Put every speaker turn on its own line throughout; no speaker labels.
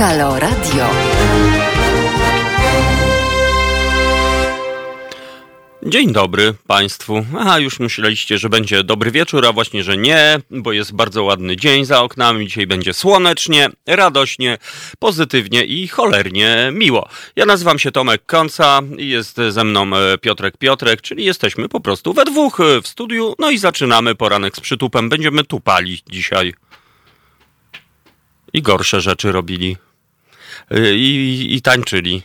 Halo Radio.
Dzień dobry Państwu. Aha, już myśleliście, że będzie dobry wieczór, a właśnie, że nie, bo jest bardzo ładny dzień za oknami. Dzisiaj będzie słonecznie, radośnie, pozytywnie i cholernie miło. Ja nazywam się Tomek Konca i jest ze mną e, Piotrek Piotrek, czyli jesteśmy po prostu we dwóch e, w studiu. No i zaczynamy poranek z przytupem. Będziemy tupali dzisiaj. I gorsze rzeczy robili. I, i tańczyli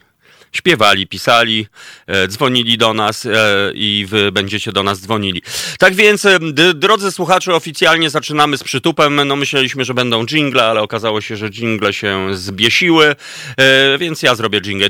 śpiewali, pisali, e, dzwonili do nas e, i wy będziecie do nas dzwonili. Tak więc, e, drodzy słuchacze, oficjalnie zaczynamy z przytupem. No myśleliśmy, że będą jingle, ale okazało się, że jingle się zbiesiły, więc ja zrobię jingle.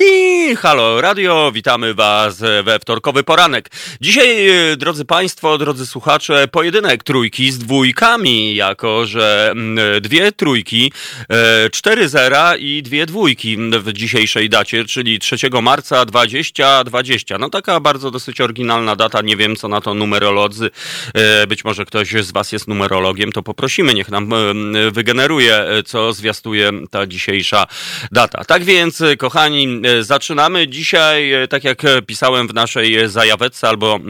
Ti, halo radio, witamy Was we wtorkowy poranek. Dzisiaj, e, drodzy Państwo, drodzy słuchacze, pojedynek trójki z dwójkami, jako że mm, dwie trójki, e, cztery zera i dwie dwójki w dzisiejszej dacie, czyli 3 marca 2020. No taka bardzo dosyć oryginalna data, nie wiem co na to numerolodzy, e, być może ktoś z Was jest numerologiem, to poprosimy, niech nam wygeneruje, co zwiastuje ta dzisiejsza data. Tak więc, kochani, zaczynamy dzisiaj, e, tak jak pisałem w naszej zajawetce, albo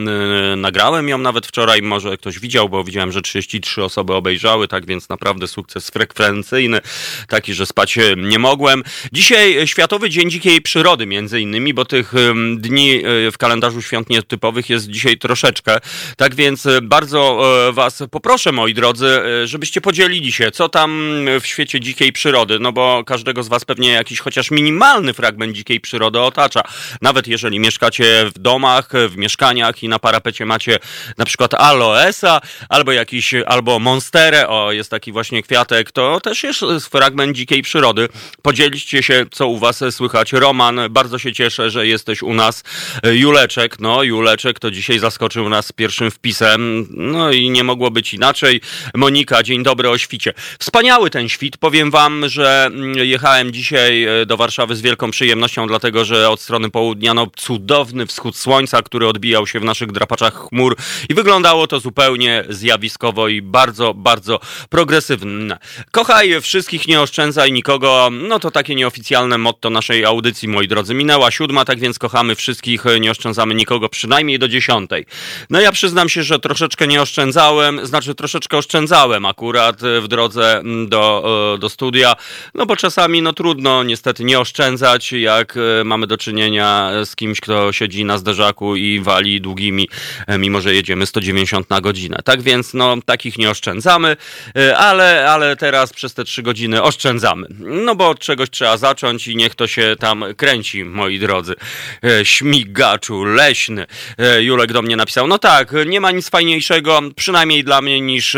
yy, nagrałem ją nawet wczoraj, może ktoś widział, bo widziałem, że 33 osoby obejrzały, tak więc naprawdę sukces frekwencyjny, taki, że spać nie mogłem. Dzisiaj Światowy Dzień Dzikiej Przyrody, między innymi, bo tych dni w kalendarzu świąt nietypowych jest dzisiaj troszeczkę. Tak więc bardzo Was poproszę, moi drodzy, żebyście podzielili się, co tam w świecie dzikiej przyrody, no bo każdego z Was pewnie jakiś chociaż minimalny fragment dzikiej przyrody otacza. Nawet jeżeli mieszkacie w domach, w mieszkaniach i na parapecie macie na przykład aloesa albo jakiś, albo monsterę, o jest taki właśnie kwiatek, to też jest fragment dzikiej przyrody. Podzieliście się, co u was słychać. Roman, bardzo się cieszę, że jesteś u nas. Juleczek, no Juleczek to dzisiaj zaskoczył nas pierwszym wpisem, no i nie mogło być inaczej. Monika, dzień dobry o świcie. Wspaniały ten świt, powiem wam, że jechałem dzisiaj do Warszawy z wielką przyjemnością przyjemnością, dlatego że od strony południa no, cudowny wschód słońca, który odbijał się w naszych drapaczach chmur i wyglądało to zupełnie zjawiskowo i bardzo, bardzo progresywne. Kochaj wszystkich, nie oszczędzaj nikogo. No to takie nieoficjalne motto naszej audycji, moi drodzy. Minęła siódma, tak więc kochamy wszystkich, nie oszczędzamy nikogo przynajmniej do dziesiątej. No ja przyznam się, że troszeczkę nie oszczędzałem, znaczy troszeczkę oszczędzałem akurat w drodze do, do studia, no bo czasami no trudno niestety nie oszczędzać, jak jak e, mamy do czynienia z kimś, kto siedzi na zderzaku i wali długimi, e, mimo że jedziemy 190 na godzinę. Tak więc, no, takich nie oszczędzamy, e, ale, ale teraz przez te trzy godziny oszczędzamy. No bo od czegoś trzeba zacząć i niech to się tam kręci, moi drodzy. Śmigaczu, leśny. Julek do mnie napisał, no tak, nie ma nic fajniejszego, przynajmniej dla mnie, niż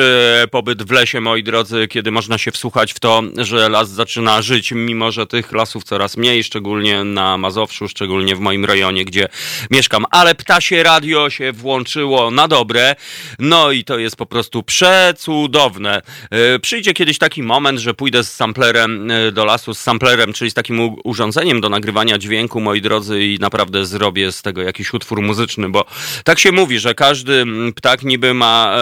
pobyt w lesie, moi drodzy, kiedy można się wsłuchać w to, że las zaczyna żyć, mimo że tych lasów coraz mniej, szczególnie na Mazowszu, szczególnie w moim rejonie, gdzie mieszkam. Ale ptasie radio się włączyło na dobre. No i to jest po prostu przecudowne. E, przyjdzie kiedyś taki moment, że pójdę z samplerem e, do lasu, z samplerem, czyli z takim urządzeniem do nagrywania dźwięku, moi drodzy, i naprawdę zrobię z tego jakiś utwór muzyczny, bo tak się mówi, że każdy ptak niby ma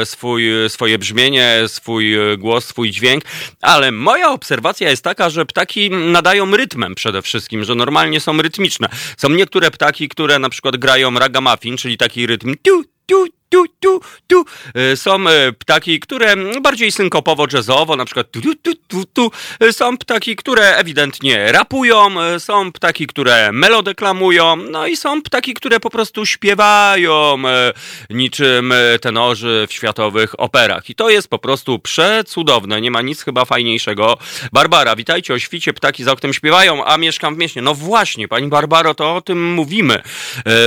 e, swój, swoje brzmienie, swój głos, swój dźwięk, ale moja obserwacja jest taka, że ptaki nadają rytmem przede wszystkim wszystkim, że normalnie są rytmiczne. Są niektóre ptaki, które na przykład grają ragamuffin, czyli taki rytm tu, tu, tu, tu, tu. E, są e, ptaki, które bardziej synkopowo-jazzowo, na przykład tu, tu, tu, tu, tu. E, są ptaki, które ewidentnie rapują, są ptaki, które melodeklamują, no i są ptaki, które po prostu śpiewają niczym tenorzy w światowych operach. I to jest po prostu przecudowne, nie ma nic chyba fajniejszego. Barbara, witajcie o świcie, ptaki za oknem śpiewają, a mieszkam w mieście. No właśnie, pani Barbaro, to o tym mówimy,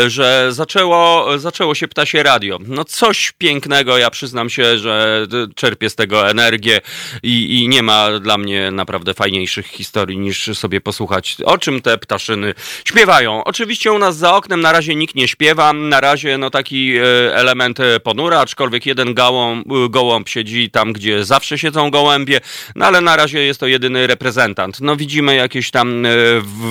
że zaczęło, zaczęło się ptasie radio no coś pięknego, ja przyznam się, że czerpię z tego energię i, i nie ma dla mnie naprawdę fajniejszych historii niż sobie posłuchać, o czym te ptaszyny śpiewają. Oczywiście u nas za oknem na razie nikt nie śpiewa, na razie no taki e, element e, ponura, aczkolwiek jeden gołąb, gołąb siedzi tam, gdzie zawsze siedzą gołębie, no ale na razie jest to jedyny reprezentant. No widzimy jakieś tam e,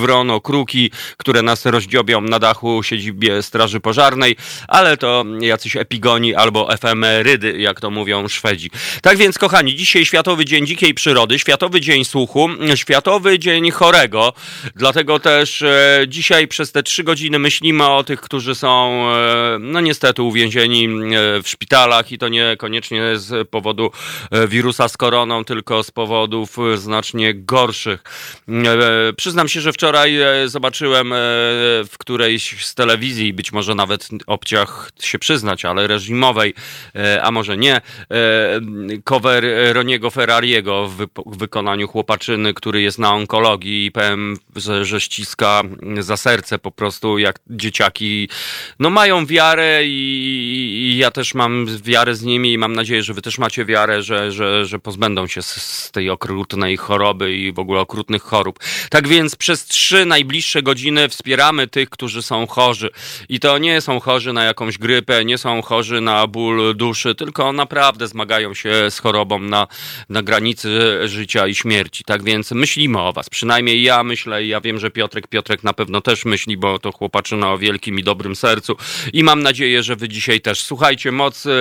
wrono, kruki, które nas rozdziobią na dachu siedzibie Straży Pożarnej, ale to jacyś epidemii szpigoni albo efemerydy, jak to mówią Szwedzi. Tak więc, kochani, dzisiaj Światowy Dzień Dzikiej Przyrody, Światowy Dzień Słuchu, Światowy Dzień Chorego, dlatego też e, dzisiaj przez te trzy godziny myślimy o tych, którzy są, e, no niestety, uwięzieni e, w szpitalach i to niekoniecznie z powodu e, wirusa z koroną, tylko z powodów e, znacznie gorszych. Przyznam się, że wczoraj zobaczyłem w którejś z telewizji, być może nawet obciach się przyznać, ale reżimowej, e, a może nie, e, cover Roniego Ferrariego w wykonaniu chłopaczyny, który jest na onkologii i powiem, że, że ściska za serce po prostu jak dzieciaki. No mają wiarę i, i ja też mam wiarę z nimi i mam nadzieję, że wy też macie wiarę, że, że, że pozbędą się z, z tej okrutnej choroby i w ogóle okrutnych chorób. Tak więc przez trzy najbliższe godziny wspieramy tych, którzy są chorzy. I to nie są chorzy na jakąś grypę, nie są chorzy na ból duszy, tylko naprawdę zmagają się z chorobą na, na granicy życia i śmierci. Tak więc myślimy o was. Przynajmniej ja myślę i ja wiem, że Piotrek, Piotrek na pewno też myśli, bo to chłopaczyna o wielkim i dobrym sercu. I mam nadzieję, że wy dzisiaj też. Słuchajcie, moc e,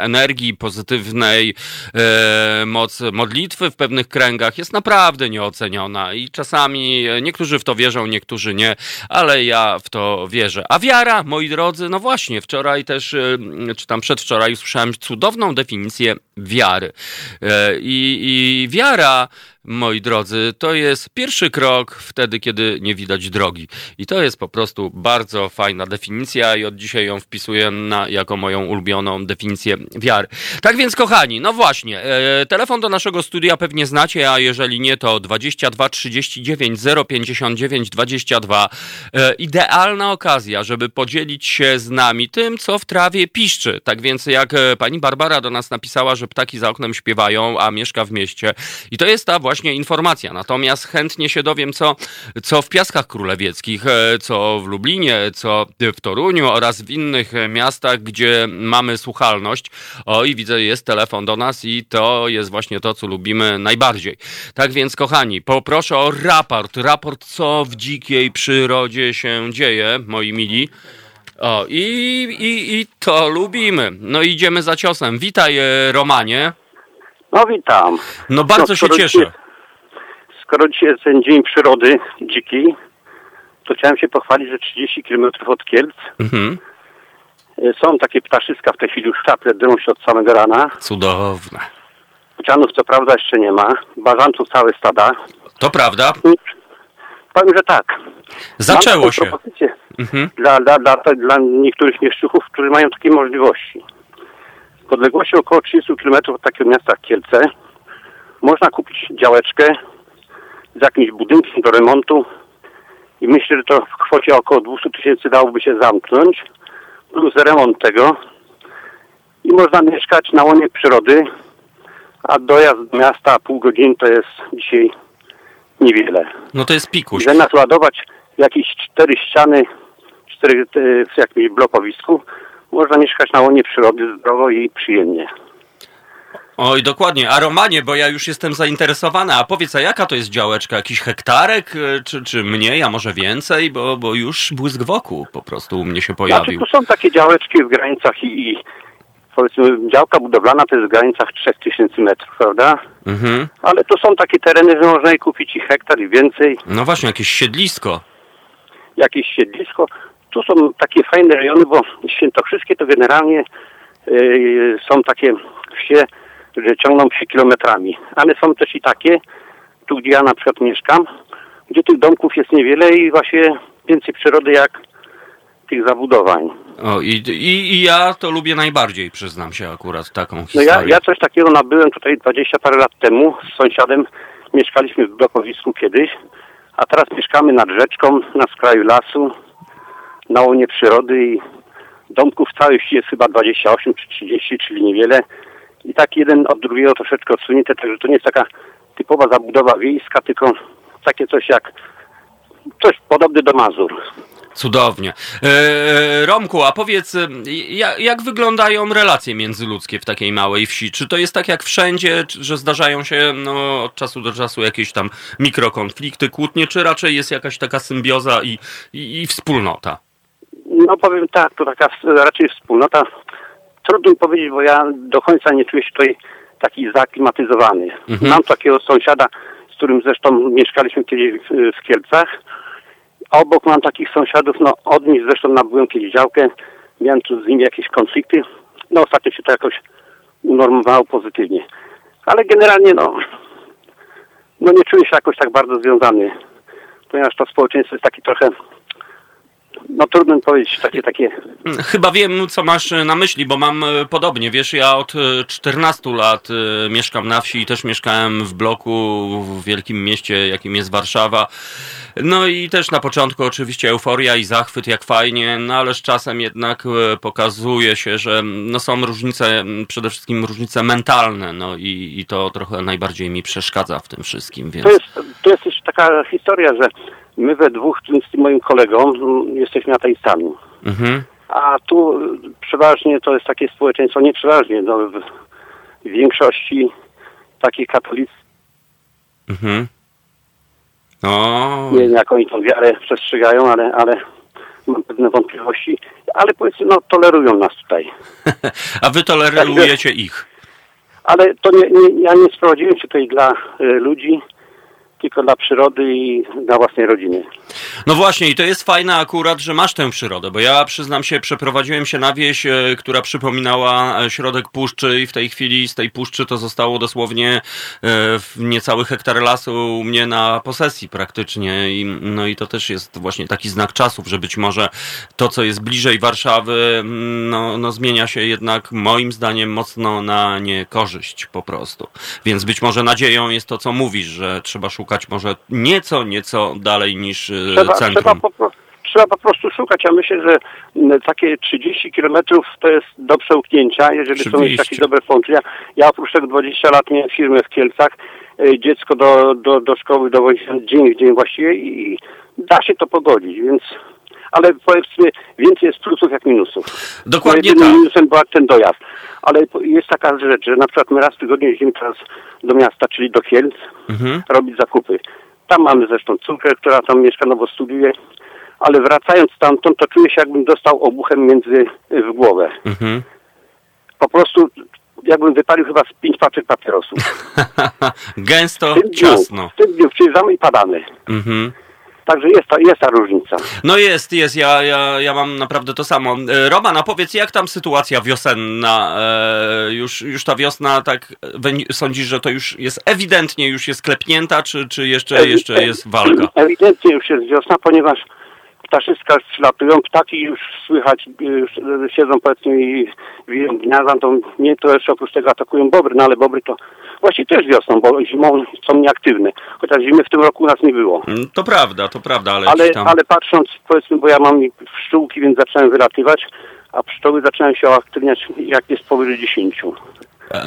energii pozytywnej, e, moc modlitwy w pewnych kręgach jest naprawdę nieoceniona i czasami niektórzy w to wierzą, niektórzy nie, ale ja w to wierzę. A wiara, moi drodzy, no właśnie, wczoraj też, e, czy tam przedwczoraj usłyszałem cudowną definicję wiary. E, I, i wiara moi drodzy, to jest pierwszy krok wtedy, kiedy nie widać drogi. I to jest po prostu bardzo fajna definicja i od dzisiaj ją wpisuję na, jako moją ulubioną definicję wiary. Tak więc, kochani, no właśnie, e, telefon do naszego studia pewnie znacie, a jeżeli nie, to 22 39 059 22. E, idealna okazja, żeby podzielić się z nami tym, co w trawie piszczy. Tak więc, jak e, pani Barbara do nas napisała, że ptaki za oknem śpiewają, a mieszka w mieście. I to jest ta właśnie informacja. Natomiast chętnie się dowiem, co, co w Piaskach Królewieckich, e, co w Lublinie, co w Toruniu oraz w innych e, miastach, gdzie mamy słuchalność. O, i widzę, jest telefon do nas i to jest właśnie to, co lubimy najbardziej. Tak więc, kochani, poproszę o raport. Raport, co w dzikiej przyrodzie się dzieje, moi mili. O, i, i, i to lubimy. No idziemy za ciosem. Witaj, e, Romanie.
No witam.
No bardzo
No,
się cieszę.
Skoro dzisiaj jest ten Dzień Przyrody Dzikiej, to chciałem się pochwalić, że 30 km od Kielc
Mhm.
e, są takie ptaszyska w tej chwili już czaple, drą się od samego rana.
Cudowne.
Bocianów co prawda jeszcze nie ma, bażantów całe stada.
To prawda.
Powiem, że tak.
Zaczęło
Mam
się.
propozycję
Mhm.
Dla, dla, dla, dla niektórych mieszczuchów, którzy mają takie możliwości. W odległości około 30 km od takiego miasta Kielce można kupić działeczkę z jakimś budynkiem do remontu i myślę, że to w kwocie około 200 tysięcy dałoby się zamknąć plus remont tego i można mieszkać na łonie przyrody, a dojazd do miasta pół godziny to jest dzisiaj niewiele.
No to jest pikuś.
Zamiast ładować jakieś cztery ściany, cztery e, w jakimś blokowisku, można mieszkać na łonie przyrody zdrowo i przyjemnie.
Oj, dokładnie. A Romanie, bo ja już jestem zainteresowany. A powiedz, a jaka to jest działeczka? Jakiś hektarek, e, czy, czy mniej, a może więcej? Bo, bo już błysk wokół po prostu u mnie się
Znaczy,
pojawił.
tu są takie działeczki w granicach i, i powiedzmy działka budowlana to jest w granicach 3000 metrów, prawda?
Mhm.
Ale to są takie tereny, że można je kupić i hektar i więcej,
No właśnie, jakieś siedlisko.
jakieś siedlisko. Tu są takie fajne rejony, bo świętokrzyskie to generalnie yy, są takie wsie, że ciągną się kilometrami. Ale są też i takie, tu gdzie ja na przykład mieszkam, gdzie tych domków jest niewiele i właśnie więcej przyrody jak tych zabudowań.
O, i, i, I ja to lubię najbardziej, przyznam się akurat taką
No
historię.
ja, ja coś takiego nabyłem tutaj 20 parę lat temu z sąsiadem. Mieszkaliśmy w blokowisku kiedyś, a teraz mieszkamy nad rzeczką, na skraju lasu, na łonie przyrody i domków w całej wsi jest chyba 28 czy 30, czyli niewiele. I tak jeden od drugiego troszeczkę odsunięte, także to nie jest taka typowa zabudowa wiejska, tylko takie coś jak coś podobne do Mazur.
Cudownie. E, Romku, a powiedz, e, jak, wyglądają relacje międzyludzkie w takiej małej wsi? Czy to jest tak jak wszędzie, że zdarzają się no, od czasu do czasu jakieś tam mikrokonflikty, kłótnie, czy raczej jest jakaś taka symbioza i, i, i wspólnota?
No powiem tak, to taka raczej wspólnota. Trudno mi powiedzieć, bo ja do końca nie czuję się tutaj taki zaklimatyzowany.
Mhm.
Mam takiego sąsiada, z którym zresztą mieszkaliśmy kiedyś w, w Kielcach. A obok mam takich sąsiadów, no od nich zresztą nabyłem kiedyś działkę. Miałem tu z nimi jakieś konflikty. No ostatnio się to jakoś unormowało pozytywnie. Ale generalnie no, no nie czuję się jakoś tak bardzo związany. Ponieważ to społeczeństwo jest takie trochę, no trudno mi powiedzieć, takie, takie
Chyba wiem, co masz na myśli, bo mam e, podobnie. Wiesz, ja od e, 14 lat e, mieszkam na wsi i też mieszkałem w bloku w wielkim mieście, jakim jest Warszawa. No i też na początku oczywiście euforia i zachwyt, jak fajnie, no ale z czasem jednak e, pokazuje się, że no są różnice, przede wszystkim różnice mentalne, no i, i to trochę najbardziej mi przeszkadza w tym wszystkim, więc...
To jest, to jest też taka historia, że my we dwóch z tym moim kolegą mm, jesteśmy ateistami.
Mhm.
A tu y, przeważnie to jest takie społeczeństwo, nie przeważnie, no, w, większości takich katolicy,
Mhm. O,
nie wiem jak oni tą wiarę przestrzegają, ale, ale mam pewne wątpliwości, ale powiedzmy, no tolerują nas tutaj.
a wy tolerujecie ich.
Ale to nie, nie, ja nie sprowadziłem się tutaj dla y, ludzi, tylko dla przyrody i dla własnej rodziny.
No właśnie, i to jest fajne akurat, że masz tę przyrodę, bo ja przyznam się, przeprowadziłem się na wieś, e, która przypominała e, środek puszczy i w tej chwili z tej puszczy to zostało dosłownie e, w niecały hektar lasu u mnie na posesji praktycznie. I, no i to też jest właśnie taki znak czasów, że być może to, co jest bliżej Warszawy, mm, no, no zmienia się jednak moim zdaniem mocno na niekorzyść po prostu. Więc być może nadzieją jest to, co mówisz, że trzeba szukać może nieco, nieco dalej niż e,
Trzeba,
centrum.
trzeba, po, pro- trzeba po prostu szukać. Ja myślę, że takie 30 kilometrów to jest do przełknięcia, jeżeli są
Oczywiście.
jakieś dobre połączenia. Ja oprócz tego 20 lat miałem firmę w Kielcach. E, Dziecko do, do, do szkoły dowoziłem dzień w dzień właściwie i da się to pogodzić, więc... Ale powiedzmy, więcej jest plusów jak minusów.
Dokładnie
jedynym
tak.
minusem był ten dojazd. Ale jest taka rzecz, że na przykład my raz w tygodniu jeździmy teraz do miasta, czyli do Kielc,
Mhm.
robić zakupy. Tam mamy zresztą córkę, która tam mieszka, no bo studiuje, ale wracając stamtąd, to czuję się jakbym dostał obuchem między w głowę.
Mhm.
Po prostu jakbym wypalił chyba z pięć paczek papierosów.
Gęsto,
W tym dniu,
ciasno.
w tym dniu przyjeżdżamy i padamy.
Mhm.
Także jest ta, jest ta różnica.
No jest, jest, ja, ja, ja mam naprawdę to samo. E, Roman, a powiedz, jak tam sytuacja wiosenna? E, już, już ta wiosna, tak sądzisz, że to już jest ewidentnie już jest klepnięta, czy, czy jeszcze, jeszcze jest walka?
Ewidentnie już jest wiosna, ponieważ ptaszyska już przylatują, ptaki już słychać, już siedzą powiedzmy i gniazda, to nie to jeszcze oprócz tego atakują bobry, no ale bobry to właściwie też wiosną, bo zimą są nieaktywne, chociaż zimy w tym roku u nas nie było.
Mm, To prawda, to prawda, ale,
Ale,
tam...
ale patrząc, powiedzmy, bo ja mam pszczółki, więc zacząłem wylatywać, a pszczoły zaczynają się aktywniać jak jest powyżej 10.
E,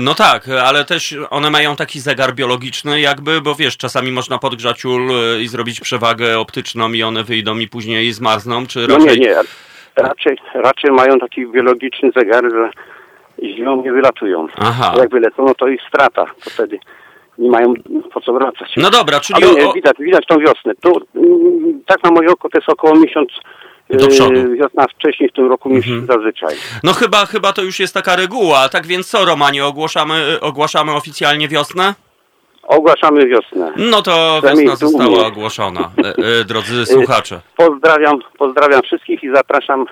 No tak, ale też one mają taki zegar biologiczny jakby, bo wiesz, czasami można podgrzać ul e, i zrobić przewagę optyczną i one wyjdą i później zmarzną, czy
No
raczej...
nie, nie. Raczej, raczej mają taki biologiczny zegar, że zimą nie wylatują.
Aha.
Jak wylecą, no to ich strata. To wtedy nie mają po co wracać.
No dobra, czyli
Ale nie,
o,
widać, widać tą wiosnę. Tu, mm, tak na moje oko to jest około miesiąc
Do
e,
przodu.
wiosna wcześniej w tym roku niż
Mhm.
zazwyczaj.
No chyba, chyba to już jest taka reguła. Tak więc co, Romanie, ogłaszamy, ogłaszamy oficjalnie wiosnę?
Ogłaszamy wiosnę.
No to wiosna została ogłoszona, e, e, drodzy słuchacze.
Pozdrawiam, pozdrawiam wszystkich i zapraszam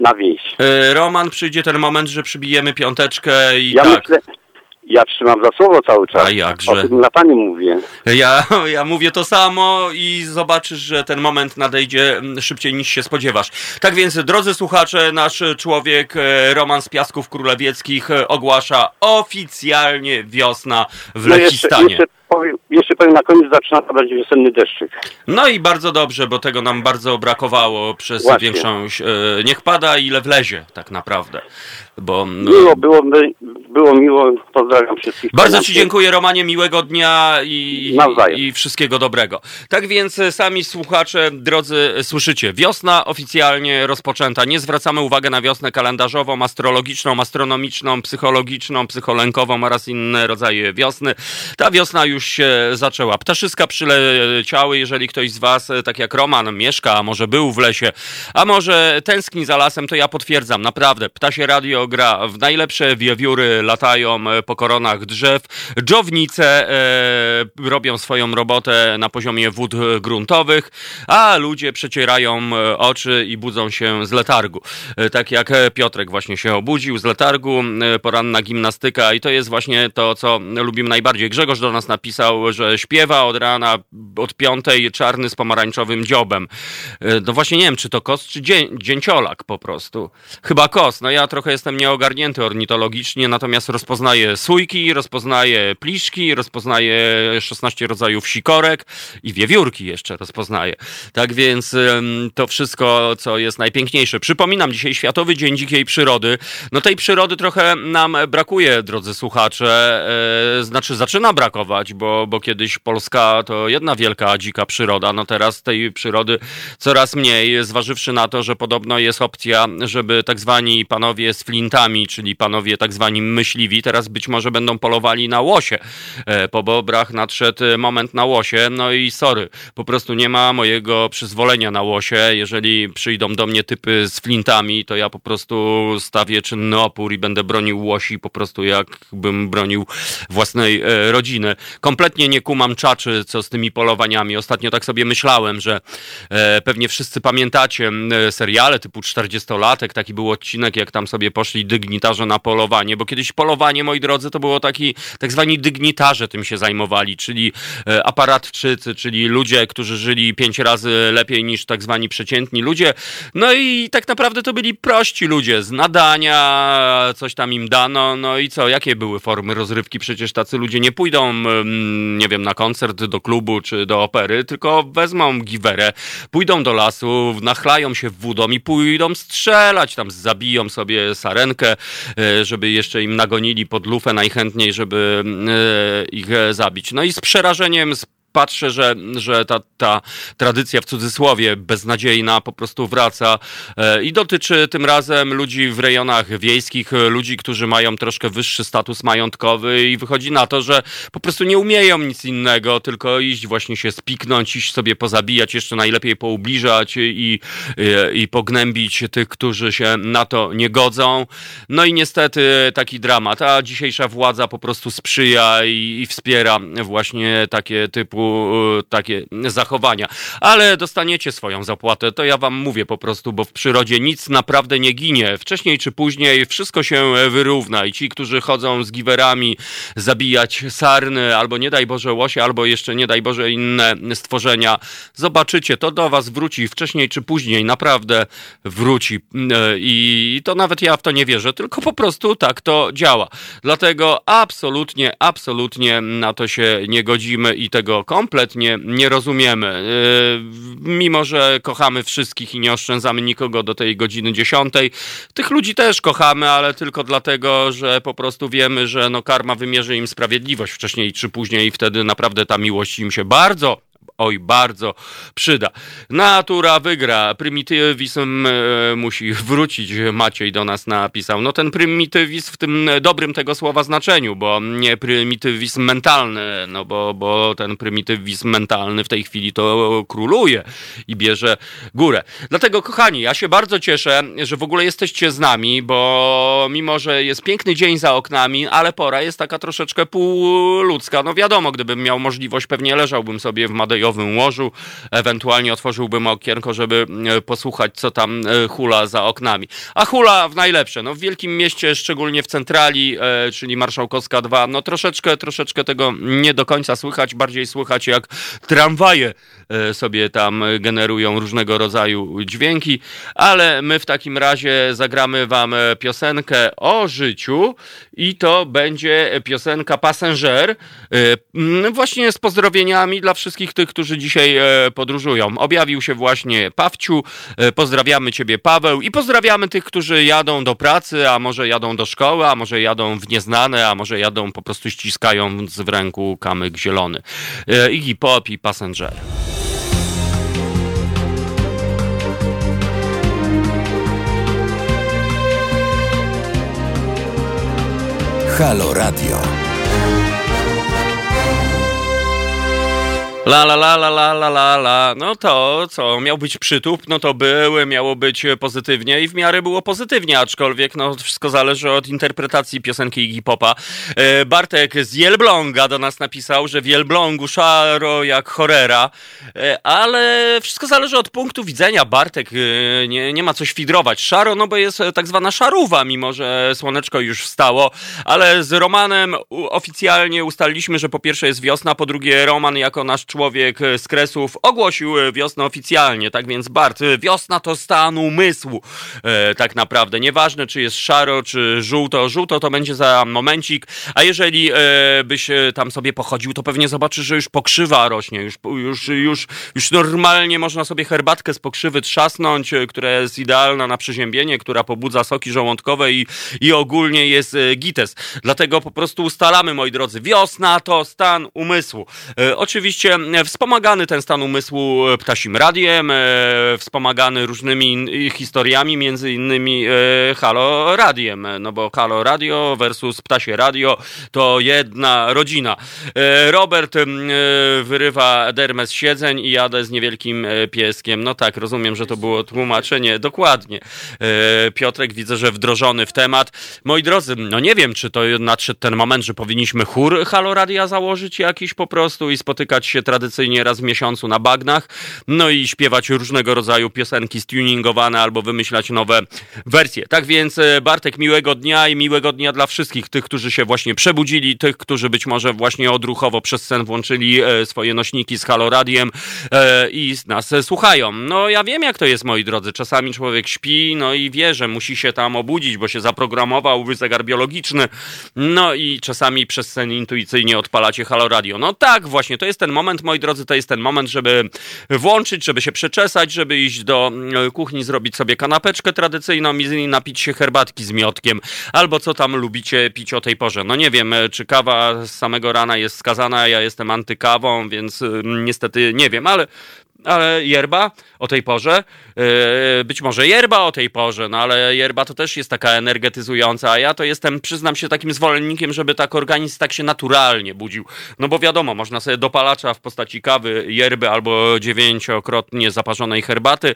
na wieś.
E, Roman, przyjdzie ten moment, że przybijemy piąteczkę i
Ja
tak.
myślę, ja trzymam za słowo cały czas.
A jakże.
O tym lataniu mówię.
Ja, ja mówię to samo i zobaczysz, że ten moment nadejdzie mm, szybciej niż się spodziewasz. Tak więc, drodzy słuchacze, nasz człowiek e, Roman z Piasków Królewieckich e, ogłasza oficjalnie wiosna w
No jeszcze,
Lechistanie.
jeszcze, powiem, jeszcze powiem na koniec zaczyna padać wiosenny deszczyk.
No i bardzo dobrze, bo tego nam bardzo brakowało przez
Właśnie.
większość. E, niech pada ile wlezie, tak naprawdę. Bo, no,
Miło było, było miło, pozdrawiam wszystkich.
Bardzo Ci dziękuję, Romanie, miłego dnia i,
Nawzajem.
i wszystkiego dobrego. Tak więc e, sami słuchacze, drodzy, e, słyszycie, wiosna oficjalnie rozpoczęta. Nie zwracamy uwagi na wiosnę kalendarzową, astrologiczną, astronomiczną, psychologiczną, psycholenkową oraz inne rodzaje wiosny. Ta wiosna już się zaczęła. Ptaszyska przyleciały, jeżeli ktoś z Was, e, tak jak Roman, mieszka, a może był w lesie, a może tęskni za lasem, to ja potwierdzam, naprawdę, ptasie radio gra w najlepsze wiewióry, latają po koronach drzew, dżownice e, robią swoją robotę na poziomie wód gruntowych, a ludzie przecierają oczy i budzą się z letargu. E, tak jak Piotrek właśnie się obudził z letargu, e, poranna gimnastyka i to jest właśnie to, co lubimy najbardziej. Grzegorz do nas napisał, że śpiewa od rana, od piątej, czarny z pomarańczowym dziobem. E, no właśnie nie wiem, czy to kos, czy dzięciolak po prostu. Chyba kos. No ja trochę jestem nieogarnięty ornitologicznie, natomiast rozpoznaję sójki, rozpoznaję pliszki, rozpoznaję 16 rodzajów sikorek i wiewiórki jeszcze rozpoznaję. Tak więc to wszystko, co jest najpiękniejsze. Przypominam, dzisiaj Światowy Dzień Dzikiej Przyrody. No tej przyrody trochę nam brakuje, drodzy słuchacze. E, znaczy zaczyna brakować, bo, bo kiedyś Polska to jedna wielka dzika przyroda. No teraz tej przyrody coraz mniej, zważywszy na to, że podobno jest opcja, żeby tak zwani panowie z czyli panowie tak zwani myśliwi, teraz być może będą polowali na łosie. E, po bobrach nadszedł moment na łosie, no i sorry, po prostu nie ma mojego przyzwolenia na łosie. Jeżeli przyjdą do mnie typy z flintami, to ja po prostu stawię czynny opór i będę bronił łosi po prostu jakbym bronił własnej e, rodziny. Kompletnie nie kumam czaczy, co z tymi polowaniami. Ostatnio tak sobie myślałem, że e, pewnie wszyscy pamiętacie seriale typu 40-latek, taki był odcinek, jak tam sobie poszli dygnitarze na polowanie, bo kiedyś polowanie, moi drodzy, to było taki, tak zwani dygnitarze tym się zajmowali, czyli e, aparatczycy, czyli ludzie, którzy żyli pięć razy lepiej niż tak zwani przeciętni ludzie. No i tak naprawdę to byli prości ludzie z nadania, coś tam im dano, no i co, jakie były formy rozrywki? Przecież tacy ludzie nie pójdą, nie wiem, na koncert, do klubu czy do opery, tylko wezmą giwerę, pójdą do lasu, nachlają się wódą i pójdą strzelać, tam zabiją sobie sarenkę, e, żeby jeszcze im nagonili pod lufę najchętniej, żeby e, ich zabić. No i z przerażeniem, z patrzę, że, że ta, ta tradycja w cudzysłowie beznadziejna po prostu wraca e, i dotyczy tym razem ludzi w rejonach wiejskich, ludzi, którzy mają troszkę wyższy status majątkowy i wychodzi na to, że po prostu nie umieją nic innego, tylko iść właśnie się spiknąć, iść sobie pozabijać, jeszcze najlepiej poubliżać i, i, i pognębić tych, którzy się na to nie godzą. No i niestety taki dramat. A dzisiejsza władza po prostu sprzyja i, i wspiera właśnie takie typu E, takie zachowania. Ale dostaniecie swoją zapłatę, to ja wam mówię po prostu, bo w przyrodzie nic naprawdę nie ginie. Wcześniej czy później wszystko się wyrówna i ci, którzy chodzą z giwerami zabijać sarny, albo nie daj Boże łosie, albo jeszcze nie daj Boże inne stworzenia, zobaczycie, to do was wróci wcześniej czy później, naprawdę wróci. E, I to nawet ja w to nie wierzę, tylko po prostu tak to działa. Dlatego absolutnie, absolutnie na to się nie godzimy i tego kompletnie nie rozumiemy. Yy, mimo, że kochamy wszystkich i nie oszczędzamy nikogo do tej godziny dziesiątej, tych ludzi też kochamy, ale tylko dlatego, że po prostu wiemy, że no karma wymierzy im sprawiedliwość wcześniej czy później i wtedy naprawdę ta miłość im się bardzo oj, bardzo przyda. Natura wygra, prymitywizm e, musi wrócić, Maciej do nas napisał. No ten prymitywizm w tym dobrym tego słowa znaczeniu, bo nie prymitywizm mentalny, no bo, bo ten prymitywizm mentalny w tej chwili to króluje i bierze górę. Dlatego, kochani, ja się bardzo cieszę, że w ogóle jesteście z nami, bo mimo, że jest piękny dzień za oknami, ale pora jest taka troszeczkę półludzka. No wiadomo, gdybym miał możliwość, pewnie leżałbym sobie w Madejo łożu, ewentualnie otworzyłbym okienko, żeby e, posłuchać, co tam e, hula za oknami. A hula w najlepsze, no w wielkim mieście, szczególnie w centrali, e, czyli Marszałkowska 2, no troszeczkę, troszeczkę tego nie do końca słychać, bardziej słychać jak tramwaje sobie tam generują różnego rodzaju dźwięki, ale my w takim razie zagramy wam piosenkę o życiu i to będzie piosenka Passenger, właśnie z pozdrowieniami dla wszystkich tych, którzy dzisiaj e, podróżują. Objawił się właśnie Pawciu. E, pozdrawiamy Ciebie, Paweł, i pozdrawiamy tych, którzy jadą do pracy, a może jadą do szkoły, a może jadą w nieznane, a może jadą po prostu ściskając w ręku kamyk zielony. E, Iggy Pop i Passenger.
Halo Radio.
La la la la la la la la. No to co, miał być przytup, no to był, miało być pozytywnie i w miarę było pozytywnie, aczkolwiek no wszystko zależy od interpretacji piosenki Iggy Popa. E, Bartek z Jelbląga do nas napisał, że w Jelblągu szaro jak chorera, e, ale wszystko zależy od punktu widzenia. Bartek e, nie, nie ma co świdrować. Szaro, no bo jest tak zwana szaruwa, mimo że słoneczko już wstało, ale z Romanem oficjalnie ustaliliśmy, że po pierwsze jest wiosna, po drugie Roman jako nasz z Kresów ogłosił wiosnę oficjalnie, tak więc Bart, wiosna to stan umysłu, e, tak naprawdę. Nieważne, czy jest szaro, czy żółto. Żółto to będzie za momencik, a jeżeli e, byś e, tam sobie pochodził, to pewnie zobaczysz, że już pokrzywa rośnie, już, już, już, już normalnie można sobie herbatkę z pokrzywy trzasnąć, e, która jest idealna na przeziębienie, która pobudza soki żołądkowe i, i ogólnie jest e, gites. Dlatego po prostu ustalamy, moi drodzy, wiosna to stan umysłu. E, oczywiście e, wspomagany ten stan umysłu e, ptasim radiem, wspomagany różnymi historiami, między innymi Halo Radiem, no bo Halo Radio versus Ptasie Radio to jedna rodzina. Robert wyrywa dermę z siedzeń i jadę z niewielkim pieskiem. No tak, rozumiem, że to było tłumaczenie. Dokładnie. Piotrek widzę, że wdrożony w temat. Moi drodzy, no nie wiem, czy to nadszedł ten moment, że powinniśmy chór Halo Radia założyć jakiś po prostu i spotykać się tradycyjnie raz w miesiącu na bagnach, no i śpiewać różnego rodzaju piosenki stuningowane albo wymyślać nowe wersje. Tak więc e, Bartek, miłego dnia i miłego dnia dla wszystkich tych, którzy się właśnie przebudzili, tych, którzy być może właśnie odruchowo przez sen włączyli e, swoje nośniki z Halo Radiem e, i nas słuchają. No ja wiem jak to jest, moi drodzy. Czasami człowiek śpi, no i wie, że musi się tam obudzić, bo się zaprogramował zegar biologiczny, no i czasami przez sen intuicyjnie odpalacie Halo Radio. No tak, właśnie, to jest ten moment, moi drodzy, to jest ten moment, żeby włączyć, żeby się przeczesać, żeby iść do mm, kuchni, zrobić sobie kanapeczkę tradycyjną i napić się herbatki z miotkiem, albo co tam lubicie pić o tej porze. No nie wiem, czy kawa z samego rana jest skazana, ja jestem antykawą, więc mm, niestety nie wiem, ale ale yerba o tej porze, yy, być może yerba o tej porze, no ale yerba to też jest taka energetyzująca, a ja to jestem, przyznam się, takim zwolennikiem, żeby tak organizm tak się naturalnie budził. No bo wiadomo, można sobie dopalacza w postaci kawy, yerby albo dziewięciokrotnie zaparzonej herbaty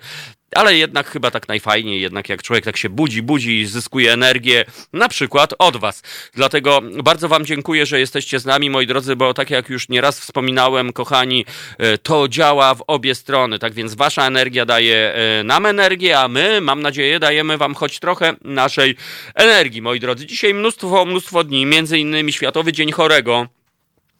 ale jednak chyba tak najfajniej, jednak jak człowiek tak się budzi, budzi i zyskuje energię, na przykład od Was. Dlatego bardzo Wam dziękuję, że jesteście z nami, moi drodzy, bo tak jak już nieraz wspominałem, kochani, e, to działa w obie strony. Tak więc Wasza energia daje e, nam energię, a my, mam nadzieję, dajemy Wam choć trochę naszej energii, moi drodzy. Dzisiaj mnóstwo, mnóstwo dni, między innymi Światowy Dzień Chorego.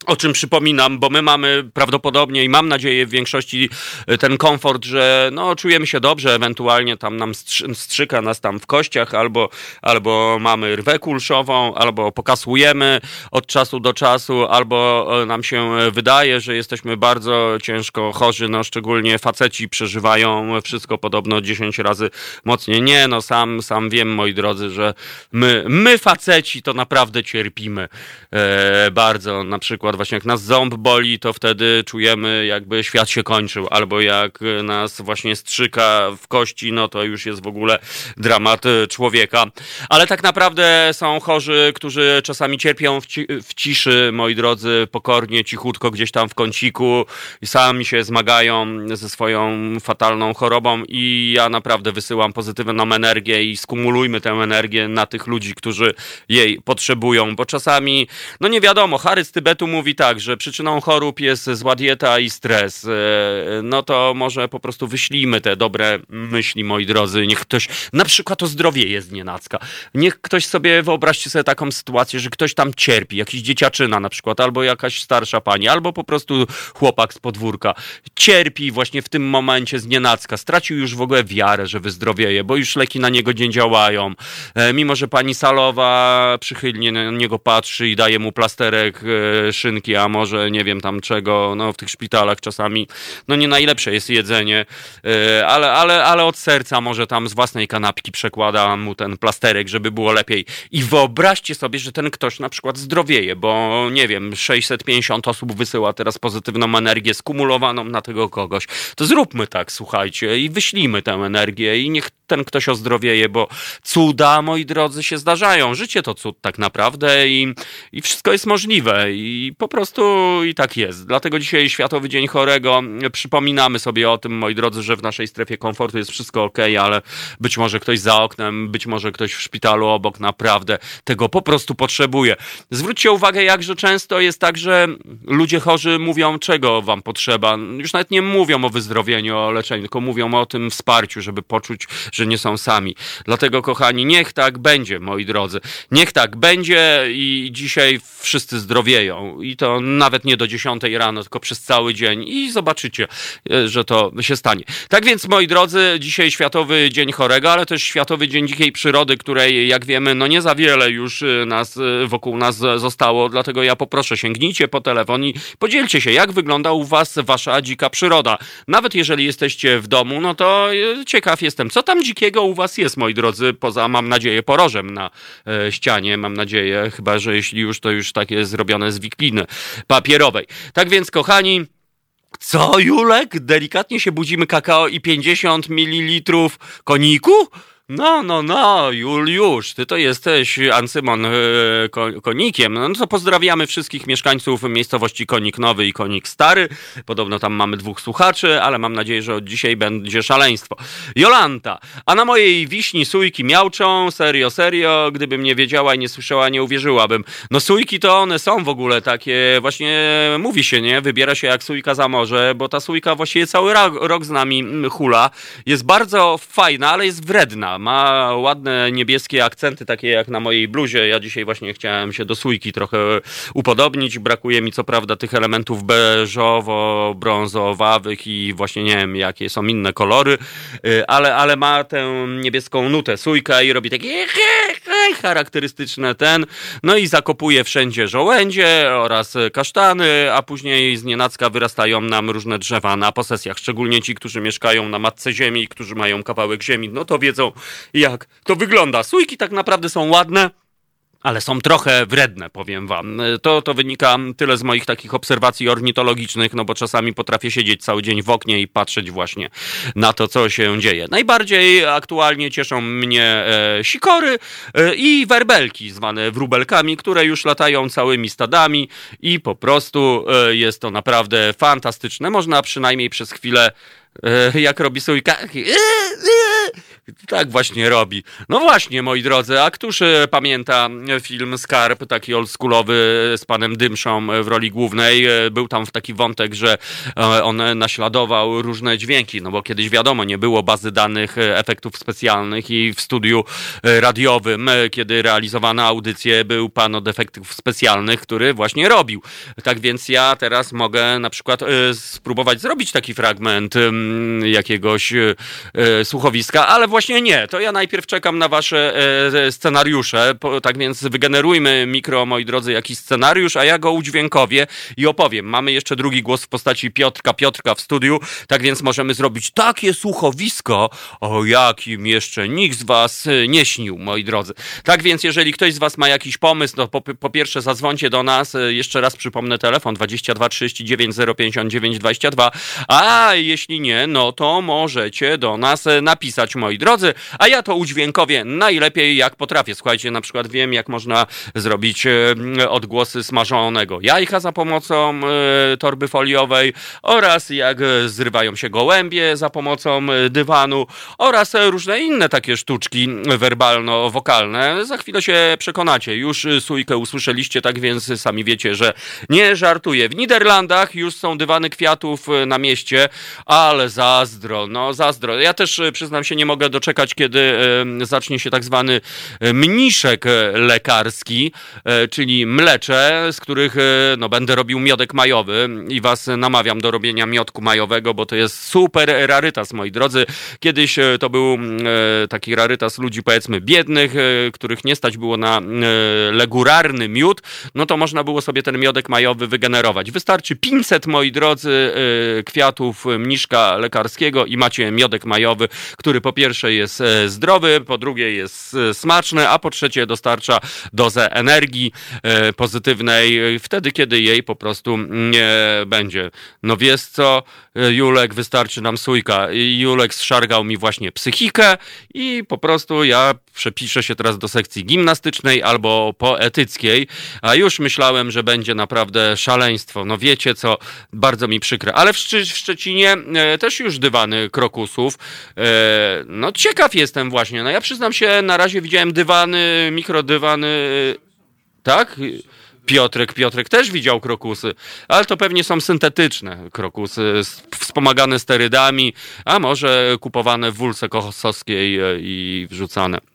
O czym przypominam, bo my mamy prawdopodobnie i mam nadzieję w większości e, ten komfort, że no, czujemy się dobrze, ewentualnie tam nam strzyka nas tam w kościach, albo, albo mamy rwę kulszową, albo pokasujemy od czasu do czasu, albo e, nam się wydaje, że jesteśmy bardzo ciężko chorzy, no szczególnie faceci przeżywają wszystko podobno 10 razy mocniej. Nie, no sam, sam wiem, moi drodzy, że my, my faceci to naprawdę cierpimy e, bardzo, na przykład przykład właśnie jak nas ząb boli, to wtedy czujemy jakby świat się kończył, albo jak nas właśnie strzyka w kości, no to już jest w ogóle dramat człowieka. Ale tak naprawdę są chorzy, którzy czasami cierpią w, ci w ciszy, moi drodzy, pokornie, cichutko gdzieś tam w kąciku. I sami się zmagają ze swoją fatalną chorobą i ja naprawdę wysyłam pozytywną energię i skumulujmy tę energię na tych ludzi, którzy jej potrzebują, bo czasami, no nie wiadomo, Harry z Tybetu mówi, mówi tak, że przyczyną chorób jest zła dieta i stres, e, no to może po prostu wyślijmy te dobre myśli, moi drodzy. Niech ktoś, na przykład o zdrowie jest nienacka. Niech ktoś sobie, wyobraźcie sobie taką sytuację, że ktoś tam cierpi, jakiś dzieciaczyna na przykład, albo jakaś starsza pani, albo po prostu chłopak z podwórka. Cierpi właśnie w tym momencie z nienacka. Stracił już w ogóle wiarę, że wyzdrowieje, bo już leki na niego nie działają. E, mimo, że pani Salowa przychylnie na niego patrzy i daje mu plasterek e, a może nie wiem tam czego, no w tych szpitalach czasami, no nie najlepsze jest jedzenie, e, ale, ale, ale od serca może tam z własnej kanapki przekłada mu ten plasterek, żeby było lepiej. I wyobraźcie sobie, że ten ktoś na przykład zdrowieje, bo nie wiem, 650 osób wysyła teraz pozytywną energię skumulowaną na tego kogoś. To zróbmy tak, słuchajcie, i wyślijmy tę energię i niech ten ktoś ozdrowieje, bo cuda, moi drodzy, się zdarzają. Życie to cud tak naprawdę i, i wszystko jest możliwe i po prostu i tak jest. Dlatego dzisiaj Światowy Dzień Chorego. Przypominamy sobie o tym, moi drodzy, że w naszej strefie komfortu jest wszystko ok, ale być może ktoś za oknem, być może ktoś w szpitalu obok naprawdę tego po prostu potrzebuje. Zwróćcie uwagę, jakże często jest tak, że ludzie chorzy mówią, czego wam potrzeba. Już nawet nie mówią o wyzdrowieniu, o leczeniu, tylko mówią o tym wsparciu, żeby poczuć, że nie są sami. Dlatego, kochani, niech tak będzie, moi drodzy. Niech tak będzie i dzisiaj wszyscy zdrowieją. I to nawet nie do 10 rano, tylko przez cały dzień. I zobaczycie, e, że to się stanie. Tak więc, moi drodzy, dzisiaj Światowy Dzień Chorego, ale też Światowy Dzień Dzikiej Przyrody, której, jak wiemy, no nie za wiele już e, nas, e, wokół nas zostało. Dlatego ja poproszę, sięgnijcie po telefon i podzielcie się, jak wygląda u was wasza dzika przyroda. Nawet jeżeli jesteście w domu, no to ciekaw jestem, co tam dzikiego u was jest, moi drodzy, poza, mam nadzieję, porożem na ścianie, mam nadzieję, chyba, że jeśli już, to już takie zrobione z wikliny papierowej. Tak więc, kochani, co, Julek? Delikatnie się budzimy kakao i 50 ml koniku? No, no, no, Juliusz, ty to jesteś Ancymon e, Konikiem. No to pozdrawiamy wszystkich mieszkańców miejscowości Konik Nowy i Konik Stary. Podobno tam mamy dwóch słuchaczy, ale mam nadzieję, że od dzisiaj będzie szaleństwo. Jolanta, a na mojej wiśni sójki miałczą, serio, serio, gdybym nie wiedziała i nie słyszała, nie uwierzyłabym. No sójki to one są w ogóle takie, właśnie mówi się, nie? Wybiera się jak sójka za morze, bo ta sójka właściwie cały rok z nami hula. Jest bardzo fajna, ale jest wredna ma ładne niebieskie akcenty, takie jak na mojej bluzie. Ja dzisiaj właśnie chciałem się do sójki trochę upodobnić. Brakuje mi co prawda tych elementów beżowo-brązowawych i właśnie nie wiem, jakie są inne kolory, y, ale, ale ma tę niebieską nutę sójka i robi takie charakterystyczne ten. No i zakopuje wszędzie żołędzie oraz kasztany, a później z nienacka wyrastają nam różne drzewa na posesjach. Szczególnie ci, którzy mieszkają na matce ziemi, którzy mają kawałek ziemi, no to wiedzą, jak to wygląda. Sójki tak naprawdę są ładne, ale są trochę wredne, powiem wam. To, to wynika tyle z moich takich obserwacji ornitologicznych, no bo czasami potrafię siedzieć cały dzień w oknie i patrzeć właśnie na to, co się dzieje. Najbardziej aktualnie cieszą mnie e, sikory e, i werbelki, zwane wróbelkami, które już latają całymi stadami i po prostu e, jest to naprawdę fantastyczne. Można przynajmniej przez chwilę jak robi sójka. E, e, tak właśnie robi. No właśnie, moi drodzy, a któż pamięta film Skarb, taki oldschoolowy z panem Dymszą w roli głównej? Był tam w taki wątek, że on naśladował różne dźwięki, no bo kiedyś wiadomo, nie było bazy danych efektów specjalnych i w studiu radiowym, kiedy realizowano audycję, był pan od efektów specjalnych, który właśnie robił. Tak więc ja teraz mogę na przykład spróbować zrobić taki fragment jakiegoś e, e, słuchowiska, ale właśnie nie. To ja najpierw czekam na wasze e, scenariusze. Tak więc wygenerujmy mikro, moi drodzy, jakiś scenariusz, a ja go udźwiękowię i opowiem. Mamy jeszcze drugi głos w postaci Piotrka, Piotrka w studiu, tak więc możemy zrobić takie słuchowisko, o jakim jeszcze nikt z was nie śnił, moi drodzy. Tak więc, jeżeli ktoś z was ma jakiś pomysł, to po, po pierwsze zadzwońcie do nas. Jeszcze raz przypomnę telefon 22 39 059 22, a jeśli nie, no to możecie do nas e, napisać, moi drodzy, a ja to udźwiękowię najlepiej jak potrafię. Słuchajcie, na przykład wiem, jak można zrobić e, odgłosy smażonego jajka za pomocą e, torby foliowej oraz jak zrywają się gołębie za pomocą dywanu oraz różne inne takie sztuczki werbalno-wokalne. Za chwilę się przekonacie. Już sójkę usłyszeliście, tak więc sami wiecie, że nie żartuję. W Niderlandach już są dywany kwiatów na mieście, ale zazdro, no zazdro. Ja też e, przyznam się, nie mogę doczekać, kiedy zacznie się tak zwany e, mniszek e, lekarski, czyli mlecze, z których no, będę robił miodek majowy i was namawiam do robienia miodku majowego, bo to jest super rarytas, moi drodzy. Kiedyś to był taki rarytas ludzi, powiedzmy, biednych, których nie stać było na legurarny miód, no to można było sobie ten miodek majowy wygenerować. Wystarczy 500, moi drodzy, kwiatów mniszka lekarskiego i macie miodek majowy, który po pierwsze jest e, zdrowy, po drugie jest e, smaczny, a po trzecie dostarcza dozę energii e, pozytywnej wtedy, kiedy jej po prostu nie będzie. No wiesz co, Julek, wystarczy nam sójka. Julek zszargał mi właśnie psychikę i po prostu ja przepiszę się teraz do sekcji gimnastycznej albo poetyckiej, a już myślałem, że będzie naprawdę szaleństwo. No wiecie co, bardzo mi przykre. Ale w, w Szczecinie e, też już dywany krokusów. E, no ciekaw jestem właśnie. No ja przyznam się, na razie widziałem dywany, mikrodywany, tak? Piotrek, Piotrek też widział krokusy, ale to pewnie są syntetyczne krokusy, wspomagane sterydami, a może kupowane w wulce kochosowskiej e, i wrzucane.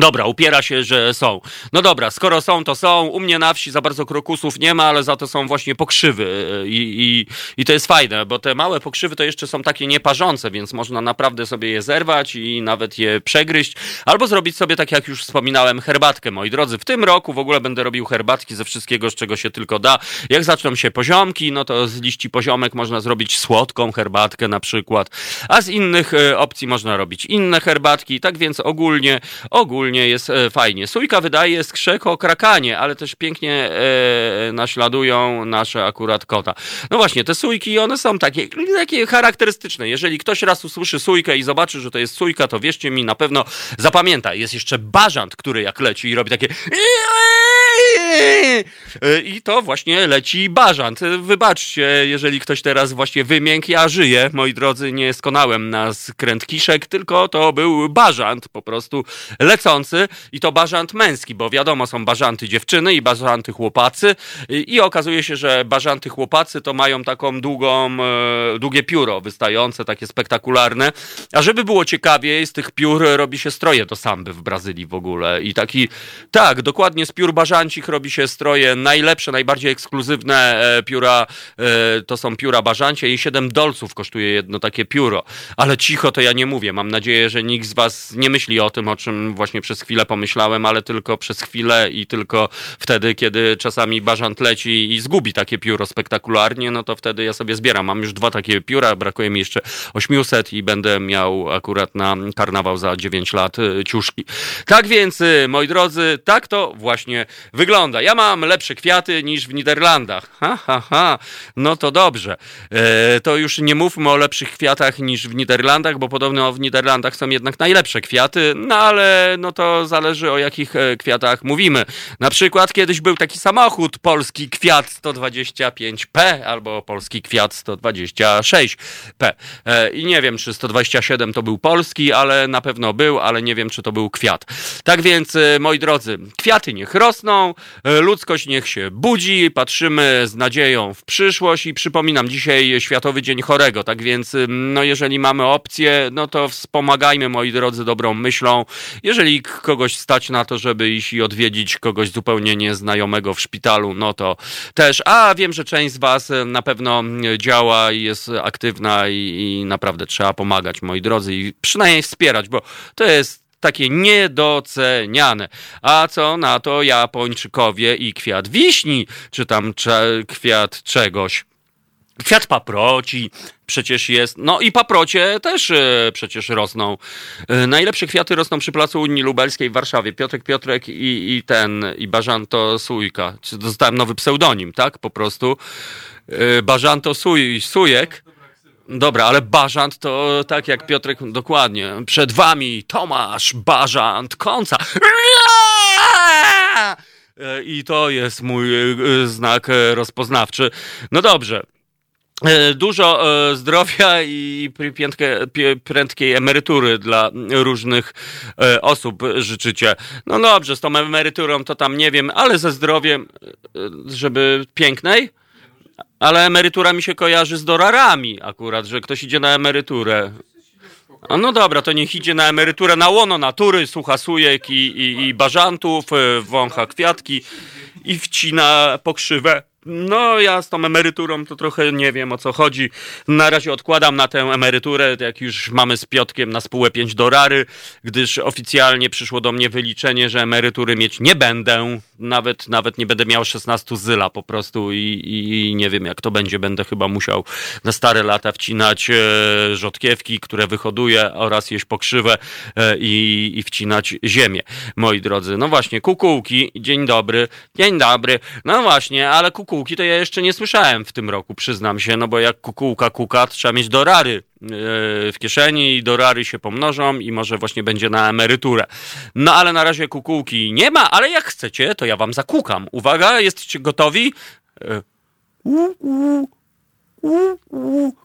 Dobra, upiera się, że są. No dobra, skoro są, to są. U mnie na wsi za bardzo krokusów nie ma, ale za to są właśnie pokrzywy i, i, i to jest fajne, bo te małe pokrzywy to jeszcze są takie nieparzące, więc można naprawdę sobie je zerwać i nawet je przegryźć, albo zrobić sobie, tak jak już wspominałem, herbatkę, moi drodzy. W tym roku w ogóle będę robił herbatki ze wszystkiego, z czego się tylko da. Jak zaczną się poziomki, no to z liści poziomek można zrobić słodką herbatkę na przykład, a z innych e, opcji można robić inne herbatki, tak więc ogólnie, ogólnie ogólnie jest e, fajnie. Sójka wydaje skrzek o krakanie, ale też pięknie e, naśladują nasze akurat kota. No właśnie, te sójki, one są takie, takie charakterystyczne. Jeżeli ktoś raz usłyszy sójkę i zobaczy, że to jest sójka, to wierzcie mi, na pewno zapamięta. Jest jeszcze bażant, który jak leci i robi takie i to właśnie leci bażant. Wybaczcie, jeżeli ktoś teraz właśnie wymiękł, ja żyję, moi drodzy, nie skonałem na skręt kiszek, tylko to był bażant po prostu lecący. I to bażant męski, bo wiadomo, są bażanty dziewczyny i bażanty chłopacy. I okazuje się, że bażanty chłopacy to mają taką długą, e, długie pióro wystające, takie spektakularne, a żeby było ciekawiej, z tych piór robi się stroje do samby w Brazylii w ogóle. I taki, tak, dokładnie z piór bażancich robi się stroje najlepsze, najbardziej ekskluzywne e, pióra, e, to są pióra bażancie i 7 dolców kosztuje jedno takie pióro. Ale cicho to ja nie mówię. Mam nadzieję, że nikt z was nie myśli o tym, o czym właśnie przez chwilę pomyślałem, ale tylko przez chwilę i tylko wtedy, kiedy czasami bażant leci i zgubi takie pióro spektakularnie, no to wtedy ja sobie zbieram. Mam już dwa takie pióra, brakuje mi jeszcze 800 i będę miał akurat na karnawał za 9 lat e, ciuszki. Tak więc, moi drodzy, tak to właśnie wygląda. Ja mam lepsze kwiaty niż w Niderlandach. Ha, ha, ha. No to dobrze. E, to już nie mówmy o lepszych kwiatach niż w Niderlandach, bo podobno w Niderlandach są jednak najlepsze kwiaty, no ale no to zależy o jakich e, kwiatach mówimy. Na przykład kiedyś był taki samochód polski kwiat 125P albo polski kwiat 126P. E, I nie wiem, czy 127 to był polski, ale na pewno był, ale nie wiem, czy to był kwiat. Tak więc, e, moi drodzy, kwiaty niech rosną, E, ludzkość niech się budzi, patrzymy z nadzieją w przyszłość i przypominam, dzisiaj Światowy Dzień Chorego, tak więc no jeżeli mamy opcję, no to wspomagajmy, moi drodzy, dobrą myślą. Jeżeli kogoś stać na to, żeby iść i odwiedzić kogoś zupełnie nieznajomego w szpitalu, no to też, a wiem, że część z was na pewno działa i jest aktywna i, i naprawdę trzeba pomagać, moi drodzy, i przynajmniej wspierać, bo to jest takie niedoceniane. A co na to Japończykowie i kwiat wiśni, czy tam kwiat czegoś. Kwiat paproci przecież jest. No i paprocie też e, przecież rosną. E, najlepsze kwiaty rosną przy Placu Unii Lubelskiej w Warszawie. Piotrek Piotrek i, i ten, i Bażanto Sujka. Dostałem nowy pseudonim, tak? Po prostu. E, Bażanto Suj, Sujek. Dobra, ale Bażant to tak jak Piotrek, dokładnie. Przed wami Tomasz Bażant Konca. I to jest mój e, znak e, rozpoznawczy. No dobrze. E, dużo zdrowia i prędkiej emerytury dla różnych osób życzycie. No dobrze, z tą emeryturą to tam nie wiem, ale ze zdrowiem, żeby pięknej? Ale emerytura mi się kojarzy z dorarami akurat, że ktoś idzie na emeryturę. A no dobra, to niech idzie na emeryturę na łono natury, słucha sujek i, i, i bażantów, e, wącha kwiatki i wcina pokrzywę. No, ja z tą emeryturą to trochę nie wiem o co chodzi. Na razie odkładam na tę emeryturę, jak już mamy z Piotkiem na spółę 5 dorary, gdyż oficjalnie przyszło do mnie wyliczenie, że emerytury mieć nie będę. Nawet, nawet nie będę miał 16 zyla po prostu i, i nie wiem jak to będzie. Będę chyba musiał na stare lata wcinać e, rzodkiewki, które wyhoduję oraz jeść pokrzywę e, i, i wcinać ziemię. Moi drodzy, no właśnie, kukułki, dzień dobry, dzień dobry. No właśnie, ale kukułki kukułki to ja jeszcze nie słyszałem w tym roku, przyznam się, no bo jak kukułka kuka, trzeba mieć dorary w kieszeni i dorary się pomnożą i może właśnie będzie na emeryturę. No ale na razie kukułki nie ma, ale jak chcecie, to ja wam zakukam. Uwaga, jesteście gotowi?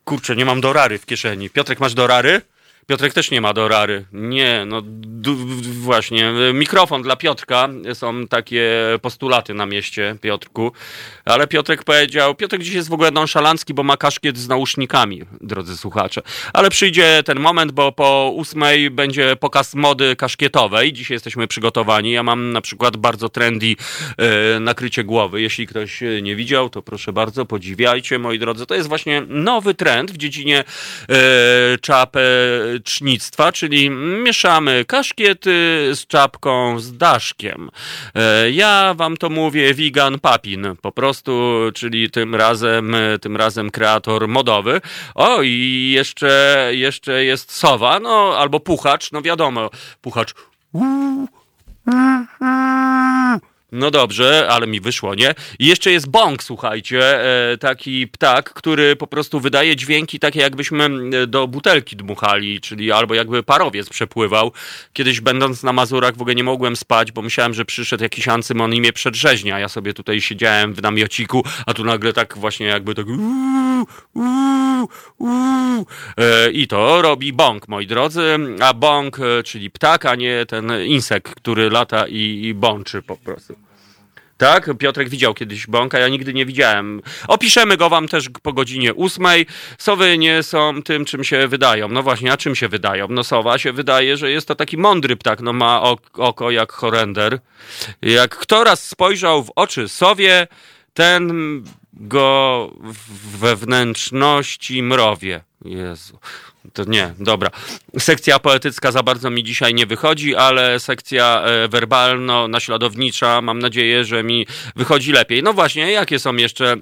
Kurczę, nie mam dorary w kieszeni. Piotrek, masz dorary? Piotrek też nie ma dorary. Nie, no właśnie. Mikrofon dla Piotrka. Są takie postulaty na mieście, Piotrku. Ale Piotrek powiedział, Piotrek dziś jest w ogóle nonszalancki, bo ma kaszkiet z nausznikami, drodzy słuchacze. Ale przyjdzie ten moment, bo po ósmej będzie pokaz mody kaszkietowej. Dzisiaj jesteśmy przygotowani. Ja mam na przykład bardzo trendy e, nakrycie głowy. Jeśli ktoś nie widział, to proszę bardzo, podziwiajcie, moi drodzy. To jest właśnie nowy trend w dziedzinie e, czapy cznictwa, czyli mieszamy kaszkiety z czapką, z daszkiem. E, ja wam to mówię vegan papin, po prostu, czyli tym razem, tym razem kreator modowy. O, i jeszcze, jeszcze jest sowa, no, albo puchacz, no wiadomo, puchacz. No dobrze, ale mi wyszło, nie? I jeszcze jest bąk, słuchajcie, e, taki ptak, który po prostu wydaje dźwięki takie jakbyśmy e, do butelki dmuchali, czyli albo jakby parowiec przepływał. Kiedyś będąc na Mazurach w ogóle nie mogłem spać, bo myślałem, że przyszedł jakiś ancymon i mnie przedrzeźnia. Ja sobie tutaj siedziałem w namiociku, a tu nagle tak właśnie jakby tak e, i to robi bąk, moi drodzy, a bąk, czyli ptak, a nie ten insekt, który lata i, i bączy po prostu. Tak? Piotrek widział kiedyś bąka, ja nigdy nie widziałem. Opiszemy go wam też po godzinie ósmej. Sowy nie są tym, czym się wydają. No właśnie, a czym się wydają? No sowa się wydaje, że jest to taki mądry ptak, no ma oko jak horender. Jak kto raz spojrzał w oczy sowie, ten go we wnętrzności mrowie. Jezu. To nie, dobra. Sekcja poetycka za bardzo mi dzisiaj nie wychodzi, ale sekcja e, werbalno-naśladownicza mam nadzieję, że mi wychodzi lepiej. No właśnie, jakie są jeszcze e,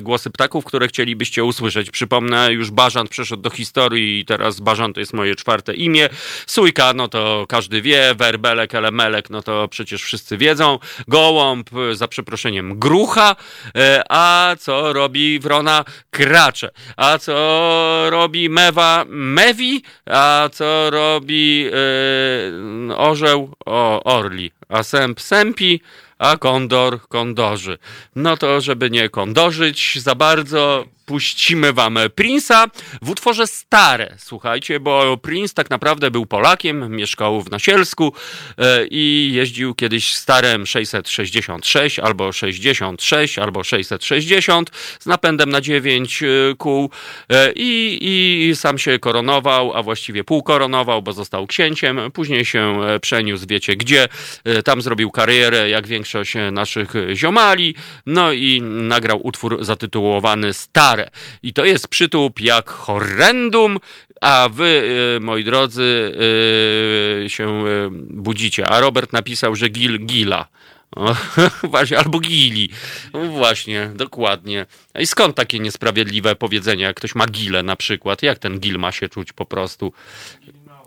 głosy ptaków, które chcielibyście usłyszeć? Przypomnę, już Bażant przeszedł do historii i teraz Bażant to jest moje czwarte imię. Sójka, no to każdy wie. Werbelek, elemelek, no to przecież wszyscy wiedzą. Gołąb, za przeproszeniem, grucha. E, a co robi wrona? Kracze. A co robi mewa mewi, a co robi yy, orzeł o, orli, a sęp sępi, a kondor kondorzy. No to, żeby nie kondorzyć za bardzo, puścimy wam Prince'a w utworze Stare. Słuchajcie, bo Prince tak naprawdę był Polakiem, mieszkał w Nasielsku e, i jeździł kiedyś starem 666 albo 66 albo 660 z napędem na 9 e, kół e, i, i sam się koronował, a właściwie półkoronował, bo został księciem. Później się przeniósł, wiecie gdzie. Tam zrobił karierę, jak większość naszych ziomali. No i nagrał utwór zatytułowany Stare i to jest przytup jak horrendum, a wy, y, moi drodzy, się budzicie. A Robert napisał, że Gil Gila. właśnie, albo Gili. No właśnie, dokładnie. I skąd takie niesprawiedliwe powiedzenie, jak ktoś ma gilę na przykład? Jak ten gil ma się czuć po prostu?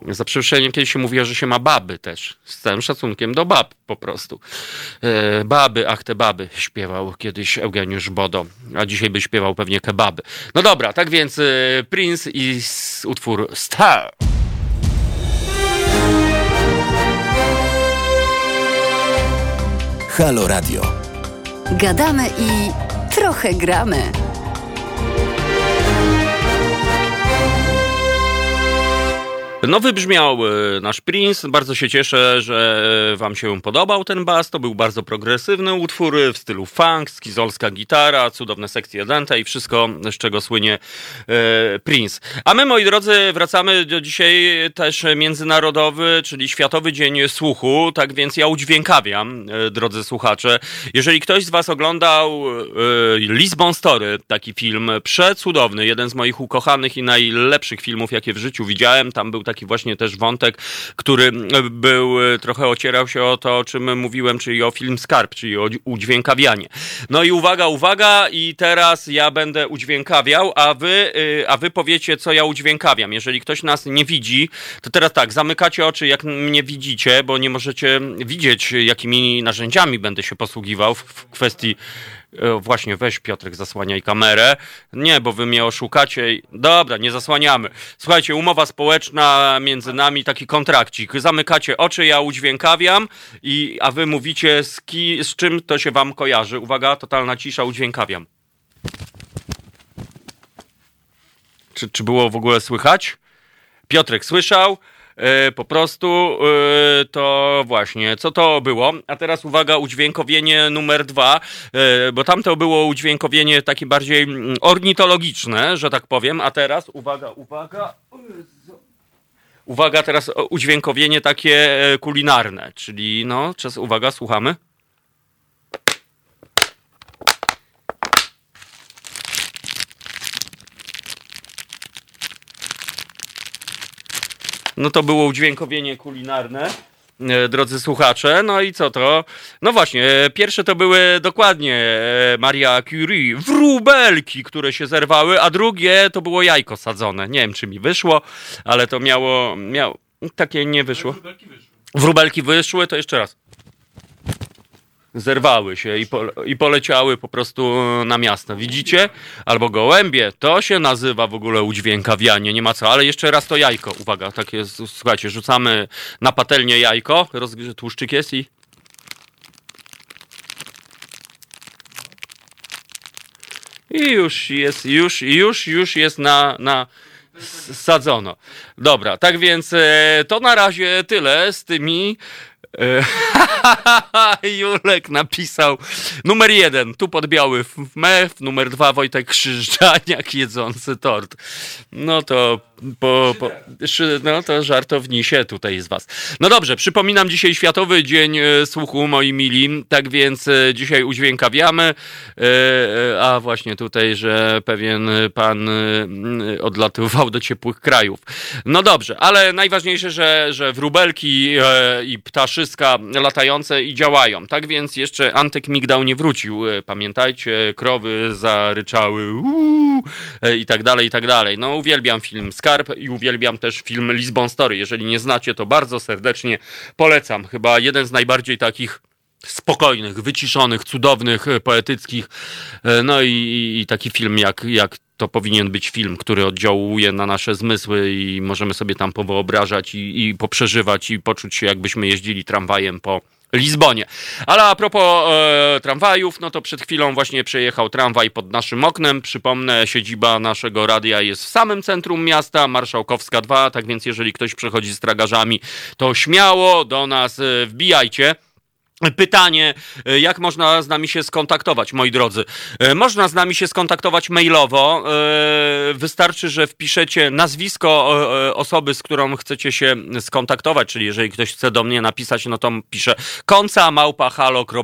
Za przeproszeniem kiedyś się mówiło, że się ma baby też. Z całym szacunkiem do bab po prostu. E, baby, ach te baby, śpiewał kiedyś Eugeniusz Bodo, a dzisiaj by śpiewał pewnie kebaby. No dobra, tak więc e, Prince i utwór Star.
Halo Radio. Gadamy i trochę gramy.
No wybrzmiał e, nasz Prince. Bardzo się cieszę, że wam się podobał ten bas. To był bardzo progresywny utwór w stylu funk, skizolska gitara, cudowne sekcje dente i wszystko, z czego słynie e, Prince. A my, moi drodzy, wracamy do dzisiaj też międzynarodowy, czyli Światowy Dzień Słuchu. Tak więc ja udźwiękawiam, e, drodzy słuchacze. Jeżeli ktoś z was oglądał Lisbon Story, taki film przecudowny, jeden z moich ukochanych i najlepszych filmów, jakie w życiu widziałem, tam był taki właśnie też wątek, który był, e, trochę ocierał się o to, o czym mówiłem, czyli o film Skarb, czyli o udźwiękawianie. No i uwaga, uwaga, i teraz ja będę udźwiękawiał, a wy, e, a wy powiecie, co ja udźwiękawiam. Jeżeli ktoś nas nie widzi, to teraz tak, zamykacie oczy, jak mnie widzicie, bo nie możecie widzieć, jakimi narzędziami będę się posługiwał w kwestii E, właśnie, weź Piotrek, zasłaniaj kamerę. Nie, bo wy mnie oszukacie. Dobra, nie zasłaniamy. Słuchajcie, umowa społeczna między nami, taki kontrakcik. Zamykacie oczy, ja udźwiękawiam, i, a wy mówicie z, ki, z czym to się wam kojarzy. Uwaga, totalna cisza, udźwiękawiam. Czy, czy było w ogóle słychać? Piotrek słyszał. E, po prostu e, to właśnie, co to było? A teraz uwaga, udźwiękowienie numer dwa, e, bo tamto było udźwiękowienie takie bardziej mm, ornitologiczne, że tak powiem, a teraz uwaga, uwaga. Uwaga, teraz udźwiękowienie takie kulinarne, czyli no, czas, uwaga, słuchamy. No to było udźwiękowienie kulinarne e, drodzy słuchacze. No i co to? No właśnie, e, pierwsze to były dokładnie e, Maria Curie, wróbelki, które się zerwały, a drugie to było jajko sadzone. Nie wiem, czy mi wyszło, ale to miało, miało takie nie wyszło. Wróbelki wyszły, to jeszcze raz zerwały się i, po, i poleciały po prostu na miasto. Widzicie? Albo gołębie. To się nazywa w ogóle udźwiękawianie, nie ma co. Ale jeszcze raz to jajko. Uwaga, tak jest. Słuchajcie, rzucamy na patelnię jajko. Roz, tłuszczyk jest i... I już jest, już, już, już jest na, na sadzono. Dobra, tak więc e, to na razie tyle z tymi Julek napisał numer jeden, tu pod biały mef, numer dwa Wojtek Krzyżaniak jedzący tort. No to po, po, no to żartowni się tutaj z was. No dobrze, przypominam dzisiaj Światowy Dzień e, Słuchu, moi mili, tak więc e, dzisiaj udźwiękawiamy, a właśnie tutaj, że pewien pan odlatywał do ciepłych krajów. No dobrze, ale najważniejsze, że, że wróbelki i ptaszy wszystka latające i działają. Tak więc jeszcze Antek Migdał nie wrócił. E, pamiętajcie, krowy zaryczały uuu, e, i tak dalej, i tak dalej. No uwielbiam film Skarb i uwielbiam też film Lisbon Story. Jeżeli nie znacie, to bardzo serdecznie polecam. Chyba jeden z najbardziej takich spokojnych, wyciszonych, cudownych, e, poetyckich. No i, i taki film jak, jak to powinien być film, który oddziałuje na nasze zmysły i możemy sobie tam powyobrażać i, i poprzeżywać i poczuć się, jakbyśmy jeździli tramwajem po Lizbonie. Ale a propos e, tramwajów, no to przed chwilą właśnie przejechał tramwaj pod naszym oknem. Przypomnę, siedziba naszego radia jest w samym centrum miasta, Marszałkowska 2, tak więc jeżeli ktoś przechodzi z tragarzami, to śmiało do nas e, wbijajcie. Pytanie, e, jak można z nami się skontaktować, moi drodzy? E, można z nami się skontaktować mailowo. E, wystarczy, że wpiszecie nazwisko osoby, z którą chcecie się skontaktować, czyli jeżeli ktoś chce do mnie napisać, no to pisze konca małpa.halo.radio.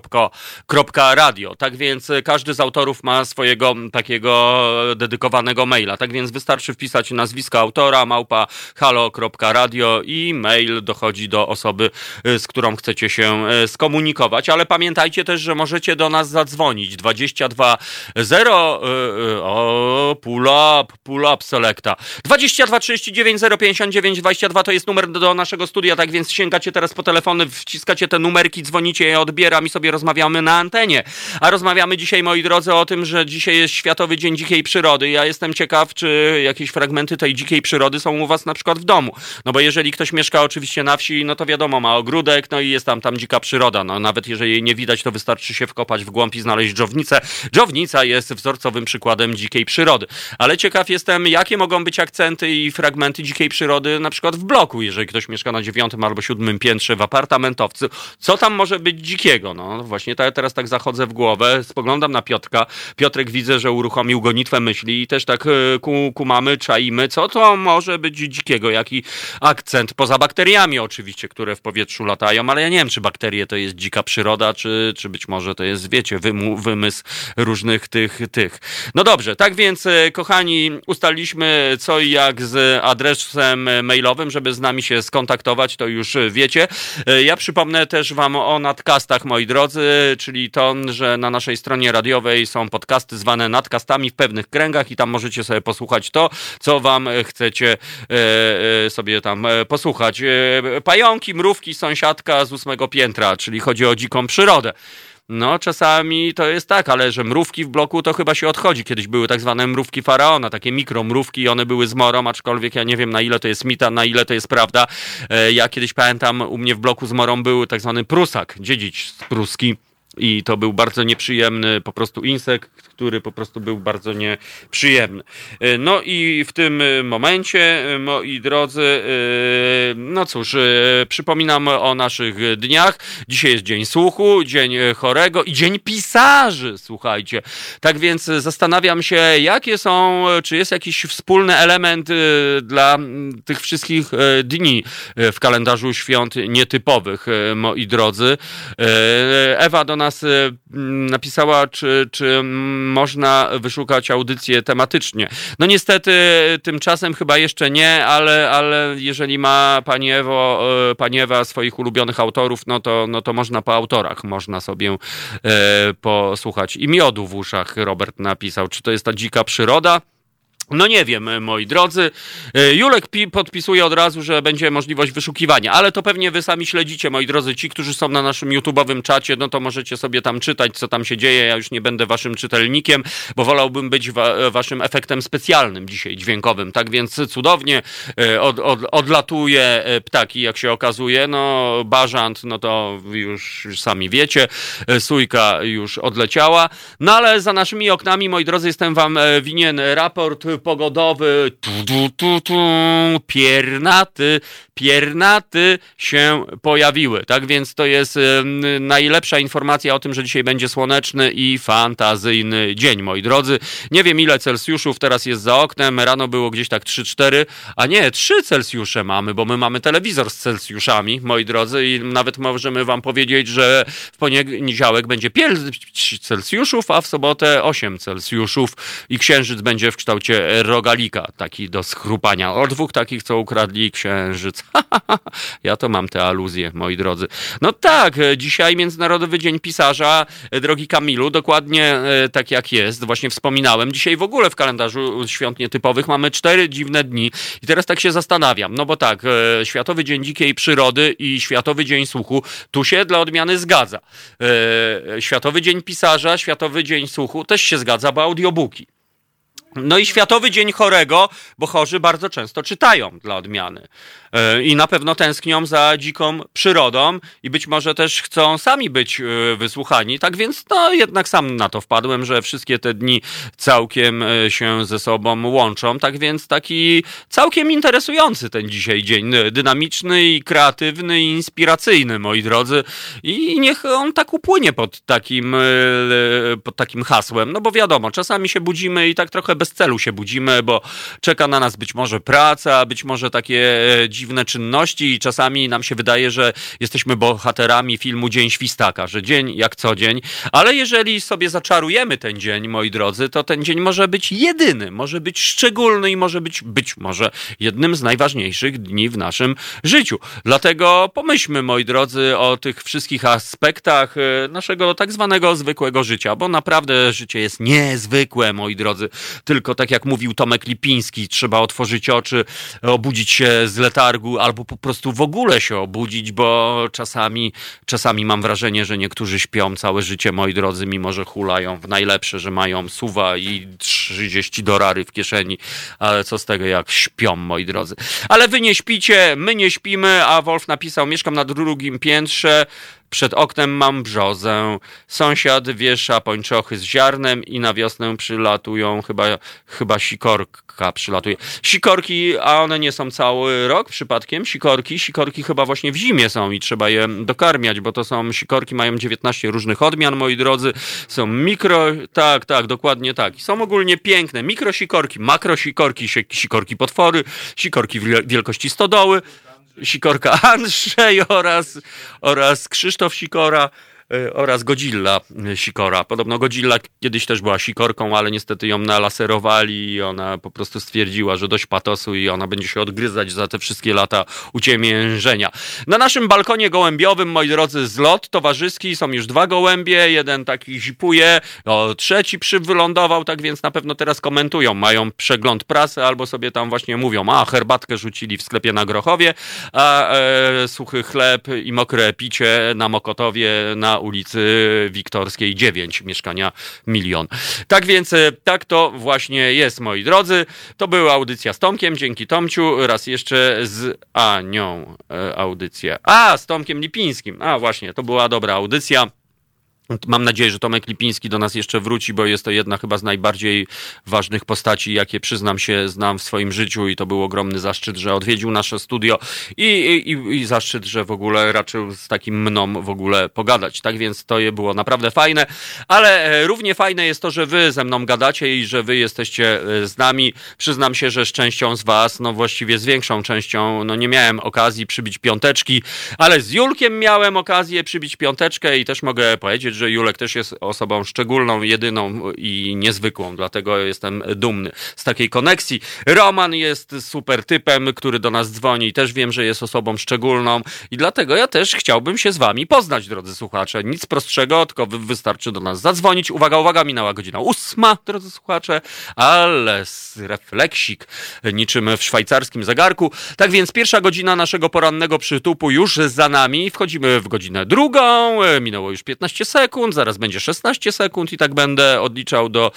Tak więc każdy z autorów ma swojego takiego dedykowanego maila. Tak więc wystarczy wpisać nazwisko autora małpa.halo.radio i mail dochodzi do osoby, z którą chcecie się skomunikować komunikować, ale pamiętajcie też, że możecie do nas zadzwonić 22 0 yy, o pull up, pull up selecta 22 39 059 22 to jest numer do naszego studia, tak więc sięgacie teraz po telefony, wciskacie te numerki, dzwonicie, je odbieram i sobie rozmawiamy na antenie. A rozmawiamy dzisiaj, moi drodzy, o tym, że dzisiaj jest Światowy Dzień Dzikiej Przyrody. Ja jestem ciekaw, czy jakieś fragmenty tej dzikiej przyrody są u was na przykład w domu. No bo jeżeli ktoś mieszka oczywiście na wsi, no to wiadomo, ma ogródek, no i jest tam tam dzika przyroda. No nawet jeżeli jej nie widać, to wystarczy się wkopać w głąb i znaleźć dżownicę. Dżownica jest wzorcowym przykładem dzikiej przyrody. Ale ciekaw jestem, jakie mogą być akcenty i fragmenty dzikiej przyrody na przykład w bloku, jeżeli ktoś mieszka na dziewiątym albo siódmym piętrze w apartamentowcu. Co tam może być dzikiego? No właśnie tak, teraz tak zachodzę w głowę, spoglądam na Piotrka. Piotrek widzę, że uruchomił gonitwę myśli i też tak e, ku, kumamy, czaimy, co to może być dzikiego, jaki akcent, poza bakteriami oczywiście, które w powietrzu latają, ale ja nie wiem, czy bakterie to jest dzika przyroda, czy, czy być może to jest, wiecie, wymu, wymysł różnych tych, tych. No dobrze, tak więc, e, kochani, ustaliliśmy co i jak z adresem mailowym, żeby z nami się skontaktować, to już wiecie. E, ja przypomnę też wam o nadcastach, moi drodzy, czyli to, że na naszej stronie radiowej są podcasty zwane nadcastami w pewnych kręgach i tam możecie sobie posłuchać to, co wam chcecie e, sobie tam posłuchać. Pająki, mrówki, sąsiadka z ósmego piętra, czyli chodzi o dziką przyrodę. No, czasami to jest tak, ale że mrówki w bloku to chyba się odchodzi. Kiedyś były tak zwane mrówki faraona, takie mikromrówki i one były z morą, aczkolwiek ja nie wiem na ile to jest mita, na ile to jest prawda. E, ja kiedyś pamiętam, u mnie w bloku z morą był tak zwany prusak, dziedzic pruski i to był bardzo nieprzyjemny po prostu insekt, który po prostu był bardzo nieprzyjemny. E, no i w tym momencie, e, moi drodzy, e, no cóż, przypominam o naszych dniach. Dzisiaj jest Dzień Słuchu, Dzień Chorego i Dzień Pisarzy, słuchajcie. Tak więc zastanawiam się, jakie są, czy jest jakiś wspólny element dla tych wszystkich dni w kalendarzu świąt nietypowych, moi drodzy. Ewa do nas nas y, napisała, czy, czy można wyszukać audycję tematycznie. No niestety tymczasem chyba jeszcze nie, ale, ale jeżeli ma pani Ewo, y, pani Ewa swoich ulubionych autorów, no to, no to można po autorach, można sobie e, posłuchać. I miodu w uszach Robert napisał. Czy to jest ta dzika przyroda? No nie wiem, moi drodzy. E, Julek podpisuje od razu, że będzie możliwość wyszukiwania, ale to pewnie wy sami śledzicie, moi drodzy. Ci, którzy są na naszym YouTube'owym czacie, no to możecie sobie tam czytać, co tam się dzieje. Ja już nie będę waszym czytelnikiem, bo wolałbym być wa waszym efektem specjalnym dzisiaj, dźwiękowym. Tak więc cudownie e, od, od, odlatuje e, ptaki, jak się okazuje. No, bażant, no to już, już sami wiecie. Sójka już odleciała. No ale za naszymi oknami, moi drodzy, jestem wam winien raport pogodowy, tu, tu, tu, tu, piernaty, piernaty się pojawiły. Tak więc to jest najlepsza informacja o tym, że dzisiaj będzie słoneczny i fantazyjny dzień, moi drodzy. Nie wiem ile Celsjuszów teraz jest za oknem, rano było gdzieś tak 3-4, a nie, 3 Celsjusze mamy, bo my mamy telewizor z Celsjuszami, moi drodzy, i nawet możemy wam powiedzieć, że w poniedziałek będzie 5 Celsjuszów, a w sobotę 8 Celsjuszów i księżyc będzie w kształcie rogalika, taki do schrupania. O dwóch takich, co ukradli księżyc. ja to mam te aluzje, moi drodzy. No tak, dzisiaj Międzynarodowy Dzień Pisarza, drogi Kamilu, dokładnie e, tak jak jest, właśnie wspominałem. Dzisiaj w ogóle w kalendarzu świąt nietypowych mamy cztery dziwne dni i teraz tak się zastanawiam, no bo tak, e, Światowy Dzień Dzikiej Przyrody i Światowy Dzień Słuchu, tu się dla odmiany zgadza. E, Światowy Dzień Pisarza, Światowy Dzień Słuchu też się zgadza, bo audiobooki. No i Światowy Dzień Chorego, bo chorzy bardzo często czytają dla odmiany. E, I na pewno tęsknią za dziką przyrodą i być może też chcą sami być e, wysłuchani. Tak więc, no jednak sam na to wpadłem, że wszystkie te dni całkiem e, się ze sobą łączą. Tak więc taki całkiem interesujący ten dzisiaj dzień. Dynamiczny i kreatywny i inspiracyjny, moi drodzy. I niech on tak upłynie pod takim, pod takim hasłem. No bo wiadomo, czasami się budzimy i tak trochę bez celu się budzimy, bo czeka na nas być może praca, być może takie e, dziwne czynności i czasami nam się wydaje, że jesteśmy bohaterami filmu Dzień Świstaka, że dzień jak co dzień, ale jeżeli sobie zaczarujemy ten dzień, moi drodzy, to ten dzień może być jedyny, może być szczególny i może być być może jednym z najważniejszych dni w naszym życiu. Dlatego pomyślmy, moi drodzy, o tych wszystkich aspektach e, naszego tak zwanego zwykłego życia, bo naprawdę życie jest niezwykłe, moi drodzy tylko tak jak mówił Tomek Lipiński, trzeba otworzyć oczy, obudzić się z letargu albo po prostu w ogóle się obudzić, bo czasami, czasami mam wrażenie, że niektórzy śpią całe życie, moi drodzy, mimo że hulają w najlepsze, że mają suwa i 30 dorary w kieszeni, ale co z tego, jak śpią, moi drodzy. Ale wy nie śpicie, my nie śpimy, a Wolf napisał, mieszkam na drugim piętrze, przed oknem mam brzozę. Sąsiad wiesza pończochy z ziarnem i na wiosnę przylatują, chyba, chyba sikorka przylatuje. Sikorki, a one nie są cały rok przypadkiem? Sikorki? Sikorki chyba właśnie w zimie są i trzeba je dokarmiać, bo to są, sikorki mają 19 różnych odmian, moi drodzy. Są mikro, tak, tak, dokładnie tak. Są ogólnie piękne mikrosikorki, makrosikorki, sikorki potwory, sikorki wielkości stodoły, Sikorka Andrzej oraz, oraz Krzysztof Sikora. E, oraz Godzilla e, Sikora. Podobno Godzilla kiedyś też była Sikorką, ale niestety ją nalaserowali i ona po prostu stwierdziła, że dość patosu i ona będzie się odgryzać za te wszystkie lata uciemiężenia. Na naszym balkonie gołębiowym, moi drodzy, zlot towarzyski, są już dwa gołębie, jeden taki zipuje, o, trzeci przywylądował, tak więc na pewno teraz komentują, mają przegląd prasy albo sobie tam właśnie mówią, a herbatkę rzucili w sklepie na Grochowie, a e, suchy chleb i mokre picie na Mokotowie na ulicy Wiktorskiej 9, mieszkania milion. Tak więc e, tak to właśnie jest, moi drodzy. To była audycja z Tomkiem, dzięki Tomciu. Raz jeszcze z Anią e, audycja. A, z Tomkiem Lipińskim. A, właśnie, to była dobra audycja. Mam nadzieję, że Tomek Lipiński do nas jeszcze wróci, bo jest to jedna chyba z najbardziej ważnych postaci, jakie przyznam się, znam w swoim życiu i to był ogromny zaszczyt, że odwiedził nasze studio i, i, i zaszczyt, że w ogóle raczył z takim mną w ogóle pogadać. Tak więc to było naprawdę fajne, ale e, równie fajne jest to, że wy ze mną gadacie i że wy jesteście e, z nami. Przyznam się, że z częścią z was, no właściwie z większą częścią, no nie miałem okazji przybić piąteczki, ale z Julkiem miałem okazję przybić piąteczkę i też mogę powiedzieć, że Julek też jest osobą szczególną, jedyną i niezwykłą, dlatego jestem dumny z takiej koneksji. Roman jest super typem, który do nas dzwoni i też wiem, że jest osobą szczególną i dlatego ja też chciałbym się z wami poznać, drodzy słuchacze. Nic prostszego, tylko wystarczy do nas zadzwonić. Uwaga, uwaga, minęła godzina ósma, drodzy słuchacze, ale refleksik niczym w szwajcarskim zegarku. Tak więc pierwsza godzina naszego porannego przytupu już za nami. Wchodzimy w godzinę drugą, minęło już 15 sekund sekund, zaraz będzie 16 sekund i tak będę odliczał do,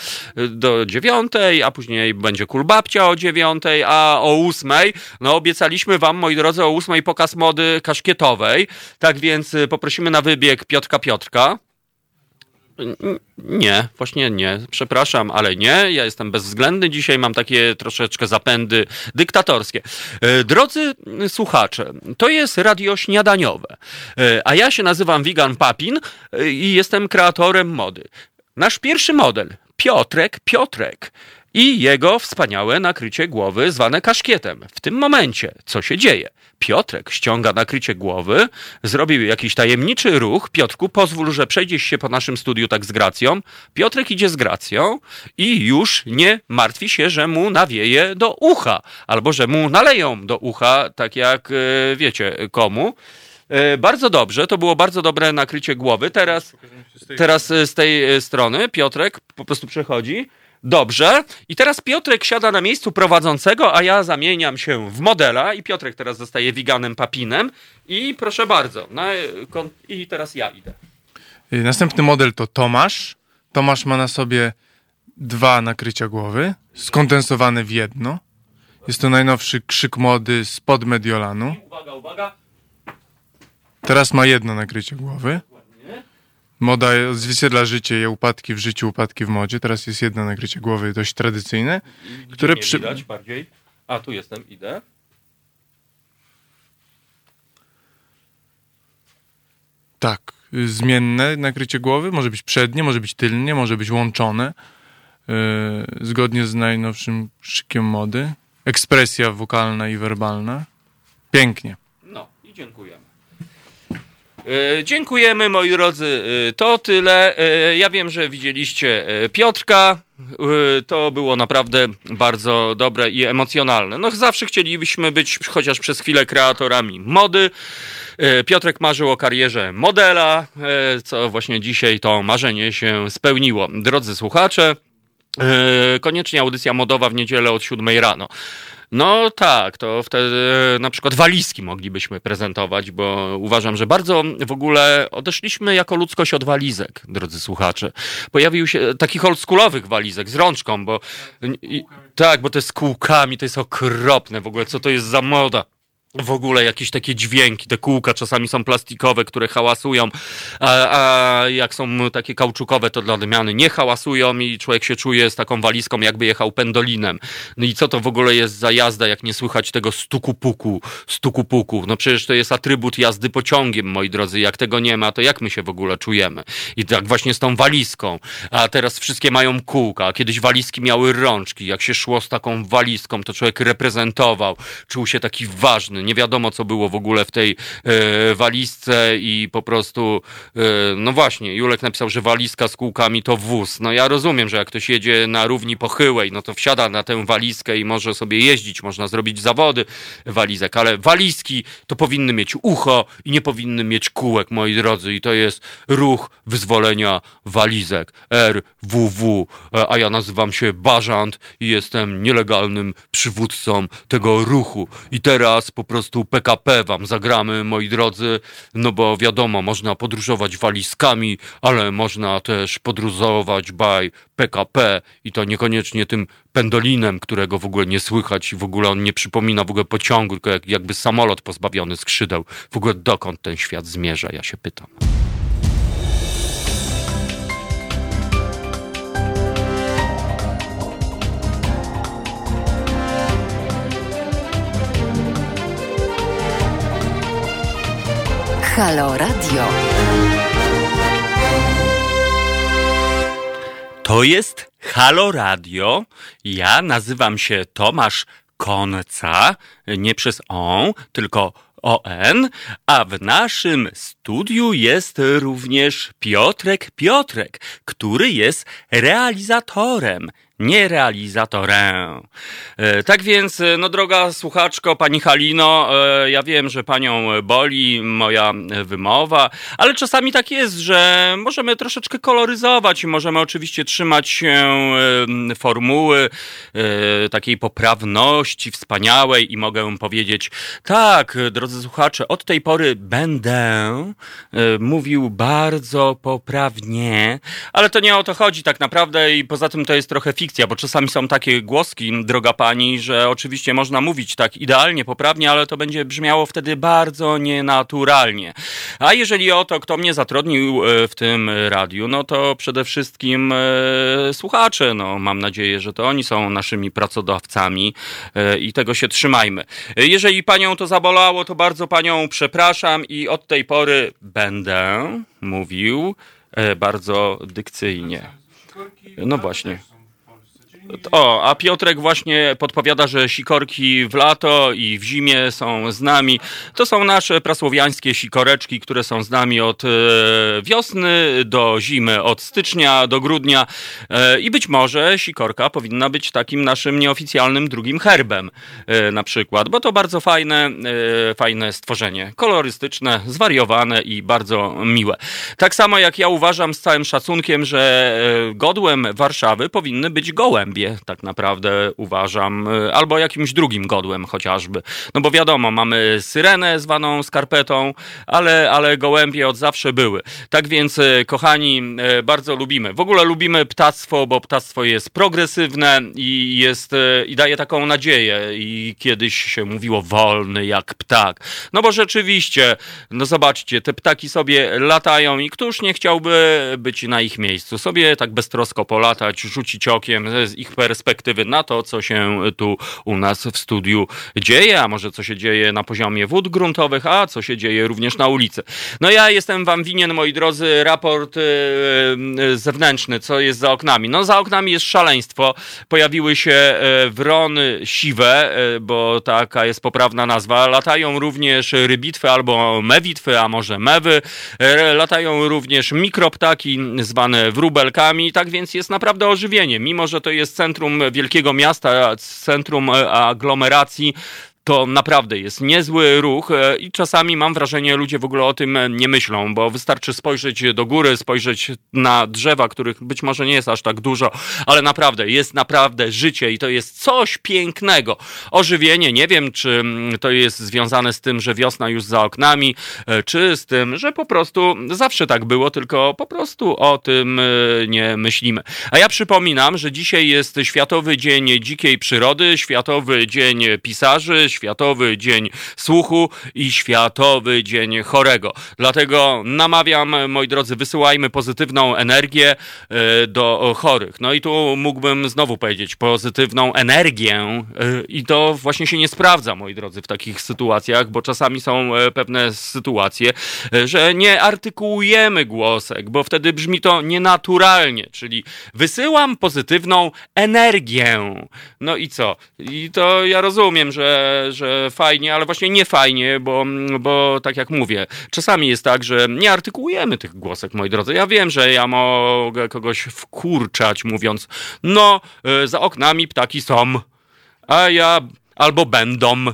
do 9, a później będzie kulbabcia o 9, a o 8, no obiecaliśmy wam, moi drodzy, o 8 pokaz mody kaszkietowej, tak więc y, poprosimy na wybieg Piotrka Piotrka. Nie, właśnie nie. Przepraszam, ale nie. Ja jestem bezwzględny dzisiaj, mam takie troszeczkę zapędy dyktatorskie. E, drodzy słuchacze, to jest radio śniadaniowe, e, a ja się nazywam Wigan Papin e, i jestem kreatorem mody. Nasz pierwszy model, Piotrek Piotrek i jego wspaniałe nakrycie głowy zwane kaszkietem. W tym momencie, co się dzieje? Piotrek ściąga nakrycie głowy, zrobił jakiś tajemniczy ruch. Piotrku, pozwól, że przejdziesz się po naszym studiu tak z gracją. Piotrek idzie z gracją i już nie martwi się, że mu nawieje do ucha, albo że mu naleją do ucha, tak jak e, wiecie komu. E, bardzo dobrze, to było bardzo dobre nakrycie głowy. Teraz, teraz z tej e, strony Piotrek po prostu przechodzi Dobrze. I teraz Piotrek siada na miejscu prowadzącego, a ja zamieniam się w modela i Piotrek teraz zostaje wiganem papinem. I proszę bardzo. Na, I teraz ja idę.
Y, następny model to Tomasz. Tomasz ma na sobie dwa nakrycia głowy, skondensowane w jedno. Jest to najnowszy krzyk mody spod Mediolanu.
Uwaga, uwaga.
Teraz ma jedno nakrycie głowy. Moda odzwierciedla życie, je upadki w życiu, upadki w modzie. Teraz jest jedno nagrycie głowy dość tradycyjne,
Gdzie które nie przy... widać bardziej. A, tu jestem, idę.
Tak, zmienne nakrycie głowy, może być przednie, może być tylnie, może być łączone, yy, zgodnie z najnowszym szykiem mody. Ekspresja wokalna i werbalna. Pięknie.
No i dziękujemy. E, dziękujemy moi drodzy, e, to tyle. E, ja wiem, że widzieliście Piotrka. To było naprawdę bardzo dobre i emocjonalne. No zawsze chcielibyśmy być chociaż przez chwilę kreatorami mody. Piotrek marzył o karierze modela, co właśnie dzisiaj to marzenie się spełniło. Drodzy słuchacze, koniecznie audycja modowa w niedzielę od 7 rano. No tak, to wtedy na przykład walizki moglibyśmy prezentować, bo uważam, że bardzo w ogóle odeszliśmy jako ludzkość od walizek, drodzy słuchacze. Pojawił się takich oldschoolowych walizek z rączką, bo i, tak, bo to jest z kółkami, to jest okropne w ogóle, co to jest za moda w ogóle jakieś takie dźwięki, te kółka czasami są plastikowe, które hałasują, a, a, jak są takie kauczukowe, to dla odmiany nie hałasują i człowiek się czuje z taką walizką, jakby jechał pendolinem. No i co to w ogóle jest za jazda, jak nie słychać tego stuku puku, stuku puku? No przecież to jest atrybut jazdy pociągiem, moi drodzy. Jak tego nie ma, to jak my się w ogóle czujemy? I tak właśnie z tą walizką. A teraz wszystkie mają kółka. Kiedyś walizki miały rączki. Jak się szło z taką walizką, to człowiek reprezentował, czuł się taki ważny nie wiadomo, co było w ogóle w tej e, walizce i po prostu, e, no właśnie, Julek napisał, że walizka z kółkami to wóz. No ja rozumiem, że jak ktoś jedzie na równi pochyłej, no to wsiada na tę walizkę i może sobie jeździć, można zrobić zawody walizek, ale walizki to powinny mieć ucho i nie powinny mieć kółek, moi drodzy, i to jest ruch wyzwolenia walizek, RWW, e, a ja nazywam się Bażant i jestem nielegalnym przywódcą tego ruchu. I teraz po prostu PKP wam zagramy, moi drodzy, no bo wiadomo, można podróżować walizkami, ale można też podróżować by PKP i to niekoniecznie tym pendolinem, którego w ogóle nie słychać i w ogóle on nie przypomina w ogóle pociągu, tylko jak, jakby samolot pozbawiony skrzydeł. W ogóle dokąd ten świat zmierza, ja się pytam.
Halo Radio.
To jest Halo Radio. Ja nazywam się Tomasz Konca, nie przez on, tylko ON, a w naszym studiu jest również Piotrek Piotrek, który jest realizatorem nie realizatorem. E, tak więc, e, no droga słuchaczko, pani Halino, e, ja wiem, że panią boli moja wymowa, ale czasami tak jest, że możemy troszeczkę koloryzować i możemy oczywiście trzymać się formuły takiej poprawności wspaniałej i mogę powiedzieć, tak, drodzy słuchacze, od tej pory będę mówił bardzo poprawnie, ale to nie o to chodzi tak naprawdę i poza tym to jest trochę fikcja fikcja, bo czasami są takie głoski, droga pani, że oczywiście można mówić tak idealnie, poprawnie, ale to będzie brzmiało wtedy bardzo nienaturalnie. A jeżeli o to, kto mnie zatrudnił e, w tym radiu, no to przede wszystkim e, słuchacze. No, mam nadzieję, że to oni są naszymi pracodawcami e, i tego się trzymajmy. Jeżeli panią to zabolało, to bardzo panią przepraszam i od tej pory będę mówił bardzo dykcyjnie. No właśnie. O, a Piotrek właśnie podpowiada, że sikorki w lato i w zimie są z nami. To są nasze prasłowiańskie sikoreczki, które są z nami od e, wiosny do zimy, od stycznia do grudnia. E, I być może sikorka powinna być takim naszym nieoficjalnym drugim herbem e, na przykład, bo to bardzo fajne, fajne stworzenie. Kolorystyczne, zwariowane i bardzo miłe. Tak samo jak ja uważam z całym szacunkiem, że godłem Warszawy powinny być gołębie tak naprawdę uważam, y, albo jakimś drugim godłem chociażby. No bo wiadomo, mamy syrenę zwaną skarpetą, ale, ale gołębie od zawsze były. Tak więc, y, kochani, y, bardzo lubimy. W ogóle lubimy ptactwo, bo ptactwo jest progresywne i jest i daje taką nadzieję. I kiedyś się mówiło wolny jak ptak. No bo rzeczywiście, no zobaczcie, te ptaki sobie latają i któż nie chciałby być na ich miejscu? Sobie tak beztrosko polatać, rzucić okiem ich ich perspektywy na to, co się tu u nas w studiu dzieje, a może co się dzieje na poziomie wód gruntowych, a co się dzieje również na ulicy. No ja jestem wam winien, moi drodzy, raport yy, zewnętrzny, co jest za oknami. No za oknami jest szaleństwo. Pojawiły się wrony siwe, bo taka jest poprawna nazwa. Latają również rybitwy albo mewitwy, a może mewy. Latają również mikroptaki zwane wróbelkami, tak więc jest naprawdę ożywienie. Mimo, że to jest centrum wielkiego miasta, centrum e, aglomeracji, to naprawdę jest niezły ruch e, i czasami mam wrażenie, ludzie w ogóle o tym nie myślą, bo wystarczy spojrzeć do góry, spojrzeć na drzewa, których być może nie jest aż tak dużo, ale naprawdę jest naprawdę życie i to jest coś pięknego. Ożywienie, nie wiem, czy to jest związane z tym, że wiosna już za oknami, e, czy z tym, że po prostu zawsze tak było, tylko po prostu o tym e, nie myślimy. A ja przypominam, że dzisiaj jest Światowy Dzień Dzikiej Przyrody, Światowy Dzień Pisarzy, Światowy Dzień Słuchu i Światowy Dzień Chorego. Dlatego namawiam, moi drodzy, wysyłajmy pozytywną energię e, do chorych. No i tu mógłbym znowu powiedzieć pozytywną energię e, i to właśnie się nie sprawdza, moi drodzy, w takich sytuacjach, bo czasami są e, pewne sytuacje, że nie artykułujemy głosek, bo wtedy brzmi to nienaturalnie, czyli wysyłam pozytywną energię. No i co? I to ja rozumiem, że, że fajnie, ale właśnie nie fajnie, bo, bo tak jak mówię, czasami jest tak, że nie artykułujemy tych głosek, moi drodzy. Ja wiem, że ja mogę kogoś wkurczać, mówiąc, no, e, za oknami ptaki są, a ja albo będą.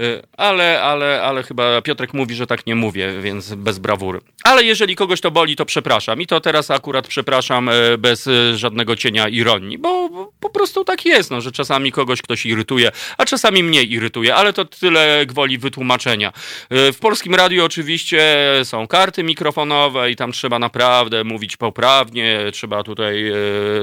E, ale, ale, ale chyba Piotrek mówi, że tak nie mówię, więc bez brawury. Ale jeżeli kogoś to boli, to przepraszam. I to teraz akurat przepraszam e, bez e, żadnego cienia ironii, bo po prostu tak jest, no, że czasami kogoś ktoś irytuje, a czasami mnie irytuje, ale to tyle gwoli wytłumaczenia. W polskim radiu oczywiście są karty mikrofonowe i tam trzeba naprawdę mówić poprawnie, trzeba tutaj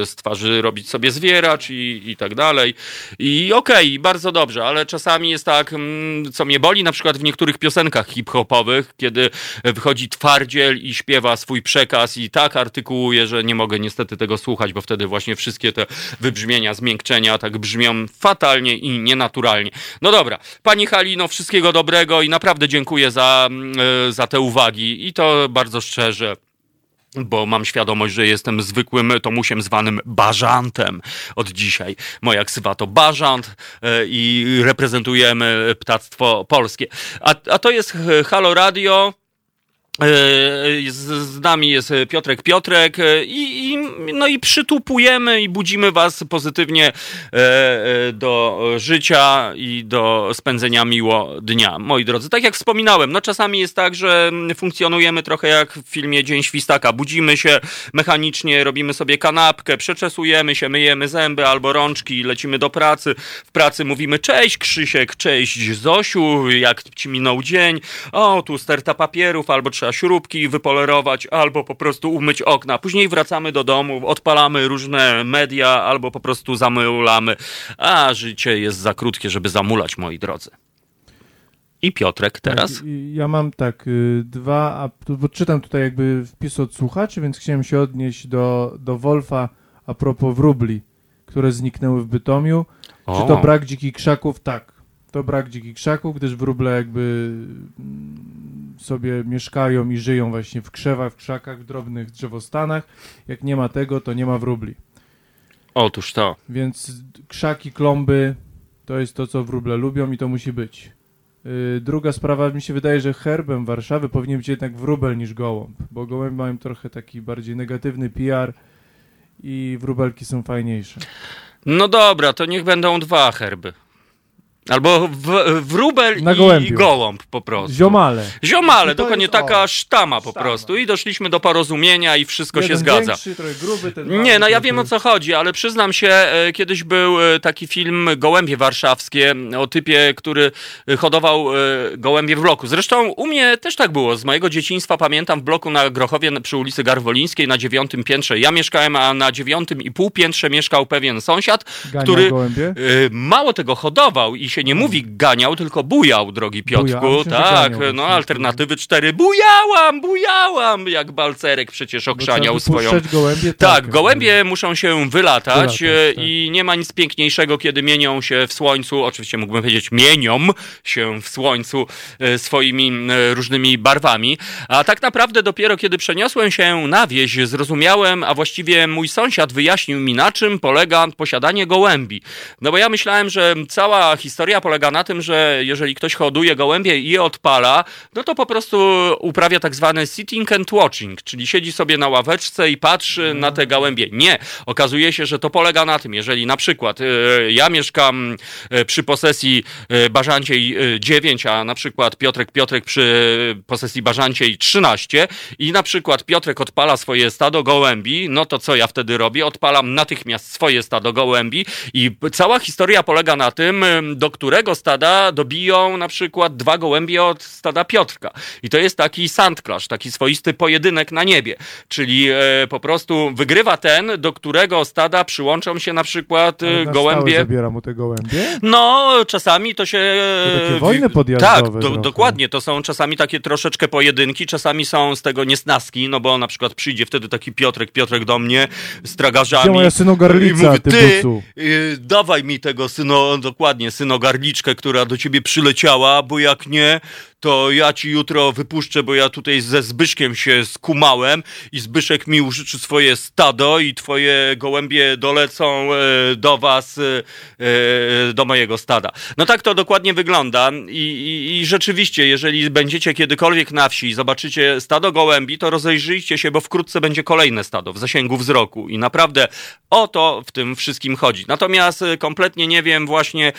z twarzy robić sobie zwieracz i, i tak dalej. I okej, bardzo dobrze, ale czasami jest tak, mm, co mnie boli, na przykład w niektórych piosenkach hip-hopowych, kiedy wychodzi twardziel i śpiewa swój przekaz i tak artykułuje, że nie mogę niestety tego słuchać, bo wtedy właśnie wszystkie te wybrzmienia, zmiękczenia tak brzmią fatalnie i nienaturalnie. No dobra, pani Halino, wszystkiego dobrego i naprawdę dziękuję za, mm, e, za te uwagi i to bardzo szczerze bo mam świadomość, że jestem zwykłym Tomusiem zwanym Bażantem od dzisiaj. Moja ksywa to Bażant e, i reprezentujemy ptactwo polskie. A, a to jest e, Halo Radio. E, Z, nami jest Piotrek Piotrek e, i, i, no i przytupujemy i budzimy was pozytywnie e, do życia i do spędzenia miło dnia. Moi drodzy, tak jak wspominałem, no czasami jest tak, że funkcjonujemy trochę jak w filmie Dzień Świstaka. Budzimy się mechanicznie, robimy sobie kanapkę, przeczesujemy się, myjemy zęby albo rączki, lecimy do pracy. W pracy mówimy cześć Krzysiek, cześć Zosiu, jak ci minął dzień? O, tu sterta papierów, albo trzeba śrubki wypolerować, albo po prostu umyć okna. Później wracamy do domu, odpalamy różne media, albo po prostu zamulamy. A życie jest za krótkie, żeby zamulać, moi drodzy. I Piotrek teraz?
Tak, ja mam tak, y, dwa, a bo czytam tutaj jakby wpis od słuchaczy, więc chciałem się odnieść do, do Wolfa a propos wróbli, które zniknęły w Bytomiu. Czy to
O.
brak dzikich krzaków? Tak. To brak dzikich krzaków, gdyż wróble jakby mm, sobie mieszkają i żyją właśnie w krzewach, w krzakach, w drobnych drzewostanach. Jak nie ma tego, to nie ma wróbli.
Otóż to.
Więc krzaki, klomby to jest to, co wróble lubią i to musi być. Yy, druga sprawa, mi się wydaje, że herbem Warszawy powinien być jednak wróbel niż gołąb, bo gołębie mają trochę taki bardziej negatywny PR i wróbelki są fajniejsze.
No dobra, to niech będą dwa herby. Albo w, wróbel
Na
i,
gołębiu.
i gołąb po prostu.
Ziomale.
Ziomale, dokładnie
jest-
taka
o,
sztama po
sztama.
prostu. I doszliśmy do porozumienia i wszystko się
Jeden
zgadza.
Większy, trochę gruby, ten
Nie, no ja wiem o co chodzi, ale przyznam się, e, kiedyś był e, taki film Gołębie Warszawskie o typie, który hodował e, gołębie w bloku. Zresztą u mnie też tak było. Z mojego dzieciństwa pamiętam w bloku na Grochowie przy ulicy Garwolińskiej na dziewiątym piętrze. Ja mieszkałem, a na dziewiątym i pół piętrze mieszkał pewien sąsiad,
Ganiał
który
gołębie?
mało tego hodował i się nie mówi ganiał, tylko bujał, drogi
myślę, że
tak,
ganiał.
no alternatywy cztery. Bujałam, bujałam, jak balcerek przecież
Bo trzeba
ochrzaniał swoją
wypuszczać gołębie?
tak, gołębie muszą się wylatać
Wylatać,
e,
tak.
i nie ma nic piękniejszego, kiedy mienią się w słońcu, oczywiście mógłbym powiedzieć mienią się w słońcu e, swoimi e, różnymi barwami, a tak naprawdę dopiero kiedy przeniosłem się na wieś, zrozumiałem, a właściwie mój sąsiad wyjaśnił mi na czym polega posiadanie gołębi. No bo ja myślałem, że cała historia polega na tym, że jeżeli ktoś hoduje gołębie i je odpala, no to po prostu uprawia tak zwany sitting and watching, czyli siedzi sobie na ławeczce i patrzy na te gołębie. Nie. Okazuje się, że to polega na tym, jeżeli na przykład e, ja mieszkam e, przy posesji Bażanciej e, 9, a na przykład Piotrek Piotrek przy posesji Bażanciej 13 i na przykład Piotrek odpala swoje stado gołębi, no to co ja wtedy robię? Odpalam natychmiast swoje stado gołębi i cała historia polega na tym, em, do którego stada dobiją na przykład dwa gołębie od stada Piotrka. I to jest taki sandclash, taki swoisty pojedynek na niebie. Czyli e, po prostu wygrywa ten, do którego stada przyłączą się na przykład e,
na
gołębie.
zabiera mu te gołębie?
No, czasami to się.
To takie wojny podjazdowe
Tak, do, dokładnie. To są czasami takie troszeczkę pojedynki, czasami są z tego niesnaski, no bo na przykład przyjdzie wtedy taki Piotrek, Piotrek do mnie z tragarzami.
Gdzie moja synogarlica,
i mówi,
ty
ty, y, dawaj mi tego syno, dokładnie, synogarliczkę, która do ciebie przyleciała, bo jak nie, to ja ci jutro wypuszczę, bo ja tutaj ze Zbyszkiem się skumałem i Zbyszek mi użyczy swoje stado i twoje gołębie dolecą e, do was, e, e, do mojego stada. No tak to dokładnie wygląda i, i, i rzeczywiście, jeżeli będziecie kiedykolwiek na wsi i zobaczycie stado gołębi, to rozejrzyjcie się, bo wkrótce będzie kolejne stado w zasięgu wzroku i naprawdę o to w tym wszystkim chodzi. Natomiast kompletnie nie wiem właśnie,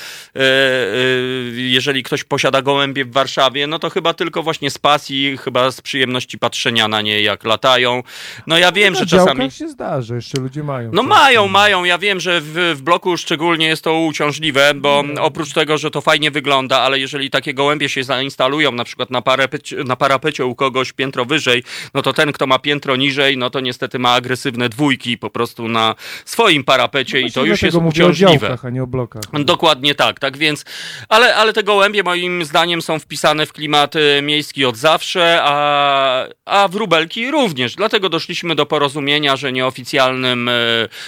jeżeli ktoś posiada gołębie w Warszawie, no to chyba tylko właśnie z pasji, chyba z przyjemności patrzenia na nie, jak latają. No ja wiem,
Na
że czasami...
się zdarza, jeszcze ludzie mają.
No mają, mają. Ja wiem, że w, w bloku szczególnie jest to uciążliwe, bo oprócz tego, że to fajnie wygląda, ale jeżeli takie gołębie się zainstalują na przykład na, parapecie, na parapecie u kogoś piętro wyżej, no to ten, kto ma piętro niżej, no to niestety ma agresywne dwójki po prostu na swoim parapecie i to już jest
mówię o
uciążliwe.
działkach, a nie o blokach.
Dokładnie tak, tak więc, ale, ale te gołębie moim zdaniem są wpisane w klimat e, miejski od zawsze, a, a wróbelki również. Dlatego doszliśmy do porozumienia, że nieoficjalnym e,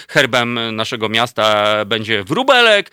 herbem naszego miasta będzie wróbelek,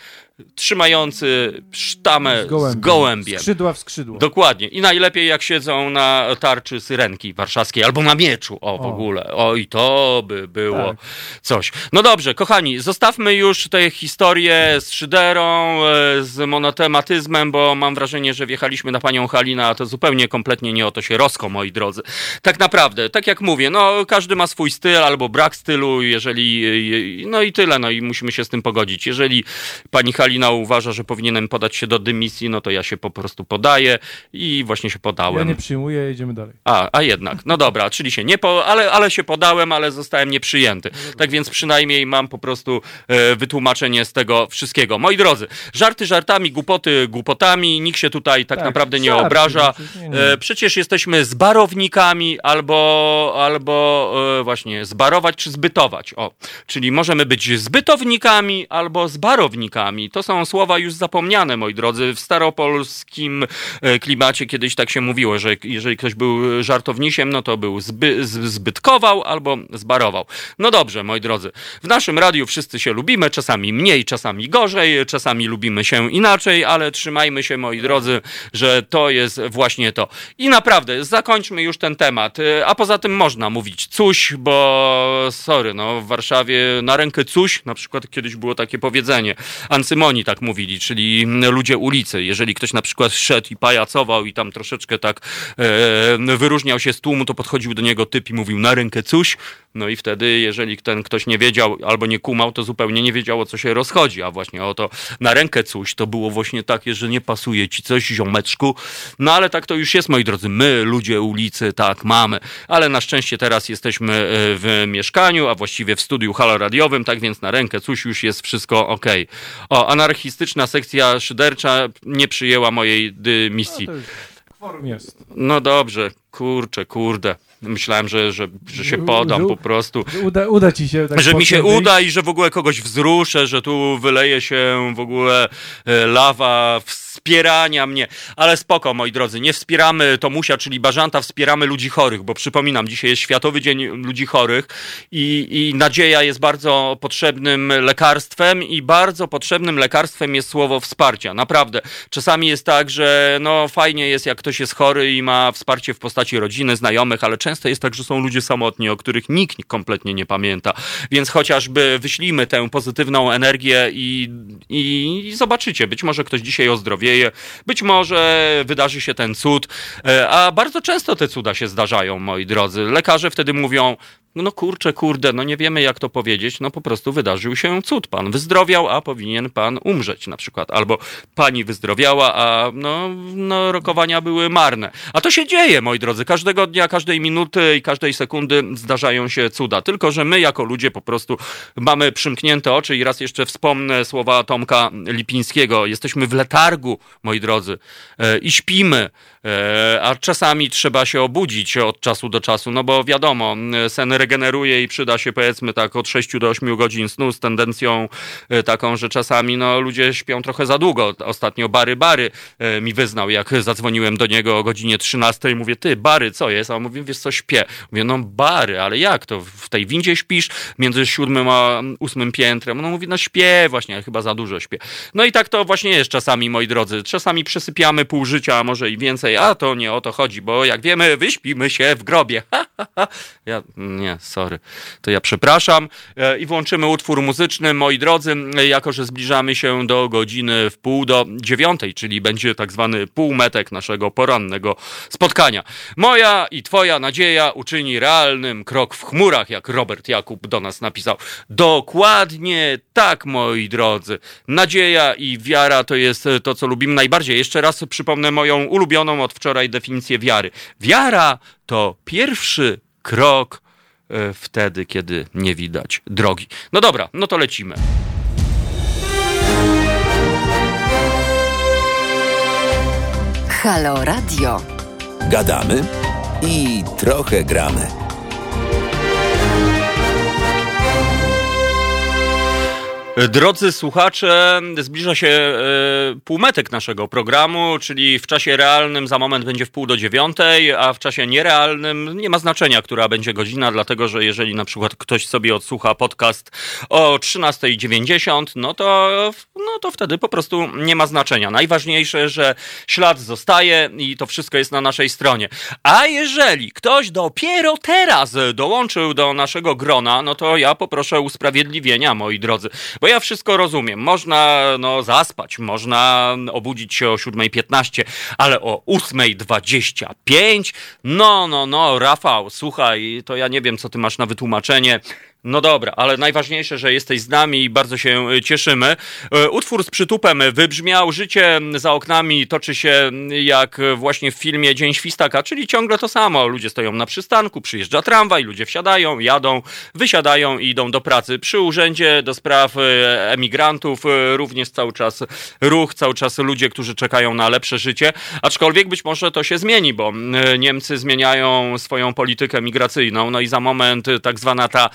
trzymający sztamę z
gołębiem.
gołębiem.
Skrzydła w skrzydło.
Dokładnie. I najlepiej jak siedzą na tarczy syrenki warszawskiej albo na mieczu. O, w
O.
ogóle. O, i to by było
Tak.
coś. No dobrze, kochani, zostawmy już tę historię z szyderą, e, z monotematyzmem, bo mam wrażenie, że wjechaliśmy na panią Halinę, a to zupełnie kompletnie nie o to się rosko, moi drodzy. Tak naprawdę, tak jak mówię, no każdy ma swój styl albo brak stylu, jeżeli, no i tyle, no i musimy się z tym pogodzić. Jeżeli pani Halina uważa, że powinienem podać się do dymisji, no to ja się po prostu podaję i właśnie się
Ja
podałem.
nie przyjmuję, jedziemy dalej.
A, a jednak. No dobra, czyli się nie po, ale, ale się podałem, ale zostałem nieprzyjęty. Tak więc przynajmniej mam po prostu e, wytłumaczenie z tego wszystkiego. Moi drodzy, żarty żartami, głupoty głupotami, nikt się tutaj tak,
Tak,
naprawdę nie
żarty,
obraża.
przecież nie, nie.
E, przecież jesteśmy zbarownikami albo, albo e, właśnie zbarować czy zbytować. O, czyli możemy być zbytownikami albo zbarownikami. To są słowa już zapomniane, moi drodzy. W staropolskim e, klimacie kiedyś tak się mówiło, że jeżeli ktoś był żartownisiem, no to był zby, zbytkował albo zbarował. No dobrze, moi drodzy. W naszym radiu wszyscy się lubimy, czasami mniej, czasami gorzej, czasami lubimy się inaczej, ale trzymajmy się, moi drodzy, że to jest właśnie to. I naprawdę, zakończmy już ten temat. E, A poza tym można mówić coś, bo sorry, no w Warszawie na rękę coś, na przykład kiedyś było takie powiedzenie. Ancymoni tak mówili, czyli ludzie ulicy. Jeżeli ktoś na przykład szedł i pajacował i tam troszeczkę tak e, wyróżniał się z tłumu, to podchodził do niego typ i mówił na rękę coś. No i wtedy, jeżeli ten ktoś nie wiedział albo nie kumał, to zupełnie nie wiedział o co się rozchodzi. A właśnie o to na rękę coś to było właśnie takie, że nie pasuje ci coś, ziomeczku. No ale tak to już jest, moi drodzy. My, ludzie ulicy, tak mamy. Ale na szczęście teraz jesteśmy e, w mieszkaniu, a właściwie w studiu haloradiowym, tak więc na rękę coś już jest wszystko ok. O, anarchistyczna sekcja szydercza nie przyjęła mojej dymisji.
No to już kworum jest.
No dobrze, kurczę, kurde. Myślałem, że, że, że się podam po prostu.
Że Uda, uda ci się tak
Że mi się uda i że w ogóle kogoś wzruszę, że tu wyleje się w ogóle e, lawa wspierania mnie. Ale spoko, moi drodzy, nie wspieramy Tomusia, czyli Bażanta, wspieramy ludzi chorych, bo przypominam, dzisiaj jest Światowy Dzień Ludzi Chorych i, i nadzieja jest bardzo potrzebnym lekarstwem i bardzo potrzebnym lekarstwem jest słowo wsparcia. Naprawdę. Czasami jest tak, że no fajnie jest, jak ktoś jest chory i ma wsparcie w postaci rodziny, znajomych, ale często jest tak, że są ludzie samotni, o których nikt kompletnie nie pamięta. Więc chociażby wyślijmy tę pozytywną energię i, i, zobaczycie, być może ktoś dzisiaj być może wydarzy się ten cud, E, a bardzo często te cuda się zdarzają, moi drodzy. Lekarze wtedy mówią, no kurczę, kurde, no nie wiemy jak to powiedzieć, no po prostu wydarzył się cud. Pan wyzdrowiał, a powinien pan umrzeć na przykład. Albo pani wyzdrowiała, a no, no rokowania były marne. A to się dzieje, moi drodzy. Każdego dnia, każdej minuty i każdej sekundy zdarzają się cuda. Tylko, że my jako ludzie po prostu mamy przymknięte oczy i raz jeszcze wspomnę słowa Tomka Lipińskiego. Jesteśmy w letargu, moi drodzy, e, i śpimy. E, A czasami trzeba się obudzić od czasu do czasu, no bo wiadomo, sen regeneruje i przyda się powiedzmy tak od 6 do 8 godzin snu z tendencją e, taką, że czasami no, ludzie śpią trochę za długo. Ostatnio Bary Bary e, mi wyznał, jak zadzwoniłem do niego o godzinie 13 i mówię, ty Bary, co jest? A on mówi, wiesz co, śpię. Mówię, no Bary, ale jak to? W tej windzie śpisz między siódmym a ósmym piętrem? No mówi, no śpię właśnie, chyba za dużo śpię. No i tak to właśnie jest czasami, moi drodzy. Czasami przesypiamy pół życia, a może i więcej, a to nie o to chodzi, bo jak wiemy, wyśpimy się w grobie. Ja, nie, sorry. To ja przepraszam. E, I włączymy utwór muzyczny. Moi drodzy, jako że zbliżamy się do godziny w pół do dziewiątej, czyli będzie tak zwany półmetek naszego porannego spotkania. Moja i twoja nadzieja uczyni realnym krok w chmurach, jak Robert Jakub do nas napisał. Dokładnie tak, moi drodzy. Nadzieja i wiara to jest to, co lubimy najbardziej. Jeszcze raz przypomnę moją ulubioną od wczoraj definicję wiary. Wiara to pierwszy krok e, wtedy, kiedy nie widać drogi. No dobra, no to lecimy.
Halo Radio.
Gadamy i trochę gramy.
Drodzy słuchacze, zbliża się e, półmetek naszego programu, czyli w czasie realnym za moment będzie w pół do dziewiątej, a w czasie nierealnym nie ma znaczenia, która będzie godzina, dlatego że jeżeli na przykład ktoś sobie odsłucha podcast o 13.90, no to, no to wtedy po prostu nie ma znaczenia. Najważniejsze, że ślad zostaje i to wszystko jest na naszej stronie. A jeżeli ktoś dopiero teraz dołączył do naszego grona, no to ja poproszę usprawiedliwienia, moi drodzy. Bo ja wszystko rozumiem. Można no, zaspać, można obudzić się o 7.15, ale o 8.25? No, no, no, Rafał, słuchaj, to ja nie wiem, co ty masz na wytłumaczenie. No dobra, ale najważniejsze, że jesteś z nami i bardzo się y, cieszymy. Y, utwór z przytupem wybrzmiał, życie za oknami toczy się jak właśnie w filmie Dzień Świstaka, czyli ciągle to samo. Ludzie stoją na przystanku, przyjeżdża tramwaj, ludzie wsiadają, jadą, wysiadają i idą do pracy. Przy urzędzie do spraw y, emigrantów również cały czas ruch, cały czas ludzie, którzy czekają na lepsze życie, aczkolwiek być może to się zmieni, bo Niemcy zmieniają swoją politykę migracyjną, no i za moment tak zwana ta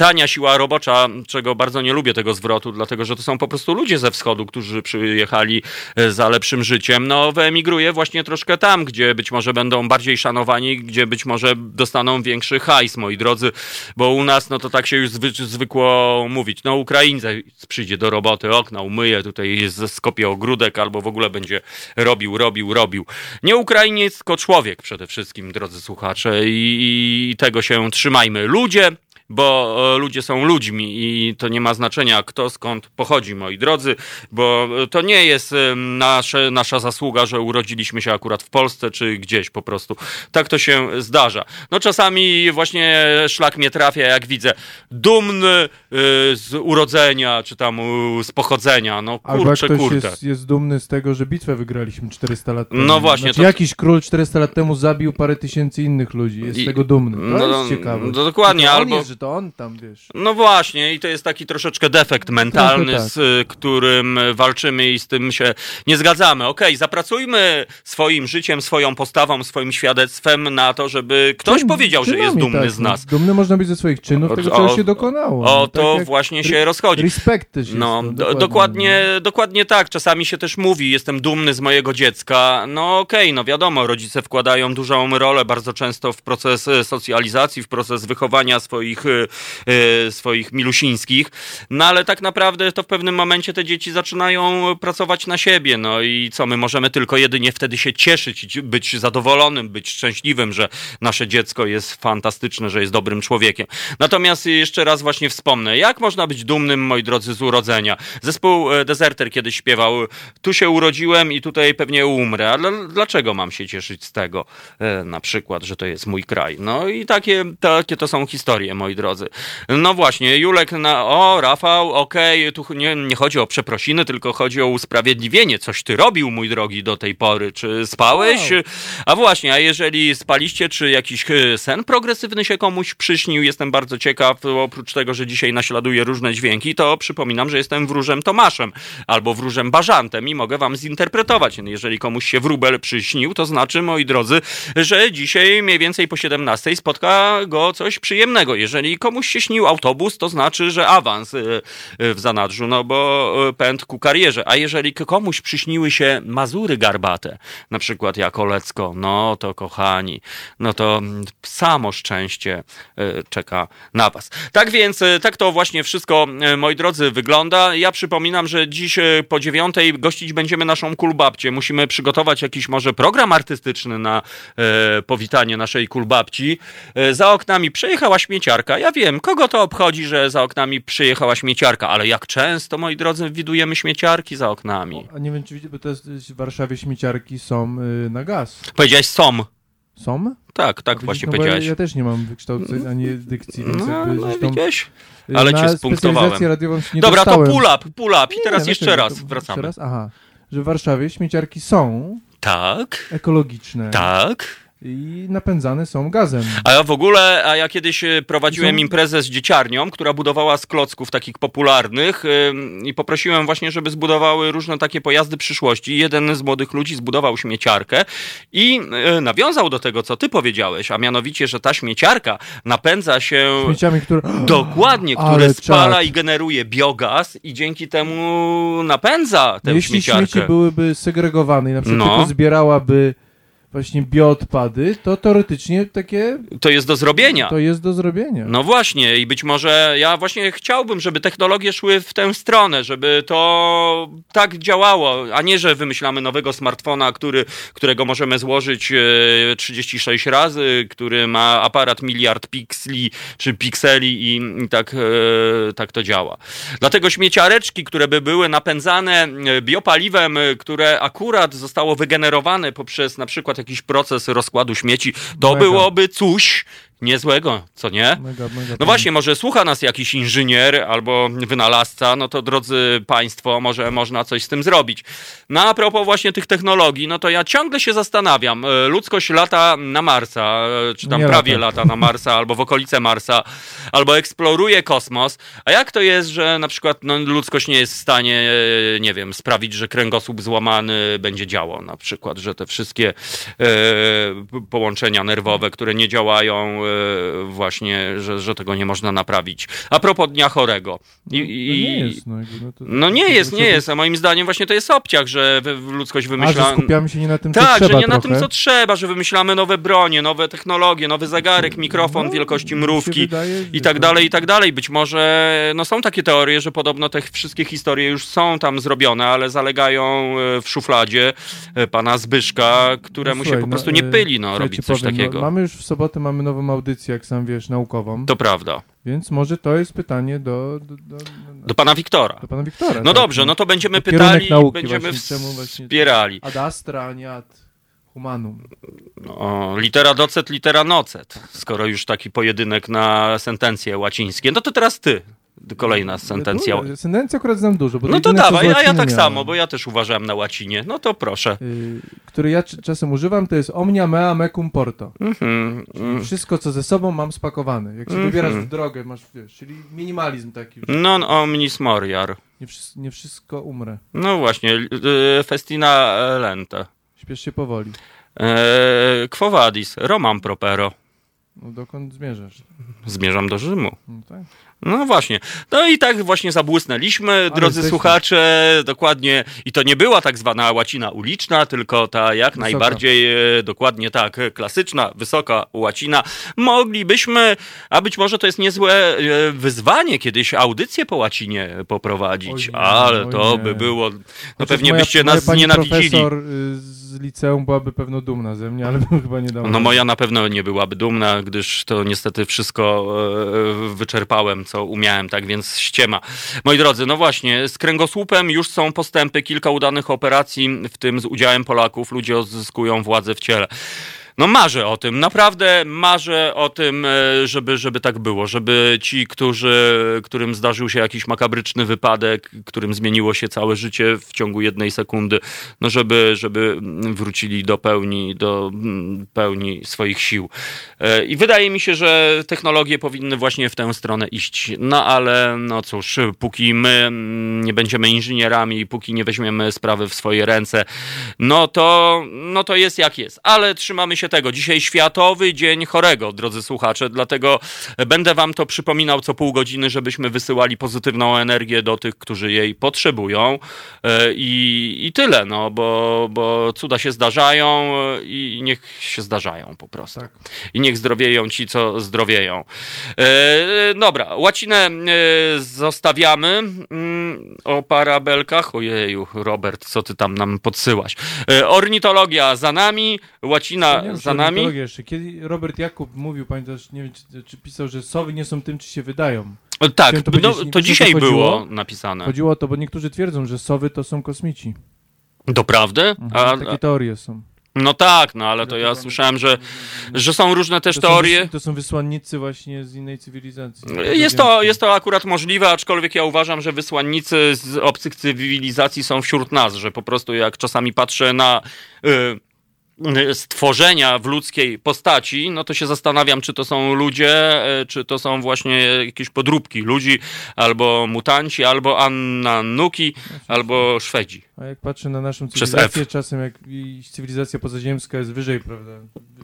tania siła robocza, czego bardzo nie lubię tego zwrotu, dlatego że to są po prostu ludzie ze wschodu, którzy przyjechali e, za lepszym życiem, no wyemigruje właśnie troszkę tam, gdzie być może będą bardziej szanowani, gdzie być może dostaną większy hajs, moi drodzy, bo u nas, no to tak się już zwy, zwykło mówić, no Ukraińcy przyjdzie do roboty, okna umyje, tutaj skopie ogródek albo w ogóle będzie robił, robił, robił. Nie Ukrainiec, tylko człowiek przede wszystkim, drodzy słuchacze i, i tego się trzymajmy. Ludzie, bo e, ludzie są ludźmi i to nie ma znaczenia, kto skąd pochodzi, moi drodzy, bo to nie jest e, nasze, nasza zasługa, że urodziliśmy się akurat w Polsce czy gdzieś po prostu. Tak to się zdarza. No czasami właśnie szlak mnie trafia, jak widzę, dumny e, z urodzenia, czy tam z pochodzenia. No kurczę,
Albo
kurde.
Jest, jest dumny z tego, że bitwę wygraliśmy 400 lat temu.
No właśnie,
Znaczy,
to-
jakiś król 400 lat temu zabił parę tysięcy innych ludzi. Jest
I-
z tego dumny. To
no,
jest ciekawe.
no dokładnie, albo-
Jest, to on tam, wiesz.
No właśnie, i to jest taki troszeczkę defekt mentalny,
Trochę tak.
z y, którym walczymy i z tym się nie zgadzamy. Okej, zapracujmy swoim życiem, swoją postawą, swoim świadectwem na to, żeby ktoś
Czyn-
powiedział, że jest
czynami,
dumny
tak,
z
no.
nas.
Dumny można być ze swoich czynów, tego, czego się dokonało.
O
No, tak
to właśnie się rozchodzi.
Respekt też.
No,
to,
do, dokładnie, dokładnie tak. Czasami się też mówi, jestem dumny z mojego dziecka. No okej, no wiadomo, rodzice wkładają dużą rolę bardzo często w proces e, socjalizacji, w proces wychowania swoich, e, swoich milusińskich. No ale tak naprawdę to w pewnym momencie te dzieci zaczynają pracować na siebie. No i co, my możemy tylko jedynie wtedy się cieszyć, być zadowolonym, być szczęśliwym, że nasze dziecko jest fantastyczne, że jest dobrym człowiekiem. Natomiast jeszcze raz właśnie wspomnę, jak można być dumnym, moi drodzy, z urodzenia. Zespół e, Deserter kiedyś śpiewał, tu się urodziłem i tutaj pewnie umrę. A dla, dlaczego mam się cieszyć z tego? E, na przykład, że to jest mój kraj. No i takie, takie to są historie, moi drodzy. No właśnie, Julek na, o, Rafał, okej, tu nie, nie chodzi o przeprosiny, tylko chodzi o usprawiedliwienie. Coś ty robił, mój drogi, do tej pory. Czy spałeś?
Wow.
A właśnie, a jeżeli spaliście, czy jakiś e, sen progresywny się komuś przyśnił? Jestem bardzo ciekaw, oprócz tego, że dzisiaj naśladuję różne dźwięki, to przypominam, że jestem wróżem Tomaszem albo wróżem Bażantem i mogę wam zinterpretować. Jeżeli komuś się wróbel przyśnił, to znaczy, moi drodzy, że dzisiaj mniej więcej po 17 spotka go coś przyjemnego. Jeżeli jeżeli komuś się śnił autobus, to znaczy, że awans y, y, w zanadrzu, no bo y, pęd ku karierze. A jeżeli komuś przyśniły się Mazury garbate, na przykład jak Olecko, no to kochani, no to mm, samo szczęście czeka na was. Tak więc, tak to właśnie wszystko, moi drodzy, wygląda. Ja przypominam, że dziś po dziewiątej gościć będziemy naszą kulbabcię. Musimy przygotować jakiś może program artystyczny na powitanie naszej kulbabci. Za oknami przejechała śmieciarka. Ja wiem, kogo to obchodzi, że za oknami przyjechała śmieciarka, ale jak często, moi drodzy, widujemy śmieciarki za oknami.
A nie wiem, czy widzicie, bo to jest, w Warszawie śmieciarki są y, na gaz.
Powiedziałeś som.
Są?
Tak, tak właśnie
no
powiedziałeś.
Ja, ja też nie mam wykształcenia ani dykcji, więc
No,
jakby
no widziałeś?
y,
ale cię spunktowałem.
nie
Dobra, to
dostałem.
pull up, pull up. I
Nie,
teraz
no
jeszcze raz
to
wracamy.
Jeszcze raz? Aha. Że w Warszawie śmieciarki są
Tak,
ekologiczne
tak.
I napędzane są gazem.
A ja w ogóle, a ja kiedyś e, prowadziłem imprezę z dzieciarnią, która budowała z klocków takich popularnych ym, i poprosiłem właśnie, żeby zbudowały różne takie pojazdy przyszłości. Jeden z młodych ludzi zbudował śmieciarkę i e, nawiązał do tego, co ty powiedziałeś, a mianowicie, że ta śmieciarka napędza się
Śmieciami, które...
dokładnie, które spala
czad.
i generuje biogaz i dzięki temu napędza tę
jeśli
śmieciarkę.
śmieci byłyby segregowane i na przykład
No.
zbierałaby właśnie bioodpady, to teoretycznie takie
To jest do zrobienia.
to jest do zrobienia.
No właśnie, i być może ja właśnie chciałbym, żeby technologie szły w tę stronę, żeby to tak działało, a nie, że wymyślamy nowego smartfona, który, którego możemy złożyć e, 36 razy, który ma aparat miliard pikseli czy pikseli i, i tak, e, tak to działa. Dlatego śmieciareczki, które by były napędzane e, biopaliwem, e, które akurat zostało wygenerowane poprzez na przykład jakiś proces rozkładu śmieci, to
Mega.
byłoby coś niezłego, co nie?
Mega, mega
No właśnie, może słucha nas jakiś inżynier albo wynalazca, no to drodzy Państwo, może można coś z tym zrobić. No a propos właśnie tych technologii, no to ja ciągle się zastanawiam. E, Ludzkość lata na Marsa, e, czy tam
Nie
prawie
lata.
lata na Marsa, albo w okolice Marsa, albo eksploruje kosmos. A jak to jest, że na przykład no, ludzkość nie jest w stanie, e, nie wiem, sprawić, że kręgosłup złamany będzie działał na przykład, że te wszystkie e, połączenia nerwowe, które nie działają, właśnie, że, że tego nie można naprawić. A propos Dnia Chorego. I,
No,
i,
nie jest, no, no, to,
no nie jest, nie jest, a moim zdaniem właśnie to jest obciach, że ludzkość
A,
wymyśla...
że skupiamy się nie na tym, co
Tak,
trzeba
że nie na
trochę.
tym, co trzeba, że wymyślamy nowe bronie, nowe technologie, nowy zegarek, mikrofon
No,
wielkości
się
mrówki
wydaje,
i tak dalej, i tak dalej. Być może no, są takie teorie, że podobno te wszystkie historie już są tam zrobione, ale zalegają e, w szufladzie e, pana Zbyszka, któremu się
Słuchaj,
po
no,
prostu nie
y,
pyli no, robić coś
powiem,
takiego.
No, mamy już w sobotę mamy nową audycję, jak sam wiesz, naukową,
To prawda.
więc może to jest pytanie do, do, do, do,
pana Wiktora.
do pana Wiktora.
No
tak,
dobrze, no to będziemy
To kierunek
pytali,
nauki
będziemy
właśnie, właśnie-
wspierali.
Ad astra, a nie ad humanum.
O, litera docet, litera nocet. Skoro już taki pojedynek na sentencje łacińskie, no to teraz ty. Kolejna sentencja.
Du- Sentencja akurat znam dużo. Bo
No to dawaj, a ja tak
miałem,
samo, bo ja też uważałem na łacinie. No to proszę.
y, który ja czasem używam, to jest omnia mea mecum porto.
Mhm, mm.
Wszystko, co ze sobą mam spakowane. Jak się
Mhm.
wybierasz w drogę, masz, wiesz, czyli minimalizm taki.
Non omnis moriar.
Nie, wszy- nie wszystko umrę.
No właśnie, y, festina lente.
Śpiesz się powoli.
E, Quo vadis, Romam propero.
No dokąd zmierzasz?
Zmierzam do Rzymu.
No tak.
No właśnie. No i tak właśnie zabłysnęliśmy, drodzy
jesteśmy.
słuchacze, dokładnie. I to nie była tak zwana łacina uliczna, tylko ta jak
Wysoka.
najbardziej, e, dokładnie tak, klasyczna, wysoka łacina. Moglibyśmy, a być może to jest niezłe e, wyzwanie, kiedyś audycję po łacinie poprowadzić,
nie,
ale to by było, no
Chociaż
pewnie
moja-
byście nas znienawidzili.
profesor y, z liceum byłaby pewno dumna ze mnie, ale bym chyba nie dał.
No moja na pewno nie byłaby dumna, gdyż to niestety wszystko e, wyczerpałem, co umiałem, tak więc ściema. Moi drodzy, no właśnie, z kręgosłupem już są postępy, kilka udanych operacji, w tym z udziałem Polaków, ludzie odzyskują władzę w ciele. No marzę o tym, naprawdę marzę o tym, e, żeby, żeby tak było, żeby ci, którzy, którym zdarzył się jakiś makabryczny wypadek, którym zmieniło się całe życie w ciągu jednej sekundy, no żeby, żeby mm, wrócili do pełni, do mm, pełni swoich sił. I wydaje mi się, że technologie powinny właśnie w tę stronę iść. No ale no cóż, póki my mm, nie będziemy inżynierami, póki nie weźmiemy sprawy w swoje ręce, no to, no to jest jak jest. Ale trzymamy się tego. Dzisiaj Światowy Dzień Chorego, drodzy słuchacze, dlatego będę wam to przypominał co pół godziny, żebyśmy wysyłali pozytywną energię do tych, którzy jej potrzebują E, i, i tyle, no, bo, bo cuda się zdarzają i niech się zdarzają po prostu.
Tak.
I niech zdrowieją ci, co zdrowieją. E, dobra, łacinę e, zostawiamy mm, o parabelkach. Ojeju, Robert, co ty tam nam podsyłaś? E, ornitologia za nami, łacina za nami.
Jeszcze. Kiedy Robert Jakub mówił, pamiętasz, nie wiem, czy, czy pisał, że sowy nie są tym, czy się wydają.
E, Tak,
Chciałem to
no, to dzisiaj
to
było napisane.
Chodziło o to, bo niektórzy twierdzą, że sowy to są kosmici.
Doprawdy?
Mhm,
A,
Takie teorie są.
No tak, no ale to ja słyszałem, że, że są różne też
To są,
teorie.
wys- to są wysłannicy właśnie z innej cywilizacji.
Jest to, jest to akurat możliwe, aczkolwiek ja uważam, że wysłannicy z obcych cywilizacji są wśród nas, że po prostu jak czasami patrzę na y, y, stworzenia w ludzkiej postaci, no to się zastanawiam, czy to są ludzie, y, czy to są właśnie jakieś podróbki ludzi, albo mutanci, albo Annanuki, albo Szwedzi.
A jak patrzę na naszą cywilizację, czasem jak i cywilizacja pozaziemska jest wyżej, prawda?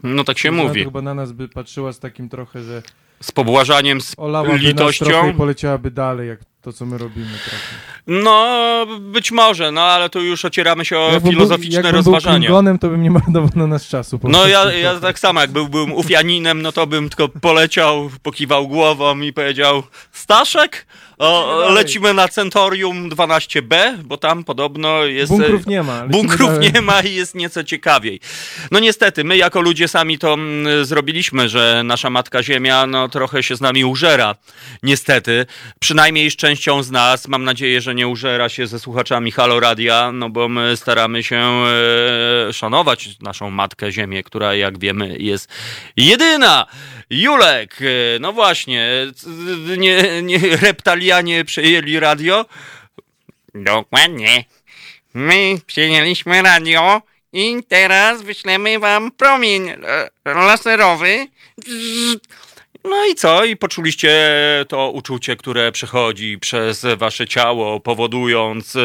No tak się mówi.
Chyba na nas by patrzyła z takim trochę, że
Z pobłażaniem, z
olałaby nas i
litością.
poleciałaby dalej, jak to, co my robimy trochę.
No, być może, no ale tu już ocieramy się o filozoficzne
był, jakbym był
rozważania.
Klingonem, to bym nie marnował na nas czasu.
No ja, ja tak samo, jak byłbym Ufianinem, no to bym tylko poleciał, pokiwał głową i powiedział Staszek, o, lecimy na Centorium 12B, bo tam podobno jest...
Bunkrów nie ma. lecimy
Bunkrów
dalej.
nie ma i jest nieco ciekawiej. No niestety, my jako ludzie sami to mm, zrobiliśmy, że nasza Matka Ziemia no, trochę się z nami użera. Niestety. Przynajmniej z częścią z nas. Mam nadzieję, że nie użera się ze słuchaczami Halo Radia, no bo my staramy się e, szanować naszą Matkę Ziemię, która jak wiemy jest jedyna. Julek, e, no właśnie, nie, nie reptalianie przejęli radio? Dokładnie. My przyjęliśmy radio i teraz wyślemy wam promień e, laserowy. No i co? I poczuliście to uczucie, które przechodzi przez wasze ciało, powodując e,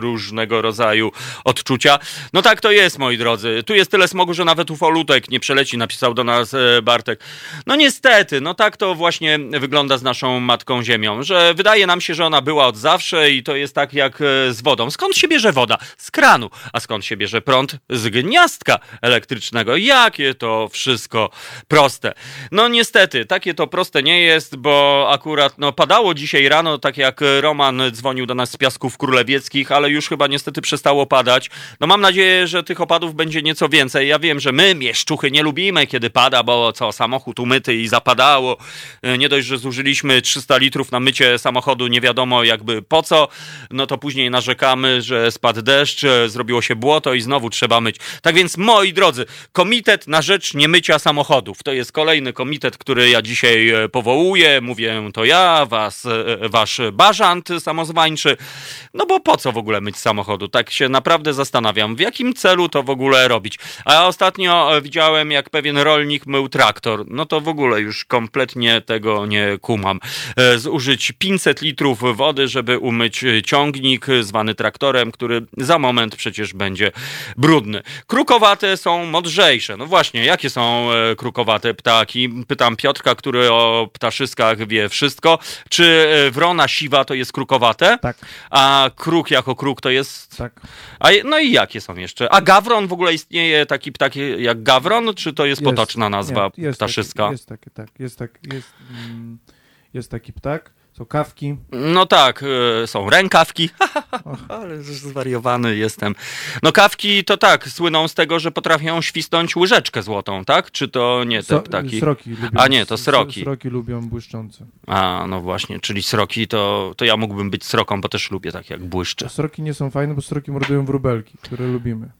różnego rodzaju odczucia. No tak to jest, moi drodzy. Tu jest tyle smogu, że nawet ufolutek nie przeleci, napisał do nas e, Bartek. No niestety, no tak to właśnie wygląda z naszą Matką Ziemią, że wydaje nam się, że ona była od zawsze i to jest tak jak e, z wodą. Skąd się bierze woda? Z kranu. A skąd się bierze prąd? Z gniazdka elektrycznego. Jakie to wszystko proste. No niestety, takie to proste nie jest, bo akurat no, padało dzisiaj rano, tak jak Roman dzwonił do nas z Piasków Królewieckich, ale już chyba niestety przestało padać. No mam nadzieję, że tych opadów będzie nieco więcej. Ja wiem, że my, mieszczuchy, nie lubimy, kiedy pada, bo co, samochód umyty i zapadało. Nie dość, że zużyliśmy 300 litrów na mycie samochodu, nie wiadomo jakby po co, no to później narzekamy, że spadł deszcz, zrobiło się błoto i znowu trzeba myć. Tak więc, moi drodzy, Komitet na rzecz niemycia samochodów. To jest kolejny komitet, który ja dzisiaj e, powołuję. Mówię to ja, was, e, wasz bażant samozwańczy. No bo po co w ogóle myć samochodu? Tak się naprawdę zastanawiam, w jakim celu to w ogóle robić. A ostatnio e, widziałem, jak pewien rolnik mył traktor. No to w ogóle już kompletnie tego nie kumam. Zużyć 500 litrów wody, żeby umyć ciągnik zwany traktorem, który za moment przecież będzie brudny. Krukowate są modrzejsze. No właśnie, jakie są krukowate ptaki? Pytam Piotrka, który o ptaszyskach wie wszystko. Czy e, wrona siwa to jest krukowate?
Tak,
A kruk jako kruk to jest...
tak.
A, no i jakie są jeszcze? A gawron w ogóle istnieje taki ptak jak gawron, czy to jest, potoczna nazwa
nie, jest
ptaszyska?
Taki, jest taki, tak. Jest, tak, jest, mm, jest taki ptak. Są kawki.
No tak, e, są rękawki. Ale zwariowany jestem. No kawki to tak, słyną z tego, że potrafią świsnąć łyżeczkę złotą, tak? Czy to nie te
So,
ptaki?
Sroki lubią.
A nie, to sroki.
Sroki lubią błyszczące.
A, no właśnie, czyli sroki to, to ja mógłbym być sroką, bo też lubię tak jak błyszcze.
Sroki nie są fajne, bo sroki mordują wróbelki, które lubimy.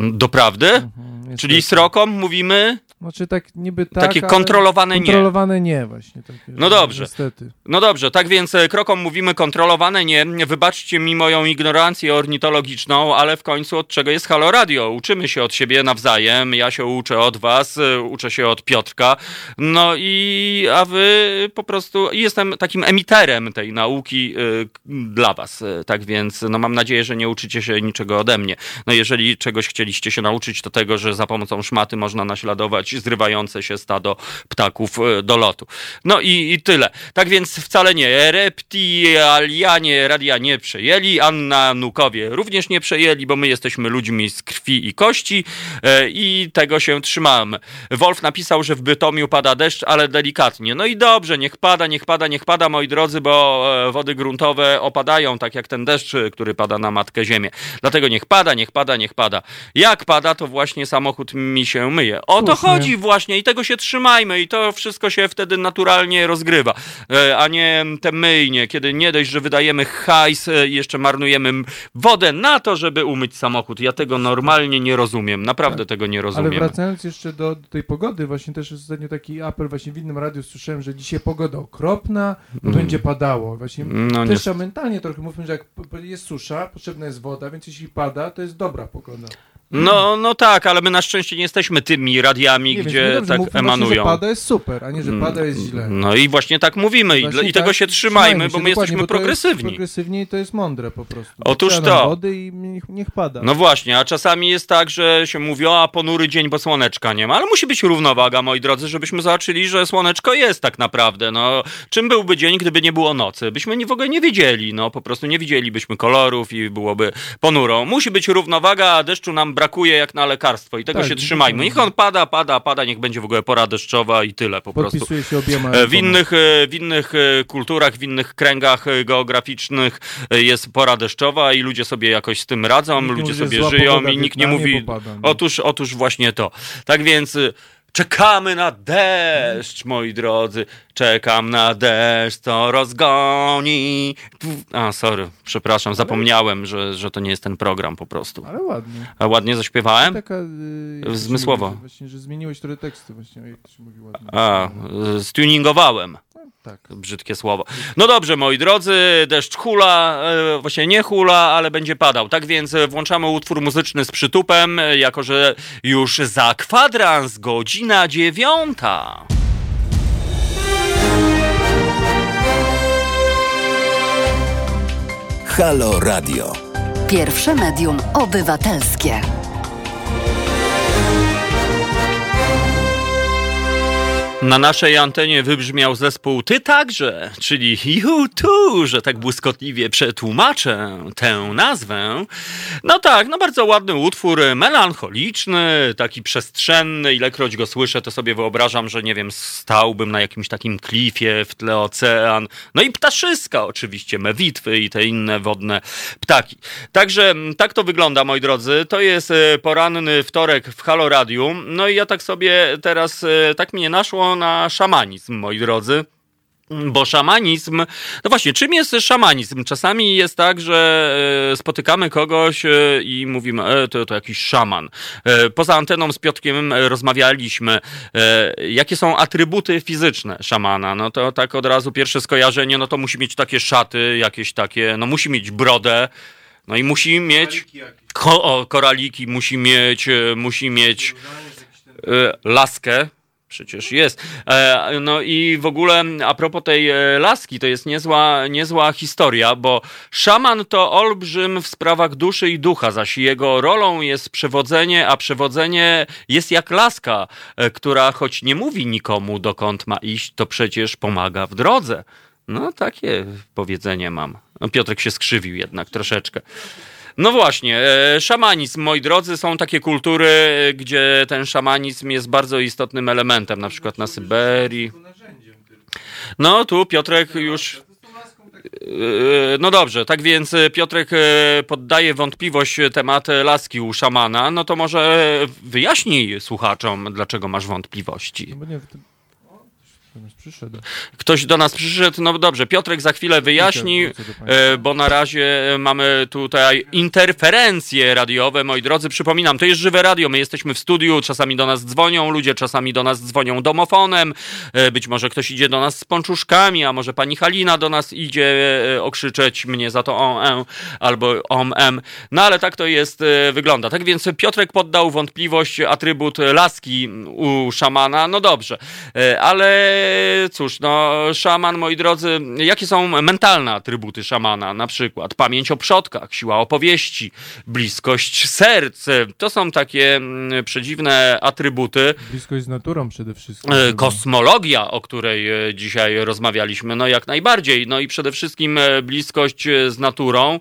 Doprawdy?
Mhm,
Czyli
niestety.
srokom mówimy
Znaczy tak niby tak,
Takie kontrolowane nie.
Kontrolowane nie właśnie. Takie,
No dobrze.
Niestety.
No dobrze, tak więc e, krokom mówimy kontrolowane nie. Wybaczcie mi moją ignorancję ornitologiczną, ale w końcu od czego jest Halo Radio? Uczymy się od siebie nawzajem. Ja się uczę od was, e, uczę się od Piotrka. No i a wy po prostu jestem takim emiterem tej nauki k- dla was. Tak więc no mam nadzieję, że nie uczycie się niczego ode mnie. No jeżeli czegoś chcieliście się nauczyć, to tego, że za pomocą szmaty można naśladować zrywające się stado ptaków e, do lotu. No i, i tyle. Tak więc wcale nie. Reptilianie radia nie przejęli, Anna Nukowie również nie przejęli, bo my jesteśmy ludźmi z krwi i kości e, i tego się trzymamy. Wolf napisał, że w Bytomiu pada deszcz, ale delikatnie. No i dobrze, niech pada, niech pada, niech pada, moi drodzy, bo e, wody gruntowe opadają, tak jak ten deszcz, który pada na Matkę Ziemię. Dlatego niech pada, niech pada, niech pada. Jak pada, to właśnie samochód mi się myje. O to
Słusznie.
chodzi właśnie i tego się trzymajmy i to wszystko się wtedy naturalnie rozgrywa, E, a nie te myjnie, kiedy nie dość, że wydajemy hajs e, i jeszcze marnujemy wodę na to, żeby umyć samochód. Ja tego normalnie nie rozumiem, naprawdę tego nie
Ale
rozumiem.
wracając jeszcze do, do tej pogody, właśnie też ostatnio taki apel właśnie w innym radiu słyszałem, że dzisiaj pogoda okropna, bo będzie padało. Właśnie
No
też
nie.
mentalnie trochę mówmy, że jak jest susza, potrzebna jest woda, więc jeśli pada, to jest dobra pogoda.
No, no tak, ale my na szczęście nie jesteśmy tymi radiami,
Nie,
gdzie
dobrze,
tak
właśnie,
emanują.
że pada jest super, a nie, że pada jest źle.
No i właśnie tak mówimy i,
Właśnie
i tego
tak,
się trzymajmy,
się,
bo my jesteśmy
bo to jest
progresywni.
Progresywni i to jest mądre po prostu.
Otóż
Trzeba
to.
wody i niech, niech pada.
No właśnie, a czasami jest tak, że się mówi, o, a ponury dzień, bo słoneczka nie ma, ale musi być równowaga, moi drodzy, żebyśmy zobaczyli, że słoneczko jest tak naprawdę, no. Czym byłby dzień, gdyby nie było nocy? Byśmy w ogóle nie wiedzieli, no, po prostu nie widzielibyśmy kolorów i byłoby ponuro. Musi być równowaga, a deszczu nam brakuje jak na lekarstwo i tego
Tak,
się trzymajmy. Niech on pada, pada, pada, niech będzie w ogóle pora deszczowa i tyle po prostu.
Się obiema
E, W innych, e, w innych e, kulturach, w innych kręgach geograficznych jest pora deszczowa i ludzie sobie jakoś z tym radzą,
Nikt
ludzie sobie żyją i nikt nie mówi.
bo pada, nie?
Otóż, otóż właśnie to. Tak więc czekamy na deszcz, moi drodzy. Czekam na deszcz, co rozgoni. A, sorry, przepraszam, zapomniałem, że, że to nie jest ten program po prostu.
Ale ładnie.
A ładnie zaśpiewałem?
Taka, y, to się
Zmysłowo.
Właśnie, że zmieniłeś trochę teksty właśnie, jak to się mówi ładnie.
A, e, stuningowałem.
Tak.
Brzydkie słowo. No dobrze, moi drodzy, deszcz hula, e, właśnie nie hula, ale będzie padał. Tak więc e, włączamy utwór muzyczny z przytupem, e, jako że już za kwadrans godzina dziewiąta.
Halo Radio.
Pierwsze medium obywatelskie.
Na naszej antenie wybrzmiał zespół Ty także, czyli U2, że tak błyskotliwie przetłumaczę tę nazwę. No tak, no bardzo ładny utwór, melancholiczny, taki przestrzenny. Ilekroć go słyszę, to sobie wyobrażam, że nie wiem, stałbym na jakimś takim klifie, w tle ocean. No i ptaszyska oczywiście, mewitwy i te inne wodne ptaki. Także mm, tak to wygląda, moi drodzy. To jest e, poranny wtorek w Halo Radiu. No i ja tak sobie teraz, e, tak mnie naszło na szamanizm, moi drodzy. Bo szamanizm, no właśnie, czym jest szamanizm? Czasami jest tak, że e, spotykamy kogoś e, i mówimy, e, to, to jakiś szaman. E, Poza anteną z Piotrkiem e, rozmawialiśmy, jakie są atrybuty fizyczne szamana. No to tak od razu pierwsze skojarzenie, no to musi mieć takie szaty, jakieś takie, no musi mieć brodę, no i musi mieć ko o, koraliki, musi mieć, musi mieć laskę. Przecież jest. E, no i w ogóle a propos tej e, laski, to jest niezła, niezła historia, bo szaman to olbrzym w sprawach duszy i ducha, zaś jego rolą jest przewodzenie, a przewodzenie jest jak laska, e, która choć nie mówi nikomu dokąd ma iść, to przecież pomaga w drodze. No takie powiedzenie mam. No Piotrek się skrzywił jednak troszeczkę. No właśnie, e, szamanizm, moi drodzy, są takie kultury, e, gdzie ten szamanizm jest bardzo istotnym elementem, na przykład na Syberii. No tu Piotrek już. e, No dobrze, tak więc Piotrek poddaje wątpliwość temat laski u szamana. No to może wyjaśnij słuchaczom, dlaczego masz wątpliwości.
No bo nie, przyszedł.
Ktoś do nas przyszedł, no dobrze, Piotrek za chwilę wyjaśni, e, bo na razie mamy tutaj interferencje radiowe, moi drodzy. Przypominam, to jest żywe radio, my jesteśmy w studiu, czasami do nas dzwonią ludzie, czasami do nas dzwonią domofonem, e, być może ktoś idzie do nas z pączuszkami, a może pani Halina do nas idzie e, okrzyczeć mnie za to on, albo om, em. No ale tak to jest, wygląda. Tak więc Piotrek poddał wątpliwość atrybut laski u szamana, no dobrze, ale cóż, no szaman, moi drodzy, jakie są mentalne atrybuty szamana? Na przykład pamięć o przodkach, siła opowieści, bliskość serc. To są takie mm, przedziwne atrybuty.
Bliskość z naturą przede wszystkim.
E. Kosmologia, o której e, dzisiaj rozmawialiśmy, no jak najbardziej. No i przede wszystkim e, bliskość z naturą,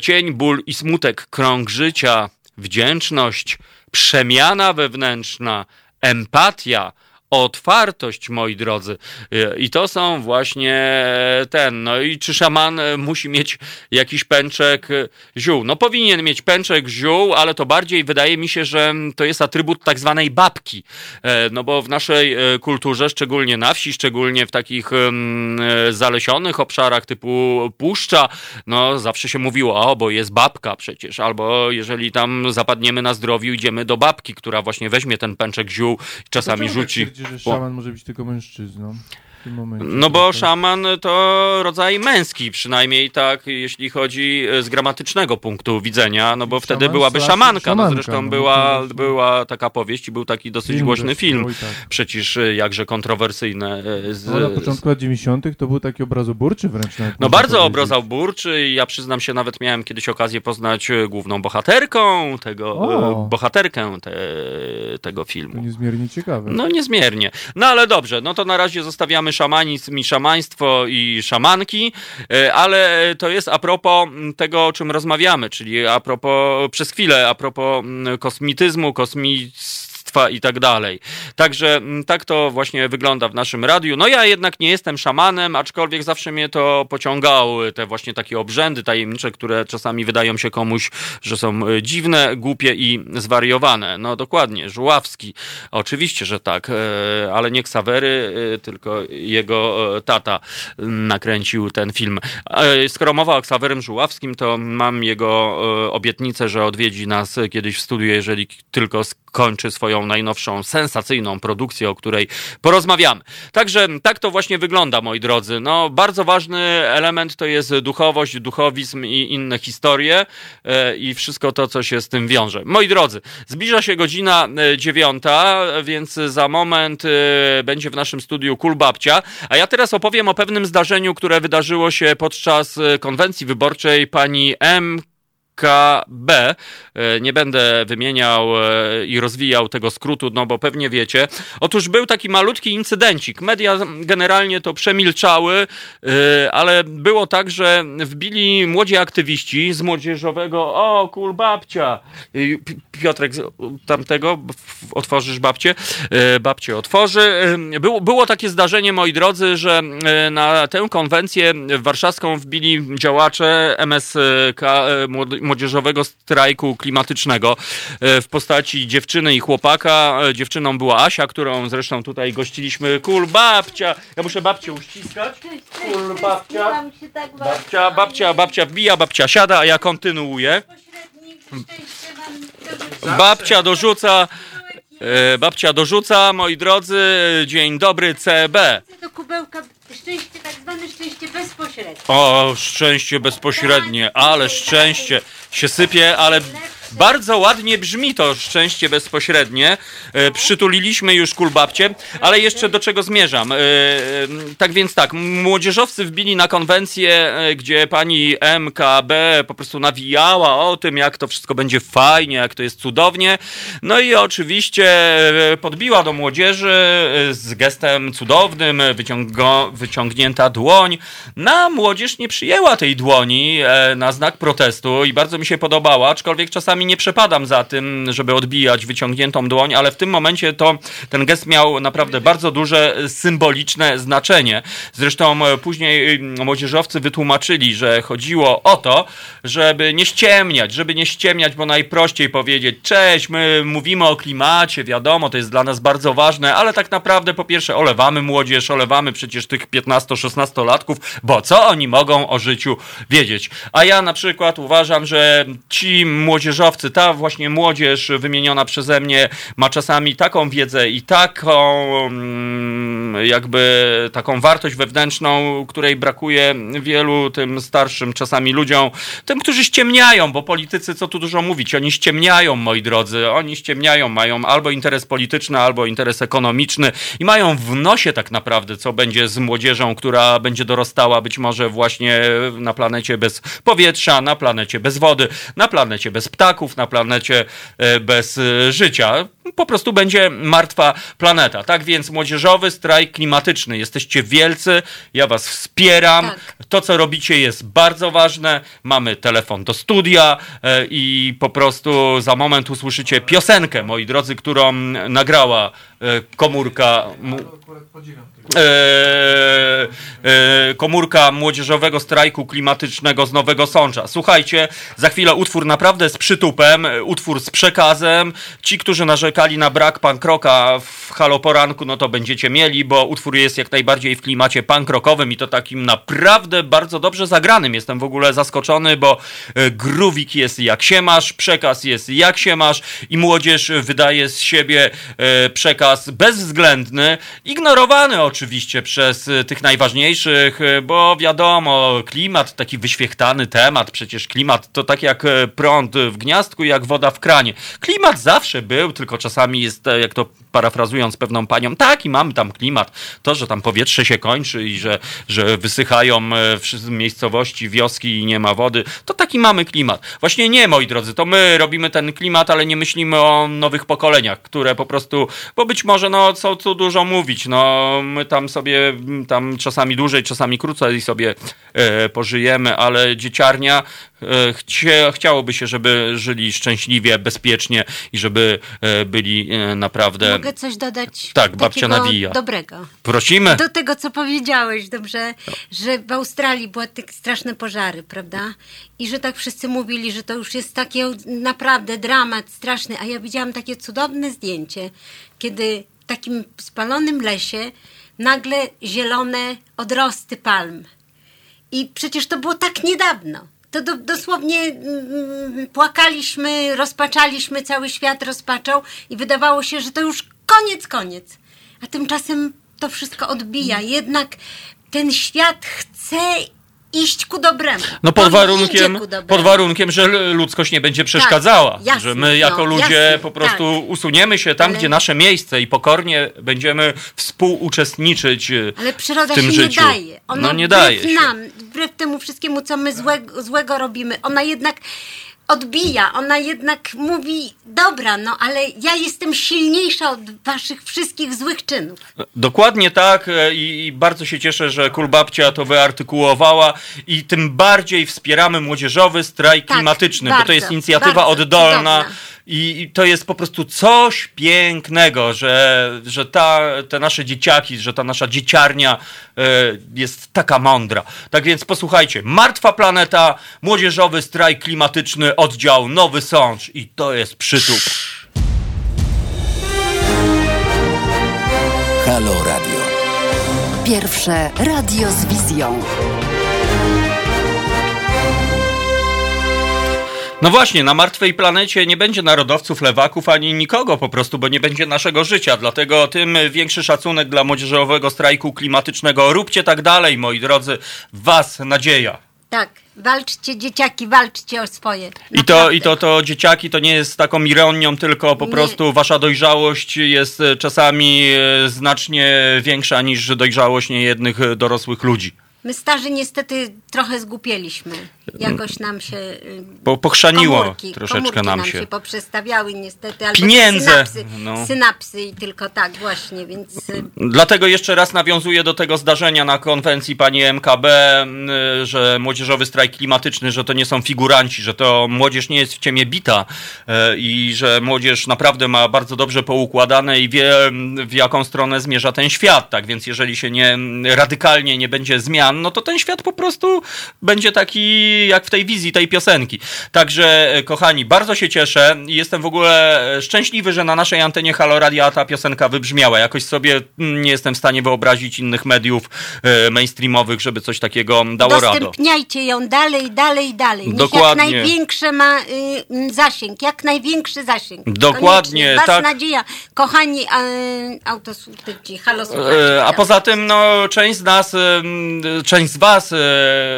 cień, ból i smutek, krąg życia, wdzięczność, przemiana wewnętrzna, empatia. Otwartość, moi drodzy. I to są właśnie ten. No i czy szaman musi mieć jakiś pęczek ziół? No powinien mieć pęczek ziół, ale to bardziej wydaje mi się, że to jest atrybut tak zwanej babki. E, No bo w naszej e, kulturze, szczególnie na wsi, szczególnie w takich e, zalesionych obszarach typu puszcza, no zawsze się mówiło, o, bo jest babka przecież, albo jeżeli tam zapadniemy na zdrowiu, idziemy do babki, która właśnie weźmie ten pęczek ziół i czasami rzuci.
Że szaman może być tylko mężczyzną?
No bo
To-
szaman to rodzaj męski, przynajmniej tak, jeśli chodzi e, z gramatycznego punktu widzenia, no bo wtedy
Szaman
byłaby
slash
szamanka, no
szamanka,
zresztą
no,
była,
to jest-
była taka powieść i był taki dosyć
Film
głośny film,
tak.
przecież e, jakże kontrowersyjny. e, Z,
No, na początku lat 90. to był taki obrazoburczy wręcz.
no bardzo
powiedzieć.
obrazoburczy i ja przyznam się, nawet miałem kiedyś okazję poznać główną bohaterką tego,
O.
bohaterkę te, tego
To
filmu.
niezmiernie ciekawe.
No niezmiernie. No ale dobrze, no to na razie zostawiamy szamanizm i szamaństwo i szamanki, e, ale to jest a propos tego, o czym rozmawiamy, czyli a propos, przez chwilę, a propos m, kosmityzmu, i tak dalej. Także m, tak to właśnie wygląda w naszym radiu. No ja jednak nie jestem szamanem, aczkolwiek zawsze mnie to pociągały, te właśnie takie obrzędy tajemnicze, które czasami wydają się komuś, że są e, dziwne, głupie i zwariowane. No dokładnie, Żuławski. Oczywiście, że tak, e, ale nie Ksawery, e, tylko jego tata m, nakręcił ten film. Skoro mowa o Ksawerym Żuławskim, to mam jego obietnicę, że odwiedzi nas kiedyś w studiu, jeżeli tylko skończy swoją najnowszą, sensacyjną produkcję, o której porozmawiamy. Także tak to właśnie wygląda, moi drodzy. No, bardzo ważny element to jest duchowość, duchowizm i inne historie e, i wszystko to, co się z tym wiąże. Moi drodzy, zbliża się godzina e, dziewiąta, więc za moment e, będzie w naszym studiu Kul Babcia, a ja teraz opowiem o pewnym zdarzeniu, które wydarzyło się podczas e, konwencji wyborczej pani M. KB. E, Nie będę wymieniał e, i rozwijał tego skrótu, no bo pewnie wiecie. Otóż był taki malutki incydencik. Media generalnie to przemilczały, e, ale było tak, że wbili młodzi aktywiści z młodzieżowego o, kul babcia. Piotrek, tamtego, otworzysz babcię? Babcię otworzy. Było, było takie zdarzenie, moi drodzy, że na tę konwencję warszawską wbili działacze MSK, młody- młodzieżowego strajku klimatycznego e, w postaci dziewczyny i chłopaka. E, Dziewczyną była Asia, którą zresztą tutaj gościliśmy. Kul babcia! Ja muszę babcię uściskać. Kul babcia.
Tak
Babcia, babcia, babcia wbija, babcia siada, a ja kontynuuję. Babcia dorzuca, e, babcia dorzuca, moi drodzy, dzień dobry CB.
do kubełka szczęście, tak zwane szczęście bezpośrednie.
O, szczęście bezpośrednie, ale szczęście się sypie, ale bardzo ładnie brzmi to szczęście bezpośrednie. E, przytuliliśmy już kulbabcie, ale jeszcze do czego zmierzam. E, e, tak więc tak, młodzieżowcy wbili na konwencję, gdzie pani MKB po prostu nawijała o tym, jak to wszystko będzie fajnie, jak to jest cudownie. No i oczywiście podbiła do młodzieży z gestem cudownym, wyciągo, wyciągnięta dłoń. Na młodzież nie przyjęła tej dłoni na znak protestu i bardzo mi się podobała, aczkolwiek czasami czasami nie przepadam za tym, żeby odbijać wyciągniętą dłoń, ale w tym momencie to ten gest miał naprawdę bardzo duże symboliczne znaczenie. Zresztą e, później e, młodzieżowcy wytłumaczyli, że chodziło o to, żeby nie ściemniać, żeby nie ściemniać, bo najprościej powiedzieć, cześć, my mówimy o klimacie, wiadomo, to jest dla nas bardzo ważne, ale tak naprawdę po pierwsze olewamy młodzież, olewamy przecież tych 15-16 latków, bo co oni mogą o życiu wiedzieć? A ja na przykład uważam, że ci młodzieżowcy, ta właśnie młodzież wymieniona przeze mnie ma czasami taką wiedzę i taką mm, jakby taką wartość wewnętrzną, której brakuje wielu tym starszym czasami ludziom, tym, którzy ściemniają, bo politycy, co tu dużo mówić, oni ściemniają, moi drodzy, oni ściemniają, mają albo interes polityczny, albo interes ekonomiczny i mają w nosie tak naprawdę, co będzie z młodzieżą, która będzie dorastała być może właśnie na planecie bez powietrza, na planecie bez wody, na planecie bez ptaków, na planecie e, bez e, życia. Po prostu będzie martwa planeta. Tak więc młodzieżowy strajk klimatyczny. Jesteście wielcy, ja was wspieram.
Tak.
To, co robicie jest bardzo ważne. Mamy telefon do studia e, i po prostu za moment usłyszycie piosenkę, moi drodzy, którą nagrała e, komórka... e, komórka młodzieżowego strajku klimatycznego z Nowego Sącza. Słuchajcie, za chwilę utwór naprawdę z przytupem, utwór z przekazem. Ci, którzy narzekali na brak pankroka w Halo Poranku, no to będziecie mieli, bo utwór jest jak najbardziej w klimacie pankrokowym i to takim naprawdę bardzo dobrze zagranym. Jestem w ogóle zaskoczony, bo e, grówik jest jak się masz, przekaz jest jak się masz i młodzież wydaje z siebie e, przekaz bezwzględny, ignorowany oczywiście przez e, tych najważniejszych, bo wiadomo, klimat, taki wyświechtany temat, przecież klimat to tak jak prąd w gniazdku, jak woda w kranie. Klimat zawsze był, tylko czasami jest, e, jak to parafrazując pewną panią, tak i mamy tam klimat. To, że tam powietrze się kończy i że, że wysychają e, miejscowości, wioski i nie ma wody, to taki mamy klimat. Właśnie nie, moi drodzy, to my robimy ten klimat, ale nie myślimy o nowych pokoleniach, które po prostu, bo być może, no co tu dużo mówić, no my tam sobie, m, tam czasami dłużej, czasami krócej sobie e, pożyjemy, ale dzieciarnia e, chciałoby się, żeby żyli szczęśliwie, bezpiecznie i żeby e, byli naprawdę...
Mogę coś dodać
Tak, babcia nawija.
dobrego.
Prosimy.
Do tego, co powiedziałeś, dobrze, że w Australii były te straszne pożary, prawda? I że tak wszyscy mówili, że to już jest takie naprawdę dramat straszny, a ja widziałam takie cudowne zdjęcie, kiedy w takim spalonym lesie nagle zielone odrosty palm. I przecież to było tak niedawno. To do, dosłownie mm, płakaliśmy, rozpaczaliśmy, cały świat rozpaczał i wydawało się, że to już koniec, koniec. A tymczasem to wszystko odbija. Jednak ten świat chce iść ku dobremu.
No pod
On
warunkiem, pod warunkiem, że ludzkość nie będzie przeszkadzała.
Tak, jasne,
że my jako
no,
ludzie
jasne,
po prostu
tak.
usuniemy się tam,
Ale-
gdzie nasze miejsce i pokornie będziemy współuczestniczyć e,
Ale przyroda
w tym
się
życiu.
nie daje. Ona
no nie
wbrew
daje
nam, wbrew temu wszystkiemu, co my złego, złego robimy, ona jednak odbija, ona jednak mówi, dobra, no ale ja jestem silniejsza od waszych wszystkich złych czynów.
Dokładnie tak e, i, i bardzo się cieszę, że Kulbabcia to wyartykułowała i tym bardziej wspieramy młodzieżowy strajk
Tak,
klimatyczny, bo to
bardzo,
jest inicjatywa
bardzo
oddolna
cudowna.
I, to jest po prostu coś pięknego, że, że ta, te nasze dzieciaki, że ta nasza dzieciarnia e, jest taka mądra. Tak więc posłuchajcie, Martwa Planeta, młodzieżowy strajk klimatyczny, oddział Nowy Sącz i to jest przytup.
Halo Radio.
Pierwsze radio z wizją.
No właśnie, na martwej planecie nie będzie narodowców, lewaków ani nikogo po prostu, bo nie będzie naszego życia. Dlatego tym większy szacunek dla młodzieżowego strajku klimatycznego. Róbcie tak dalej, moi drodzy. Was nadzieja.
Tak, walczcie dzieciaki, walczcie o swoje.
I to. I to, to dzieciaki to nie jest taką ironią, tylko po
Nie.
prostu wasza dojrzałość jest e, czasami e, znacznie większa niż dojrzałość niejednych e, dorosłych ludzi.
My starzy niestety trochę zgupieliśmy. Jakoś nam się... y,
Bo pochrzaniło
komórki,
troszeczkę
komórki
nam
nam
się.
się poprzestawiały niestety. Albo
Pieniądze,
Synapsy,
no.
synapsy i tylko tak właśnie, więc... y,
Dlatego jeszcze raz nawiązuję do tego zdarzenia na konwencji pani MKB, m, że młodzieżowy strajk klimatyczny, że to nie są figuranci, że to młodzież nie jest w ciemię bita i że młodzież naprawdę ma bardzo dobrze poukładane i wie w jaką stronę zmierza ten świat. Tak więc jeżeli się nie radykalnie nie będzie zmian, no to ten świat po prostu będzie taki jak w tej wizji tej piosenki. Także e, kochani, bardzo się cieszę jestem w ogóle e, szczęśliwy, że na naszej antenie Halo Radia ta piosenka wybrzmiała. Jakoś sobie mm, nie jestem w stanie wyobrazić innych mediów e, mainstreamowych, żeby coś takiego dało radę.
Udostępniajcie ją dalej, dalej, dalej. Niech
Dokładnie.
jak największe ma y, zasięg, jak największy zasięg.
Dokładnie.
Was
tak.
nadzieja, kochani y, autosłuchacze, halo słuchacze.
E, A poza tym, no, część z nas, em, część z was e,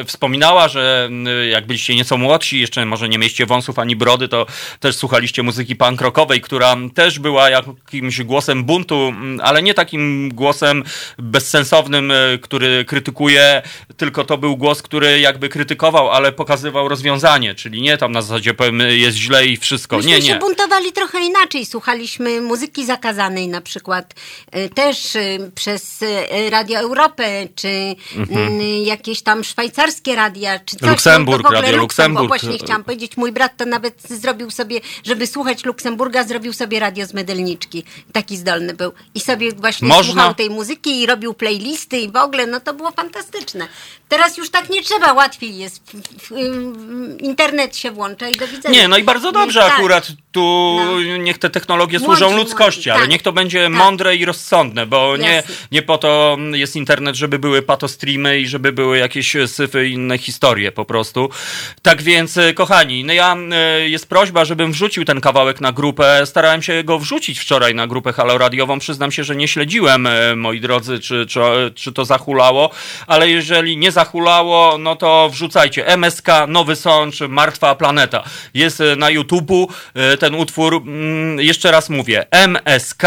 wspominała, że m, jak byliście nieco młodsi, jeszcze może nie mieliście wąsów ani brody, to też słuchaliście muzyki punk rockowej, która też była jakimś głosem buntu, m, ale nie takim głosem bezsensownym, e, który krytykuje, tylko to był głos, który jakby krytykował, ale pokazywał rozwiązanie, czyli nie tam na zasadzie powiem jest źle i wszystko.
Myśmy
nie, nie.
się buntowali trochę inaczej. Słuchaliśmy muzyki zakazanej na przykład też przez Radio Europę, czy y, jakieś tam szwajcarskie radia, czy coś.
Luksemburg,
no,
Radio Luksemburg.
Właśnie chciałam powiedzieć, mój brat to nawet zrobił sobie, żeby słuchać Luksemburga, zrobił sobie radio z Mydelniczki. Taki zdolny był. I sobie właśnie
Można.
słuchał tej muzyki i robił playlisty i w ogóle, no to było fantastyczne. Teraz już tak nie trzeba, łatwiej jest. Internet się włącza i do widzenia.
Nie, no i bardzo dobrze
Tak.
akurat tu
No.
niech te technologie
Młodzi,
służą ludzkości,
młodzi,
ale
tak.
niech to będzie
Tak.
mądre i rozsądne, bo nie, nie po to jest internet, żeby były patostreamy i żeby były jakieś syfy i inne historie po prostu. Tak więc, e, kochani, no ja, e, jest prośba, żebym wrzucił ten kawałek na grupę. Starałem się go wrzucić wczoraj na grupę Halo Radiową. Przyznam się, że nie śledziłem, e, moi drodzy, czy, czy, czy to zahulało, ale jeżeli nie zahulało, no to wrzucajcie. MSK, Nowy Sącz, Martwa Planeta. Jest e, na YouTube'u e, ten utwór, mm, jeszcze raz mówię, MSK,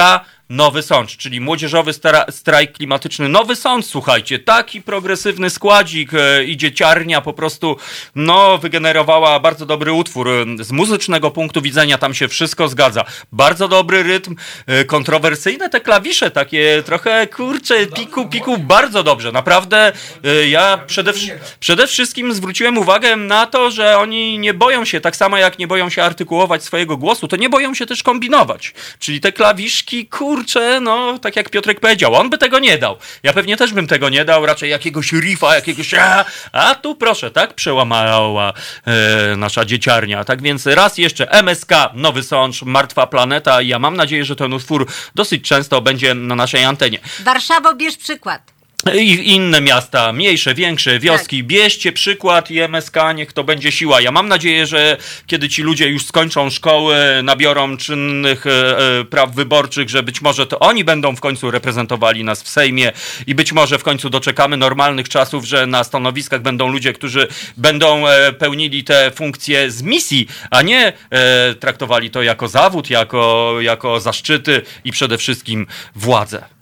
Nowy Sącz, czyli młodzieżowy strajk klimatyczny. Nowy Sącz, słuchajcie, taki progresywny składzik, e, idzie ciarnia, po prostu, no, wygenerowała bardzo dobry utwór. Z muzycznego punktu widzenia tam się wszystko zgadza. Bardzo dobry rytm, e, kontrowersyjne te klawisze, takie trochę, kurcze, piku, piku, bardzo dobrze. Naprawdę, e, ja przede, przede wszystkim zwróciłem uwagę na to, że oni nie boją się, tak samo jak nie boją się artykułować swojego głosu, to nie boją się też kombinować. Czyli te klawiszki, kurczę, no, tak jak Piotrek powiedział, on by tego nie dał. Ja pewnie też bym tego nie dał, raczej jakiegoś riffa, jakiegoś a, a tu proszę, tak przełamała e, nasza dzieciarnia. Tak więc raz jeszcze MSK, Nowy Sącz, Martwa Planeta ja mam nadzieję, że ten utwór dosyć często będzie na naszej antenie.
Warszawo, bierz przykład.
I inne miasta, mniejsze, większe, wioski, bierzcie przykład i MSK, niech to będzie siła. Ja mam nadzieję, że kiedy ci ludzie już skończą szkoły, nabiorą czynnych e, e, praw wyborczych, że być może to oni będą w końcu reprezentowali nas w Sejmie i być może w końcu doczekamy normalnych czasów, że na stanowiskach będą ludzie, którzy będą e, pełnili te funkcje z misji, a nie e, traktowali to jako zawód, jako, jako zaszczyty i przede wszystkim władzę.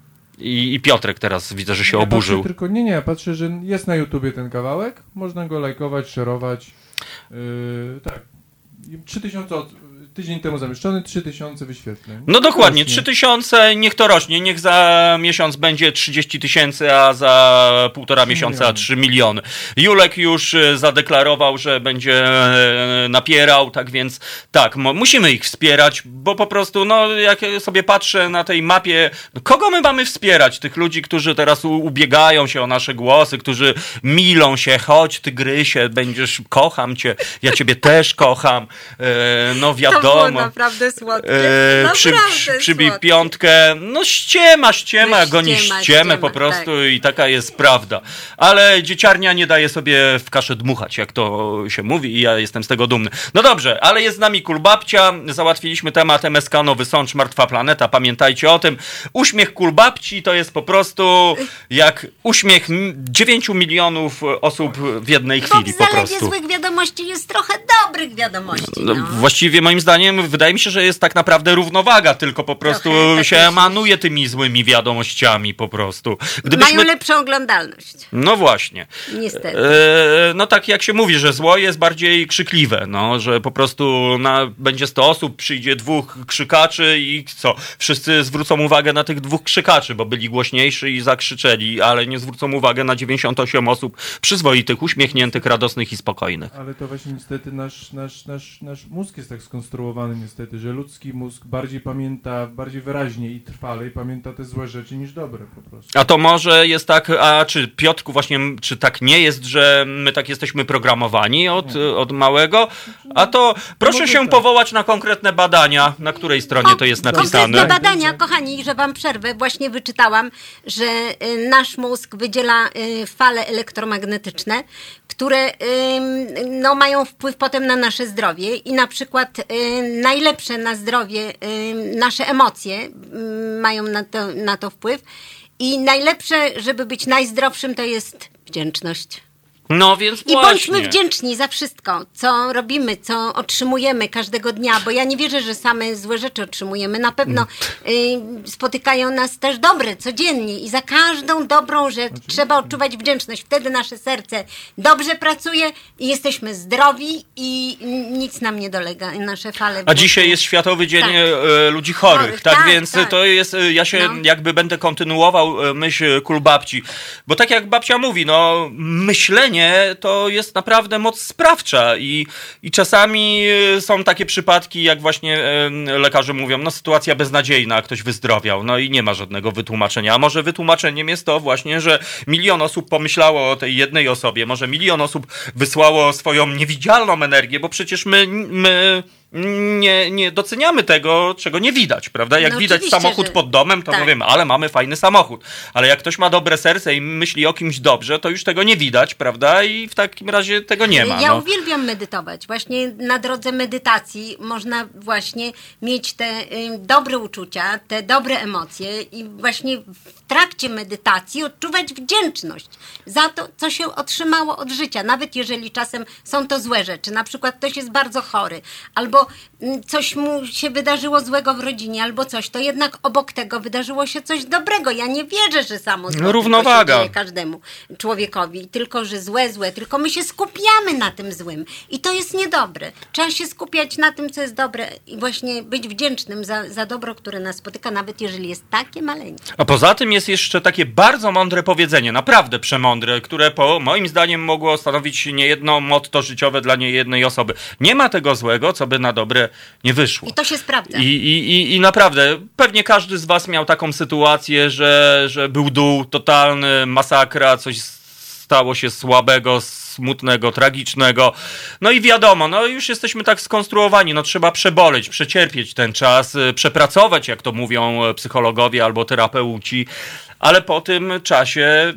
I, I Piotrek teraz widzę, że się
Ja
oburzył.
Tylko nie, nie, ja patrzę, że jest na YouTubie ten kawałek, można go lajkować, szerować. Yy, tak. I 3000 od, tydzień temu zamieszczony, 3000 wyświetleń.
No dokładnie,
Rośnie.
3000, niech to rośnie, niech za miesiąc będzie 30 tysięcy, a za półtora miesiąca
miliony.
3 miliony. Julek już e, zadeklarował, że będzie e, napierał, tak więc tak, musimy ich wspierać, bo po prostu, no jak sobie patrzę na tej mapie, no, kogo my mamy wspierać? Tych ludzi, którzy teraz ubiegają się o nasze głosy, którzy milą się, chodź tygrysie, będziesz, kocham cię, ja ciebie też kocham, e, no
To było naprawdę słodkie.
E, przy,
naprawdę
przy, przybij
słodkie.
piątkę, no ściema, ściema,
No
goni
ściema,
ściemę
ściema,
po prostu
tak.
i taka jest prawda. Ale dzieciarnia nie daje sobie w kaszę dmuchać, jak to się mówi i ja jestem z tego dumny. No dobrze, ale jest z nami Kulbabcia, załatwiliśmy temat MSK Nowy Sącz, Martwa Planeta, pamiętajcie o tym. Uśmiech Kulbabci to jest po prostu jak uśmiech 9 milionów osób w jednej
Bo
chwili
w
po
zalewie
prostu.
złych wiadomości jest trochę dobrych wiadomości.
No,
No.
właściwie moim zdaniem zdaniem, wydaje mi się, że jest tak naprawdę równowaga, tylko po prostu
Trochę tak
się emanuje tymi złymi wiadomościami po prostu.
Mają lepszą oglądalność.
No właśnie.
Niestety.
E, no tak jak się mówi, że zło jest bardziej krzykliwe, no, że po prostu na, będzie 100 osób, przyjdzie dwóch krzykaczy i co? Wszyscy zwrócą uwagę na tych dwóch krzykaczy, bo byli głośniejsi i zakrzyczeli, ale nie zwrócą uwagę na 98 osób przyzwoitych, uśmiechniętych, radosnych i spokojnych.
Ale to właśnie niestety nasz, nasz, nasz, nasz mózg jest tak skonstruowany niestety, że ludzki mózg bardziej pamięta, bardziej wyraźnie i trwale i pamięta te złe rzeczy niż dobre po prostu.
A to może jest tak, a czy Piotrku właśnie, czy tak nie jest, że my tak jesteśmy programowani od, od małego? A to proszę się
tak.
powołać na konkretne badania, na której stronie to jest
Konkretne
napisane.
badania, kochani, że wam przerwę, właśnie wyczytałam, że y, nasz mózg wydziela y, fale elektromagnetyczne, które no, mają wpływ potem na nasze zdrowie i na przykład najlepsze na zdrowie ym, nasze emocje ym, mają na to, na to wpływ i najlepsze, żeby być najzdrowszym, to jest wdzięczność.
No więc
I
właśnie.
bądźmy wdzięczni za wszystko, co robimy, co otrzymujemy każdego dnia, bo ja nie wierzę, że same złe rzeczy otrzymujemy. Na pewno y, spotykają nas też dobre codziennie i za każdą dobrą rzecz trzeba odczuwać wdzięczność. Wtedy nasze serce dobrze pracuje i jesteśmy zdrowi i nic nam nie dolega. Nasze fale.
A dzisiaj jest Światowy Dzień
Tak.
e, Ludzi Chorych,
Chorych,
tak,
tak,
więc
tak.
to jest, e, ja się
No.
jakby będę kontynuował e, myśl kul babci, bo tak jak babcia mówi, no myślenie to jest naprawdę moc sprawcza i, i czasami e, są takie przypadki, jak właśnie lekarze mówią, no sytuacja beznadziejna, ktoś wyzdrowiał, no i nie ma żadnego wytłumaczenia, a może wytłumaczeniem jest to właśnie, że milion osób pomyślało o tej jednej osobie, może milion osób wysłało swoją niewidzialną energię, bo przecież my, my nie, nie doceniamy tego, czego nie widać, prawda? Jak
No
widać samochód
że-
pod domem, to
tak.
mówimy, ale mamy fajny samochód. Ale jak ktoś ma dobre serce i myśli o kimś dobrze, to już tego nie widać, prawda? I w takim razie tego nie ma.
Ja
no.
uwielbiam medytować. Właśnie na drodze medytacji można właśnie mieć te y, dobre uczucia, te dobre emocje i właśnie w trakcie medytacji odczuwać wdzięczność za to, co się otrzymało od życia. Nawet jeżeli czasem są to złe rzeczy. Na przykład ktoś jest bardzo chory albo mm, coś mu się wydarzyło złego w rodzinie albo coś, to jednak obok tego wydarzyło się coś dobrego. Ja nie wierzę, że samo zło
No, równowaga.
każdemu człowiekowi, tylko że złe, złe, tylko my się skupiamy na tym złym i to jest niedobre. Trzeba się skupiać na tym, co jest dobre i właśnie być wdzięcznym za, za dobro, które nas spotyka, nawet jeżeli jest takie maleńkie.
A poza tym jest jeszcze takie bardzo mądre powiedzenie, naprawdę przemądre, które po moim zdaniem mogło stanowić niejedno motto życiowe dla niejednej osoby. Nie ma tego złego, co by na dobre nie wyszło.
I to się sprawdza.
I, i, i, I naprawdę, pewnie każdy z was miał taką sytuację, że, że był dół totalny, masakra, coś stało się słabego, smutnego, tragicznego. No i wiadomo, no już jesteśmy tak skonstruowani, no trzeba przeboleć, przecierpieć ten czas, y, przepracować, jak to mówią e, psychologowie albo terapeuci, ale po tym czasie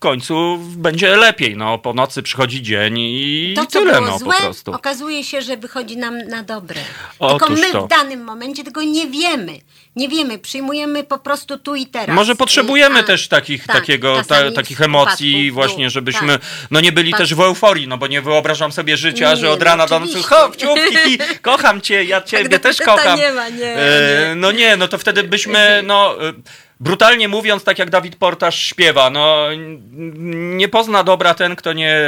końcu będzie lepiej, no po nocy przychodzi dzień i
to,
tyle,
było
no
złe,
po prostu.
okazuje się, że wychodzi nam na dobre.
Otóż
Tylko my
to.
w danym momencie tego nie wiemy. Nie wiemy, przyjmujemy po prostu tu i teraz.
Może potrzebujemy
I-
też takich,
tak,
takiego, ta, takich emocji właśnie, żebyśmy
tak.
no nie byli też w euforii, no bo nie wyobrażam sobie życia,
Nie,
że od
no
rana do nocy hop, ciupki, kocham cię, ja ciebie
Tak,
też kocham.
nie ma, nie,
E,
nie.
No nie, no to wtedy byśmy, no e, brutalnie mówiąc, tak jak Dawid Portaż śpiewa, no nie pozna dobra ten, kto nie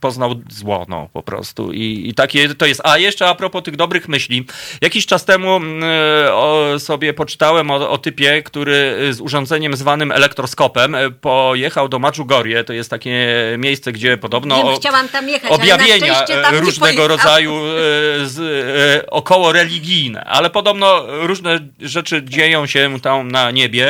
poznał zło, no po prostu. I, i takie to jest. A jeszcze a propos tych dobrych myśli, jakiś czas temu e, o, sobie poczytałem o, o typie, który z urządzeniem zwanym elektroskopem e, pojechał do Madżugorie, to jest takie miejsce, gdzie podobno
Wiem,
o-
chciałam tam jechać,
objawienia
tam
e,
nie
różnego rodzaju z, e, około religijne, ale podobno różne rzeczy dzieją się tam na niebie.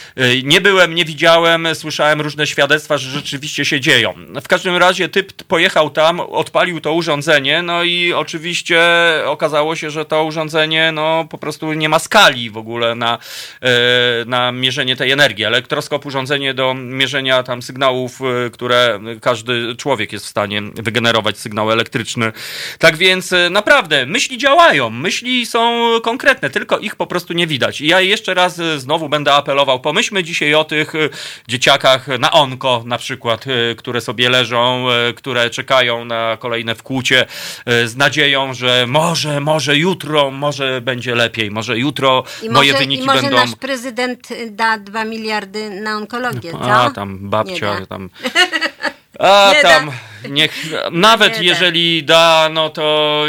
Nie byłem, nie widziałem, słyszałem różne świadectwa, że rzeczywiście się dzieją. W każdym razie typ pojechał tam, odpalił to urządzenie, no i oczywiście okazało się, że to urządzenie no po prostu nie ma skali w ogóle na, e, na mierzenie tej energii. Elektroskop urządzenie do mierzenia tam sygnałów, e, które każdy człowiek jest w stanie wygenerować sygnał elektryczny. Tak więc e, naprawdę myśli działają, myśli są konkretne, tylko ich po prostu nie widać. I ja jeszcze raz e, znowu będę apelował, pomyślcie pomyślmy dzisiaj o tych y, dzieciakach na onko na przykład, y, które sobie leżą, y, które czekają na kolejne wkłucie z nadzieją, że może, może jutro, może będzie lepiej, może jutro
I
moje
może,
wyniki
i może
będą...
nasz prezydent da 2 miliardy na onkologię, co?
A, tam babcia, tam... A tam. Niech, nawet
Nie
jeżeli da, no to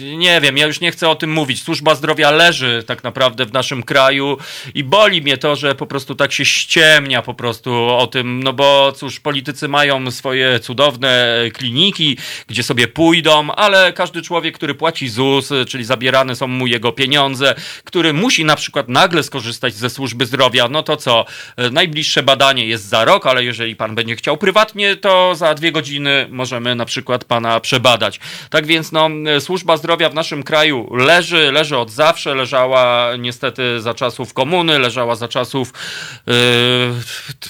nie wiem, ja już nie chcę o tym mówić. Służba zdrowia leży tak naprawdę w naszym kraju i boli mnie to, że po prostu tak się ściemnia po prostu o tym, no bo cóż, politycy mają swoje cudowne kliniki, gdzie sobie pójdą, ale każdy człowiek, który płaci ZUS, czyli zabierane są mu jego pieniądze, który musi na przykład nagle skorzystać ze służby zdrowia, no to co, najbliższe badanie jest za rok, ale jeżeli pan będzie chciał prywatnie, to za dwie godziny możemy na przykład pana przebadać. Tak więc no, służba zdrowia w naszym kraju leży, leży od zawsze, leżała niestety za czasów komuny, leżała za czasów yy,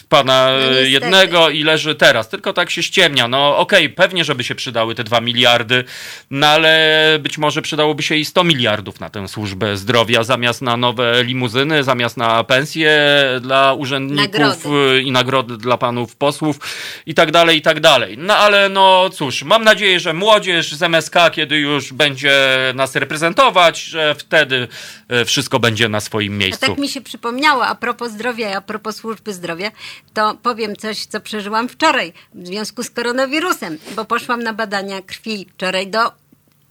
pana
No
jednego i leży teraz. Tylko tak się ściemnia. No okej, pewnie, żeby się przydały te dwa miliardy, no ale być może przydałoby się i 100 miliardów na tę służbę zdrowia, zamiast na nowe limuzyny, zamiast na pensje dla urzędników
Nagrody.
i nagrody dla panów posłów i tak dalej, i tak dalej. No ale no cóż, mam nadzieję, że młodzież z MSK, kiedy już będzie nas reprezentować, że wtedy y, wszystko będzie na swoim
A
miejscu.
tak mi się przypomniało, a propos zdrowia i a propos służby zdrowia, to powiem coś, co przeżyłam wczoraj w związku z koronawirusem, bo poszłam na badania krwi wczoraj do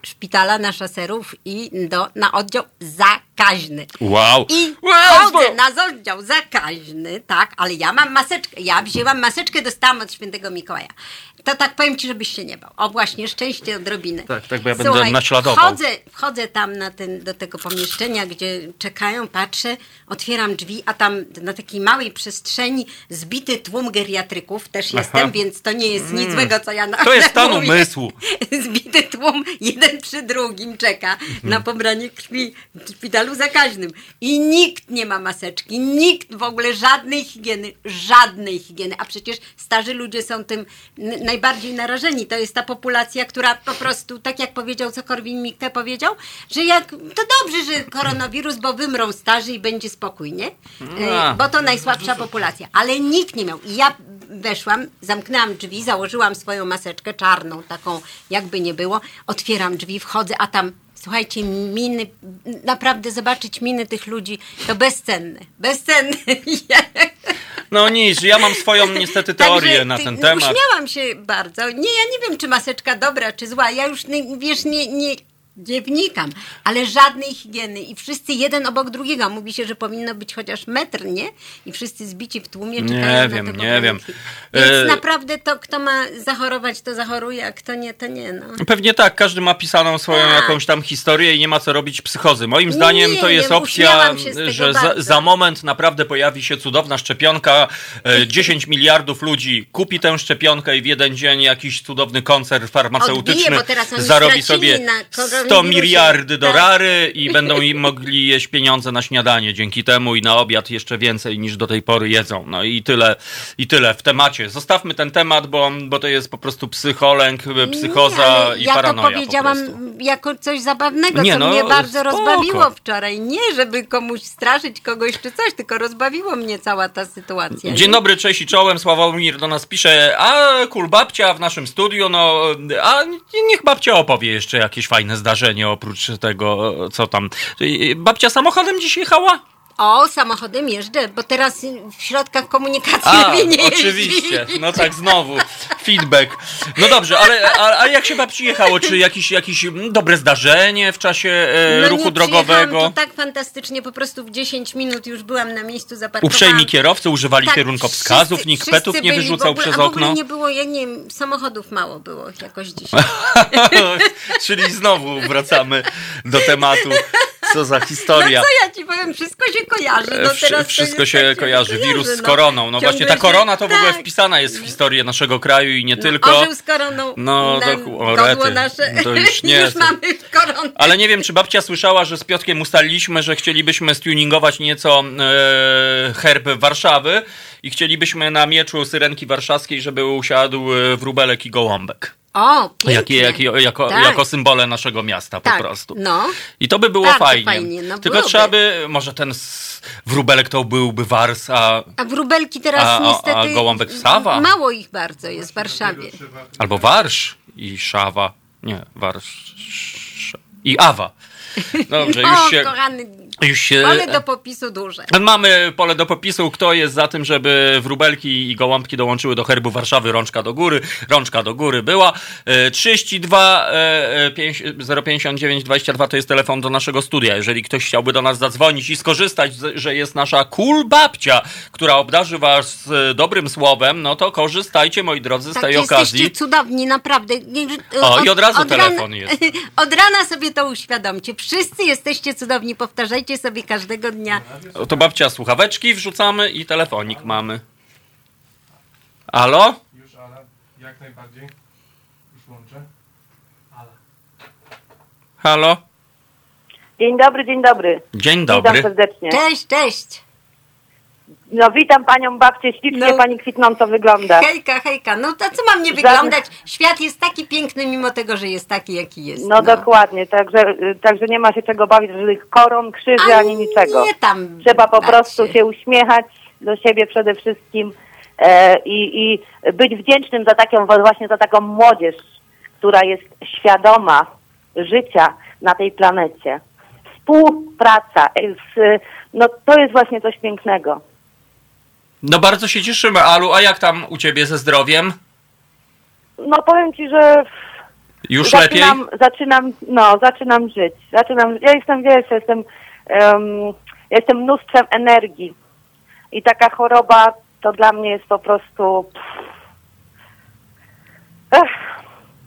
szpitala na szaserów i do, na oddział zakaźny.
Wow.
I
Wow,
chodzę na oddział zakaźny, tak, ale ja mam maseczkę. Ja wzięłam maseczkę, dostałam od świętego Mikołaja. To tak powiem ci, żebyś się nie bał. O właśnie, szczęście odrobiny.
Tak, tak, bo ja będę naśladował.
Wchodzę, wchodzę tam na ten, do tego pomieszczenia, gdzie czekają, patrzę, otwieram drzwi, a tam na takiej małej przestrzeni zbity tłum geriatryków też jestem, więc to nie jest nic złego, co ja na
Mm. To jest stan umysłu.
Zbity tłum, jeden przy drugim czeka na pobranie krwi w szpitalu zakaźnym. I nikt nie ma maseczki, nikt w ogóle żadnej higieny, żadnej higieny. A przecież starzy ludzie są tym n- najbardziej narażeni. To jest ta populacja, która po prostu, tak jak powiedział, co Korwin-Mikke powiedział, że jak, to dobrze, że koronawirus, bo wymrą starzy i będzie spokój, nie?
A.
E, Bo to najsłabsza populacja. Ale nikt nie miał. I ja weszłam, zamknęłam drzwi, założyłam swoją maseczkę czarną, taką jakby nie było. Otwieram drzwi, wchodzę, a tam słuchajcie, miny, naprawdę zobaczyć miny tych ludzi, to bezcenne. Bezcenne.
No nic, ja mam swoją niestety teorię
Także
na ten temat.
Uśmiałam się bardzo. Nie, ja nie wiem, czy maseczka dobra, czy zła. Ja już, wiesz, nie, nie, nie wnikam. Ale żadnej higieny. I wszyscy jeden obok drugiego. Mówi się, że powinno być chociaż metr, nie? I wszyscy zbici w tłumie
Nie
czekają na
wiem, nie wiem.
Więc
E,
naprawdę to, kto ma zachorować, to zachoruje, a kto nie, to nie. No.
Pewnie tak, każdy ma pisaną swoją
Tak.
jakąś tam historię i nie ma co robić psychozy. Moim zdaniem
Nie,
to jest
nie,
opcja, że za, za moment naprawdę pojawi się cudowna szczepionka. E, 10 miliardów ludzi kupi tę szczepionkę i w jeden dzień jakiś cudowny koncern farmaceutyczny
Odbije, bo teraz oni
zarobi sobie
na
100
koronawirusie.
miliardy
Tak.
rary i będą im mogli jeść pieniądze na śniadanie dzięki temu i na obiad jeszcze więcej niż do tej pory jedzą. No i tyle, i tyle w temacie. Zostawmy ten temat, bo, bo to jest po prostu psycholęk, psychoza
Nie,
i
ja
paranoja
to powiedziałam. Jako coś zabawnego,
Nie,
co
no,
mnie bardzo
spoko.
rozbawiło wczoraj. Nie, żeby komuś straszyć kogoś czy coś, tylko rozbawiło mnie cała ta sytuacja.
Dzień
nie?
dobry, cześć i czołem. Sławomir do nas pisze, a kul babcia w naszym studiu, no a niech babcia opowie jeszcze jakieś fajne zdarzenie oprócz tego, co tam. Babcia samochodem dziś jechała?
O, samochodem jeżdżę, bo teraz w środkach komunikacji
A,
lepiej nie jeździ.
oczywiście. No tak, znowu. Feedback. No dobrze, ale, a, a jak się babci jechało? Czy jakieś, jakieś dobre zdarzenie w czasie e,
No
ruchu
nie,
drogowego?
tu tak fantastycznie, po prostu w 10 minut już byłam na miejscu zaparkowałam.
Uprzejmi kierowcy używali
Tak,
kierunkowskazów,
wszyscy-
nikt
wszyscy
petów nie wyrzucał
ogóle,
przez
a w ogóle
okno.
nie było, ja nie wiem, samochodów mało było jakoś dzisiaj.
Czyli znowu wracamy do tematu. Co za
No
historia.
co ja ci powiem, wszystko się kojarzy. No
Wsz-
teraz
Wszystko się
tak,
kojarzy. Wirus z
no.
koroną. No właśnie ta korona to w ogóle
tak.
wpisana jest w historię naszego kraju i nie
No,
tylko.
Orzeł z koroną.
No,
na
to- o, rety.
nasze.
To już nie.
już mamy koronę.
Ale nie wiem, czy babcia słyszała, że z Piotkiem ustaliliśmy, że chcielibyśmy stuningować nieco e, herb Warszawy i chcielibyśmy na mieczu Syrenki Warszawskiej, żeby usiadł e, wróbelek i gołąbek.
O, pięknie.
Jakie, jakie, jako,
Tak.
jako symbole naszego miasta po
tak.
prostu.
No.
I to by było
Bardzo
fajnie.
fajnie, no
Tylko
byłoby.
trzeba by, może ten wróbelek to byłby wars, a,
A wróbelki teraz
A- a- a
niestety...
gołąbek Sawa?
Mało ich bardzo jest w Warszawie.
albo warsz i szawa. Nie, warsz i awa. Dobrze, już się...
kochany,
Już się
pole do popisu duże.
Mamy pole do popisu. Kto jest za tym, żeby wróbelki i gołąbki dołączyły do herbu Warszawy? Rączka do góry. Rączka do góry była. E, 32 e, e, pięć- 059 22 to jest telefon do naszego studia. Jeżeli ktoś chciałby do nas zadzwonić i skorzystać, że jest nasza cool babcia, która obdarzy was e, dobrym słowem, no to korzystajcie, moi drodzy, z
Tak,
tej
jesteście
okazji.
cudowni, naprawdę.
O, i od razu
rana-
telefon jest.
Od rana sobie to uświadomcie. Wszyscy jesteście cudowni, powtarzajcie sobie każdego dnia.
To babcia słuchaweczki wrzucamy i telefonik mamy. Alo?
Już, ale jak najbardziej. Już łączę.
Halo?
Dzień dobry, dzień dobry.
Dzień
Witam
dobry.
serdecznie.
Cześć, cześć.
No witam panią babcię, ślicznie
No.
pani kwitnąco wygląda.
Hejka, hejka. No to co mam nie wyglądać? Świat jest taki piękny, mimo tego, że jest taki, jaki jest.
No dokładnie, także, także nie ma się czego bawić żadnych koron, krzyży
A
ani niczego.
Nie tam.
Trzeba po prostu się uśmiechać do siebie przede wszystkim e, i, i być wdzięcznym za taką właśnie za taką młodzież, która jest świadoma życia na tej planecie. Współpraca, z, no to jest właśnie coś pięknego.
No bardzo się cieszymy, Alu. A jak tam u ciebie ze zdrowiem?
No powiem ci, że
Już lepiej?
zaczynam, zaczynam, no, zaczynam żyć. Zaczynam, ja jestem, wiesz, jestem, em, ja jestem mnóstwem energii. I taka choroba to dla mnie jest po prostu. Ech,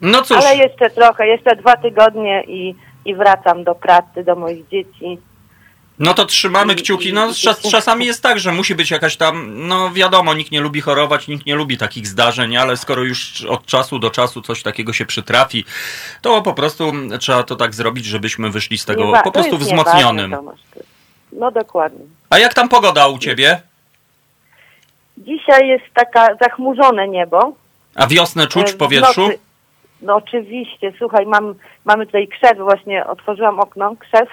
No cóż,
ale jeszcze trochę, jeszcze dwa tygodnie i, i wracam do pracy, do moich dzieci.
No to trzymamy kciuki. No czas, czasami jest tak, że musi być jakaś tam, no wiadomo, nikt nie lubi chorować, nikt nie lubi takich zdarzeń, ale skoro już od czasu do czasu coś takiego się przytrafi, to po prostu trzeba to tak zrobić, żebyśmy wyszli z tego
Nie
po prostu wzmocnionym.
No dokładnie.
A jak tam pogoda u ciebie?
Dzisiaj jest taka zachmurzone niebo.
A wiosnę czuć
E,
w powietrzu?
nocy- No oczywiście, słuchaj, mam, mamy tutaj krzew, właśnie otworzyłam okno, krzew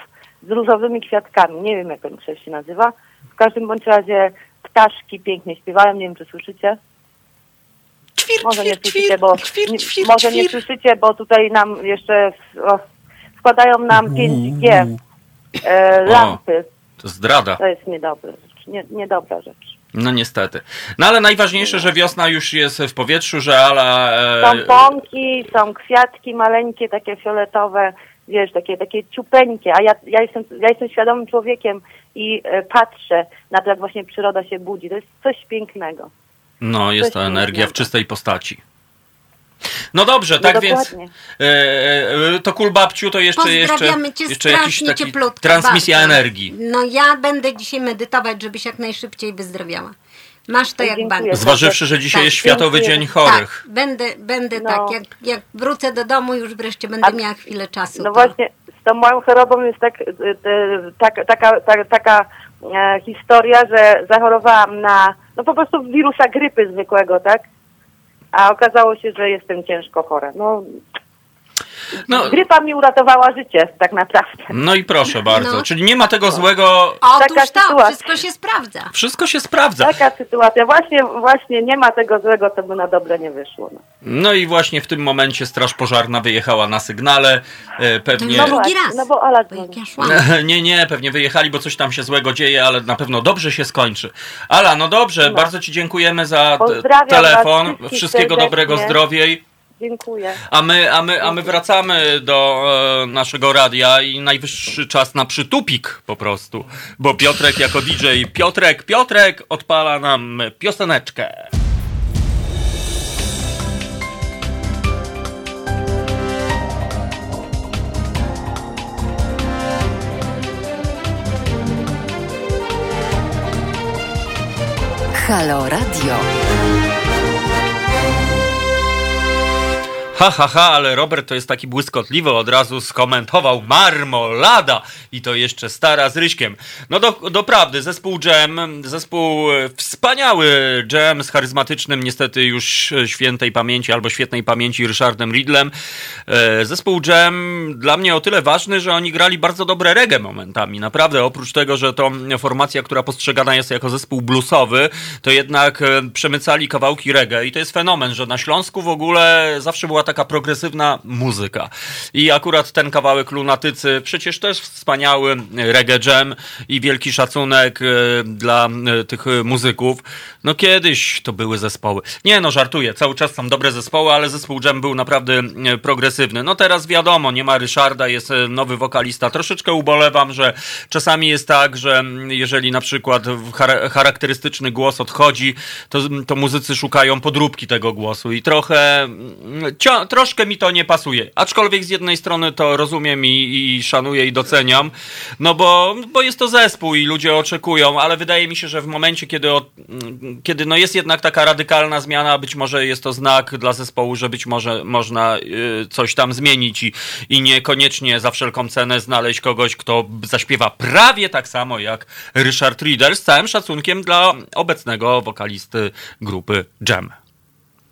z różowymi kwiatkami. Nie wiem, jak krzew się nazywa. W każdym bądź razie ptaszki pięknie śpiewają, nie wiem, czy słyszycie.
Ćwir,
Może nie słyszycie, bo
ćwir, ćwir,
może nie słyszycie, bo tutaj nam jeszcze o, wkładają nam 5G e, lampy.
To zdrada.
To jest niedobra rzecz. Nie, niedobra rzecz.
No niestety. No ale najważniejsze, że wiosna już jest w powietrzu, że Ala... E,
Są pąki, są kwiatki maleńkie, takie fioletowe, wiesz, takie, takie ciupeńkie, a ja, ja, jestem, ja jestem świadomym człowiekiem i e, patrzę na to, jak właśnie przyroda się budzi. To jest coś pięknego.
no jest
coś
to energia w
pięknego.
czystej postaci. No dobrze,
No
tak więc
dokładnie.
e, e, to kul babciu to jeszcze, jeszcze,
Pozdrawiamy cię
jeszcze jakiś
strasznie
taki
cieplutko.
transmisja
bardzo.
energii.
No ja będę dzisiaj medytować, żebyś jak najszybciej wyzdrowiała. Masz to jak bank.
Zważywszy, że dzisiaj
Tak,
jest Światowy
dziękuję.
Dzień Chorych.
Tak, będę, będę
No.
tak, jak, jak wrócę do domu, już wreszcie będę
A-
miała chwilę czasu.
No
to-
właśnie, z tą moją chorobą jest tak, e, e, tak, taka, tak, taka e, historia, że zachorowałam na, no po prostu wirusa grypy zwykłego, tak? A okazało się, że jestem ciężko chora. No,
No,
grypa mi uratowała życie, tak naprawdę.
no i proszę bardzo.
No.
Czyli nie ma tego złego.
Otóż
taka
to,
sytuacja.
wszystko się sprawdza.
Wszystko się sprawdza.
Taka sytuacja. Właśnie, właśnie nie ma tego złego, co by na dobre nie wyszło. No,
No i właśnie w tym momencie Straż Pożarna wyjechała na sygnale. E, Pewnie.
No drugi raz.
No bo Ala
Bo ja szłam.
Nie, nie, pewnie wyjechali, bo coś tam się złego dzieje, ale na pewno dobrze się skończy. Ala, no dobrze,
No.
bardzo Ci dziękujemy za telefon. Wszystkiego
serdecznie.
dobrego, zdrowiej.
Dziękuję.
A my, a my, a my wracamy do e, naszego radia i najwyższy czas na przytupik po prostu. Bo Piotrek jako DJ, Piotrek, Piotrek odpala nam pioseneczkę.
Halo Radio.
Ha, ha, ha, ale Robert to jest taki błyskotliwy, od razu skomentował marmolada i to jeszcze stara z Ryśkiem. No do, doprawdy, zespół Jam, zespół e, wspaniały Jam z charyzmatycznym, niestety już e, świętej pamięci albo świetnej pamięci Ryszardem Riddlem. E, Zespół Jam dla mnie o tyle ważny, że oni grali bardzo dobre reggae momentami. Naprawdę, oprócz tego, że to formacja, która postrzegana jest jako zespół bluesowy, to jednak przemycali kawałki reggae i to jest fenomen, że na Śląsku w ogóle zawsze była taka progresywna muzyka. I akurat ten kawałek Lunatycy, przecież też wspaniały reggae jam i wielki szacunek e, dla e, tych muzyków. No kiedyś to były zespoły. Nie no, żartuję, cały czas są dobre zespoły, ale zespół jam był naprawdę e, progresywny. No teraz wiadomo, nie ma Ryszarda, jest nowy wokalista. Troszeczkę ubolewam, że czasami jest tak, że jeżeli na przykład char- charakterystyczny głos odchodzi, to, to muzycy szukają podróbki tego głosu i trochę, mm, troszkę mi to nie pasuje. Aczkolwiek z jednej strony to rozumiem i, i szanuję i doceniam, no bo, bo jest to zespół i ludzie oczekują, ale wydaje mi się, że w momencie, kiedy, od, kiedy no jest jednak taka radykalna zmiana, być może jest to znak dla zespołu, że być może można y, coś tam zmienić i, i niekoniecznie za wszelką cenę znaleźć kogoś, kto zaśpiewa prawie tak samo jak Richard Riddle, z całym szacunkiem dla obecnego wokalisty grupy Jam.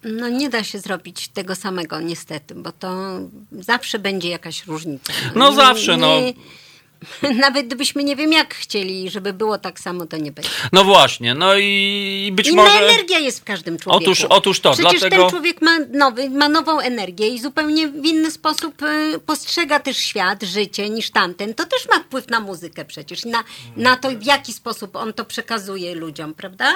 No nie da się zrobić tego samego niestety, bo to zawsze będzie jakaś różnica.
No
Nie-
zawsze, no.
nie- Nawet gdybyśmy nie wiem jak chcieli, żeby było tak samo, to nie będzie.
No właśnie, no i być
Inna
może...
energia jest w każdym człowieku.
Otóż- otóż to,
Przecież
dlatego-
ten człowiek ma, nowy, ma nową energię i zupełnie w inny sposób y, postrzega też świat, życie niż tamten. To też ma wpływ na muzykę przecież, na, na to w jaki sposób on to przekazuje ludziom, prawda?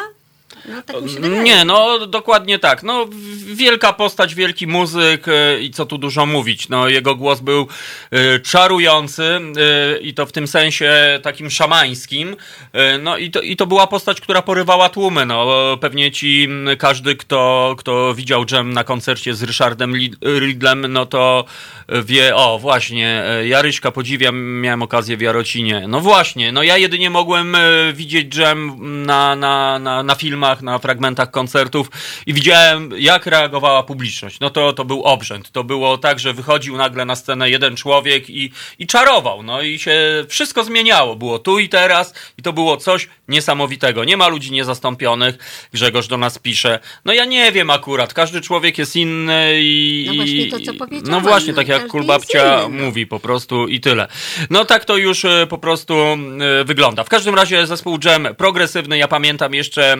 No tak mi się wydaje.
Nie, no dokładnie tak. No, wielka postać, wielki muzyk e, i co tu dużo mówić. No, jego głos był e, czarujący e, i to w tym sensie takim szamańskim. E, no i to, i to była postać, która porywała tłumy. No, pewnie ci każdy, kto, kto widział Jam na koncercie z Ryszardem Lid- Riddlem, no to wie, o właśnie, e, ja Ryśka podziwiam, miałem okazję w Jarocinie. No właśnie, no ja jedynie mogłem widzieć Jam na, na, na, na filmach, na fragmentach koncertów i widziałem, jak reagowała publiczność. No to, to był obrzęd. To było tak, że wychodził nagle na scenę jeden człowiek i, i czarował. No i się wszystko zmieniało. Było tu i teraz i to było coś niesamowitego. Nie ma ludzi niezastąpionych. Grzegorz do nas pisze. No ja nie wiem akurat. Każdy człowiek jest inny i...
No właśnie to, co powiedziałam.
No właśnie,
No
tak jak Kulbabcia
no.
mówi po prostu i tyle. No tak to już e, po prostu e, wygląda. W każdym razie zespół Jam progresywny. Ja pamiętam jeszcze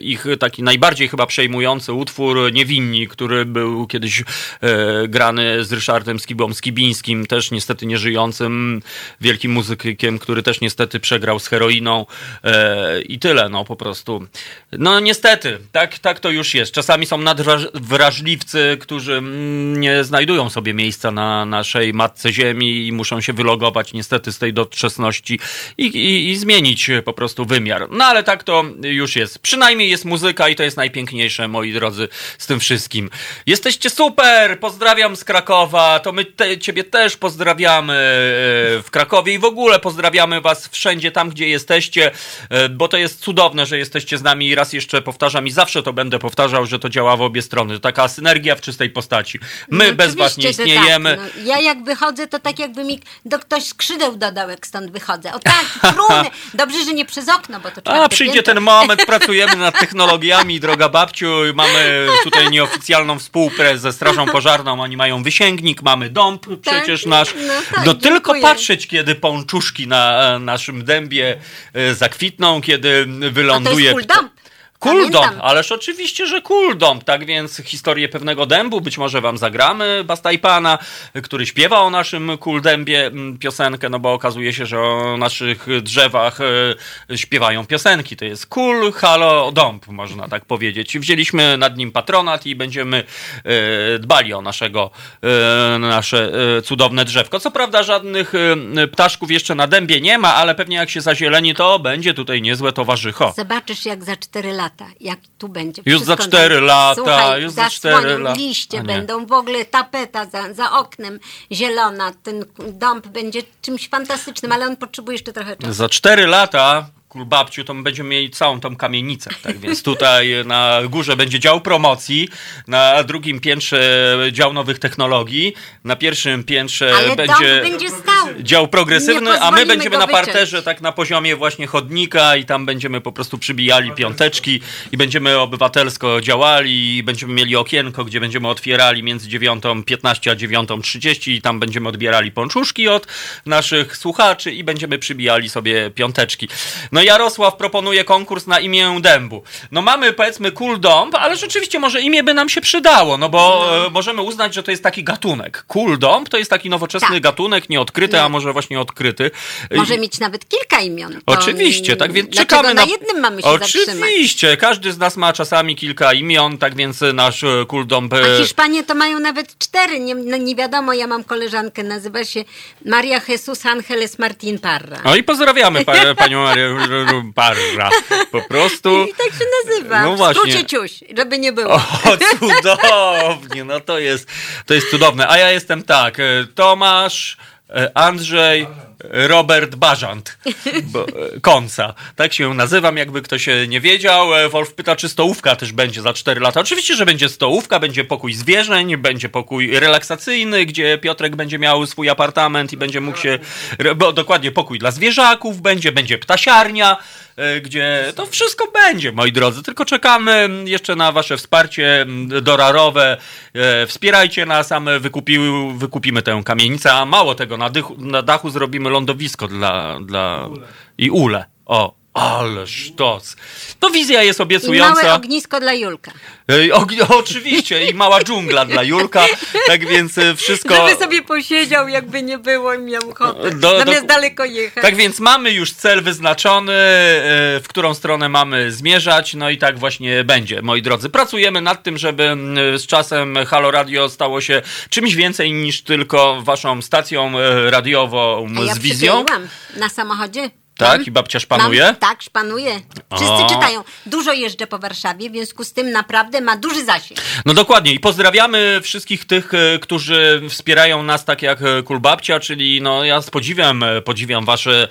ich taki najbardziej chyba przejmujący utwór Niewinni, który był kiedyś e, grany z Ryszardem Skibą Skibińskim, też niestety nieżyjącym, wielkim muzykiem, który też niestety przegrał z heroiną e, i tyle, no po prostu. No niestety, tak, tak to już jest. Czasami są nadwrażliwcy, którzy mm, nie znajdują sobie miejsca na naszej matce ziemi i muszą się wylogować niestety z tej doczesności i, i, i zmienić po prostu wymiar. No ale tak to już jest. Przynajmniej jest muzyka i to jest najpiękniejsze, moi drodzy, z tym wszystkim. Jesteście super! Pozdrawiam z Krakowa, to my te, ciebie też pozdrawiamy e, w Krakowie i w ogóle pozdrawiamy was wszędzie tam, gdzie jesteście, e, bo to jest cudowne, że jesteście z nami i raz jeszcze powtarzam i zawsze to będę powtarzał, że to działa w obie strony. Taka synergia w czystej postaci. My
No
bez was nie
że
istniejemy.
Tak, no. Ja jak wychodzę, to tak jakby mi do ktoś skrzydeł dodał, jak stąd wychodzę. O tak, trumny. Dobrze, że nie przez okno, bo to
A przyjdzie
piętro.
ten moment, pracujemy nad technologiami, droga babciu, mamy tutaj nieoficjalną współpracę ze Strażą Pożarną, oni mają wysięgnik, mamy dąb przecież nasz.
no tak,
no tylko
dziękuję.
patrzeć, kiedy pączuszki na e, naszym dębie e, zakwitną, kiedy
A to
wyląduje...
jest cool dump.
Kuldom,
Pamiętam.
ależ oczywiście, że Kuldom. Tak więc historię pewnego dębu być może wam zagramy, Bastajpana, który śpiewa o naszym Kuldębie mm, piosenkę, no bo okazuje się, że o naszych drzewach e, śpiewają piosenki. To jest Kul, Halo, Dąb, można tak powiedzieć. Wzięliśmy nad nim patronat i będziemy e, dbali o naszego, e, nasze cudowne drzewko. Co prawda żadnych ptaszków jeszcze na dębie nie ma, ale pewnie jak się zazieleni, to będzie tutaj niezłe towarzycho.
Zobaczysz jak za 4 lata, jak tu będzie.
Już za cztery lata,
Słuchaj,
już za cztery lata.
liście będą, w ogóle tapeta za, za oknem zielona, ten dąb będzie czymś fantastycznym, ale on potrzebuje jeszcze trochę czasu.
Za cztery lata Kulbabciu, to my będziemy mieli całą tą kamienicę. Tak więc tutaj na górze będzie dział promocji, na drugim piętrze dział nowych technologii, na pierwszym piętrze
Ale
będzie...
będzie stał.
dział progresywny, a my będziemy na parterze tak na poziomie właśnie chodnika i tam będziemy po prostu przybijali piąteczki i będziemy obywatelsko działali i będziemy mieli okienko, gdzie będziemy otwierali między 9.15 a 9.30 i tam będziemy odbierali pączuszki od naszych słuchaczy i będziemy przybijali sobie piąteczki. No Jarosław proponuje konkurs na imię dębu. No mamy powiedzmy cool dąb, ale rzeczywiście może imię by nam się przydało, no bo e, możemy uznać, że to jest taki gatunek. Cool dąb to jest taki nowoczesny
Tak.
gatunek, nieodkryty,
No.
a może właśnie odkryty.
Może
I-
mieć nawet kilka imion. To
Oczywiście, tak więc
dlaczego
czekamy
na
na...
jednym mamy się zatrzymać.
Oczywiście, każdy z nas ma czasami kilka imion, tak więc nasz e, kuldąb... e,
A Hiszpanie to mają nawet cztery, nie, no nie wiadomo, ja mam koleżankę, nazywa się Maria Jesus Angeles Martin Parra.
No i pozdrawiamy pa, panią Marię Parra. Po prostu...
I tak się nazywa.
No właśnie.
skrócie ciuś, żeby nie było.
O, cudownie, no to jest, to jest cudowne. A ja jestem tak, e, Tomasz, e, Andrzej, Robert Bażant, bo, e. Tak się nazywam, jakby ktoś e, nie wiedział. E, Wolf pyta, czy stołówka też będzie za 4 lata. Oczywiście, że będzie stołówka, będzie pokój zwierzeń, będzie pokój relaksacyjny, gdzie Piotrek będzie miał swój apartament i będzie mógł się, bo dokładnie pokój dla zwierzaków będzie, będzie ptasiarnia, gdzie to wszystko będzie, moi drodzy. Tylko czekamy jeszcze na wasze wsparcie dorarowe. E, Wspierajcie nas, a my wykupimy tę kamienicę, a mało tego, na, dychu, na dachu zrobimy lądowisko dla, dla... i ule. O, ale sztos. To wizja jest
I
obiecująca.
małe ognisko dla Julka.
Oczywiście, i mała dżungla dla Julka, tak więc e, wszystko...
Żeby sobie posiedział, jakby nie było i miał ochotę.
Do-
Zamiast
do-
daleko jechać.
Tak więc mamy już cel wyznaczony, e, w którą stronę mamy zmierzać, no i tak właśnie będzie, moi drodzy. Pracujemy nad tym, żeby z czasem Halo Radio stało się czymś więcej niż tylko waszą stacją e, radiową
A ja
z wizją.
na samochodzie.
Tak?
Mam-
I babcia szpanuje?
Mam, tak, szpanuje. Wszyscy
O.
czytają. Dużo jeżdżę po Warszawie, w związku z tym naprawdę ma duży zasięg.
No dokładnie i pozdrawiamy wszystkich tych, e, którzy wspierają nas tak jak e, Kulbabcia, czyli no ja z podziwem e, podziwiam wasze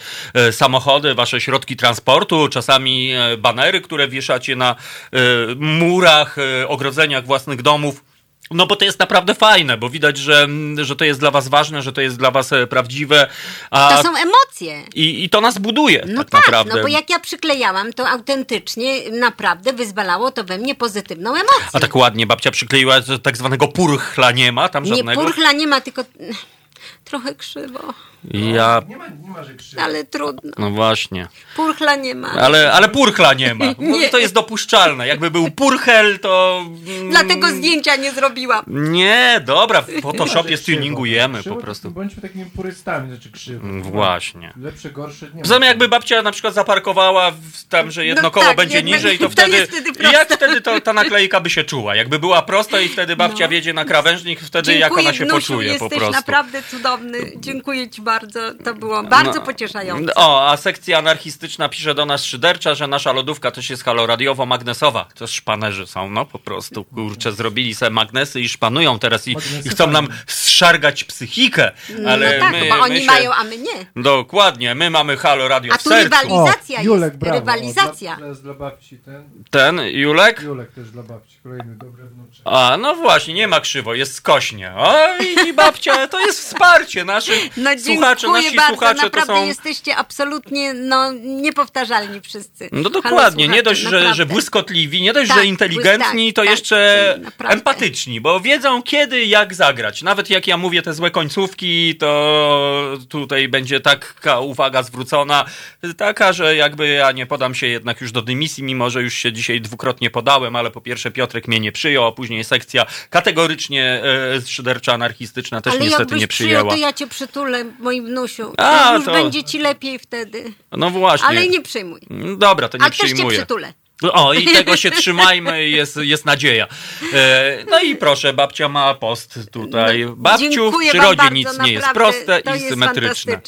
samochody, wasze środki transportu, czasami banery, które wieszacie na murach, ogrodzeniach własnych domów. No bo to jest naprawdę fajne, bo widać, że, że to jest dla was ważne, że to jest dla was e, prawdziwe. A,
To są emocje.
i, I to nas buduje
No
tak,
tak,
naprawdę.
no bo jak ja przyklejałam, to autentycznie naprawdę wyzwalało to we mnie pozytywną emocję.
A tak ładnie babcia przykleiła, że tak zwanego purchla nie ma tam
Nie,
żadnego.
purchla nie ma, tylko trochę krzywo,
Ja,
Nie ma, nie ma, że krzywo.
ale trudno.
no właśnie.
Purchla nie ma.
Ale, ale purchla nie ma. No,
Nie.
to jest dopuszczalne. Jakby był purchel, to. mm,
Dlatego zdjęcia nie zrobiłam.
Nie, dobra, w Photoshopie
Krzywo
po prostu.
Bądźmy takimi purystami, znaczy krzywo.
Mm, Właśnie.
Lepsze, gorsze nie ma.
Tym jakby babcia na przykład zaparkowała tam, że jedno
No
koło
tak,
będzie
jednak
niżej, to
to
wtedy.
jest wtedy
jak wtedy to, ta naklejka by się czuła? Jakby była prosta i wtedy babcia
No.
wiedzie na krawężnik, wtedy jak
Dziękuję,
ona się
wnusiu,
poczuje po
jesteś
prostu.
naprawdę cudowny. Dziękuję ci bardzo. To było bardzo
No.
pocieszające.
O, a sekcja anarchistyczna pisze do nas szydercza, że nasza lodówka też jest haloradiowo-magnesowa. To szpanerzy są, no po prostu, kurczę, zrobili sobie magnesy i szpanują teraz i,
Magnesy
i chcą nam zszargać psychikę. Ale
no tak,
my,
bo
my
oni
się...
mają, a my nie.
Dokładnie, my mamy halo radio
A
w
tu
sercu.
rywali- Rywalizacja jest,
Julek, brawo.
rywalizacja.
O, dla, dla babci ten.
Ten, Julek?
Julek też dla babci. Kolejny dobry wnuczek.
A, no właśnie, nie ma krzywo, jest skośnie. Oj, i babcia, to jest wsparcie naszych
No
słuchaczy.
Dziękuję
Nasi
bardzo,
słuchacze to
naprawdę
są...
jesteście absolutnie no, niepowtarzalni wszyscy.
No dokładnie, nie
słuchacze,
dość, że, że błyskotliwi, nie dość,
Tak,
że inteligentni,
błysk-
to
tak,
jeszcze
tak, naprawdę.
empatyczni, bo wiedzą kiedy, jak zagrać. Nawet jak ja mówię te złe końcówki, to tutaj będzie taka uwaga zwrócona, taka, że jakby ja nie podam się jednak już do dymisji, mimo że już się dzisiaj dwukrotnie podałem, ale po pierwsze Piotrek mnie nie przyjął, a później sekcja kategorycznie e, szydercza anarchistyczna też
Ale
niestety
jakbyś
nie
przyjął,
przyjęła.
to ja cię przytulę, moim wnusiu.
A,
to już będzie ci lepiej wtedy.
No właśnie.
Ale nie przyjmuj.
Dobra, to nie
Ale też cię
przyjmuję.
przytulę.
O, i tego się trzymajmy, jest, jest nadzieja. E, no i proszę, babcia ma post tutaj. Babciu, w
No, Dziękuję wam
przyrodzie
bardzo,
nic nie jest proste i
jest
symetryczne.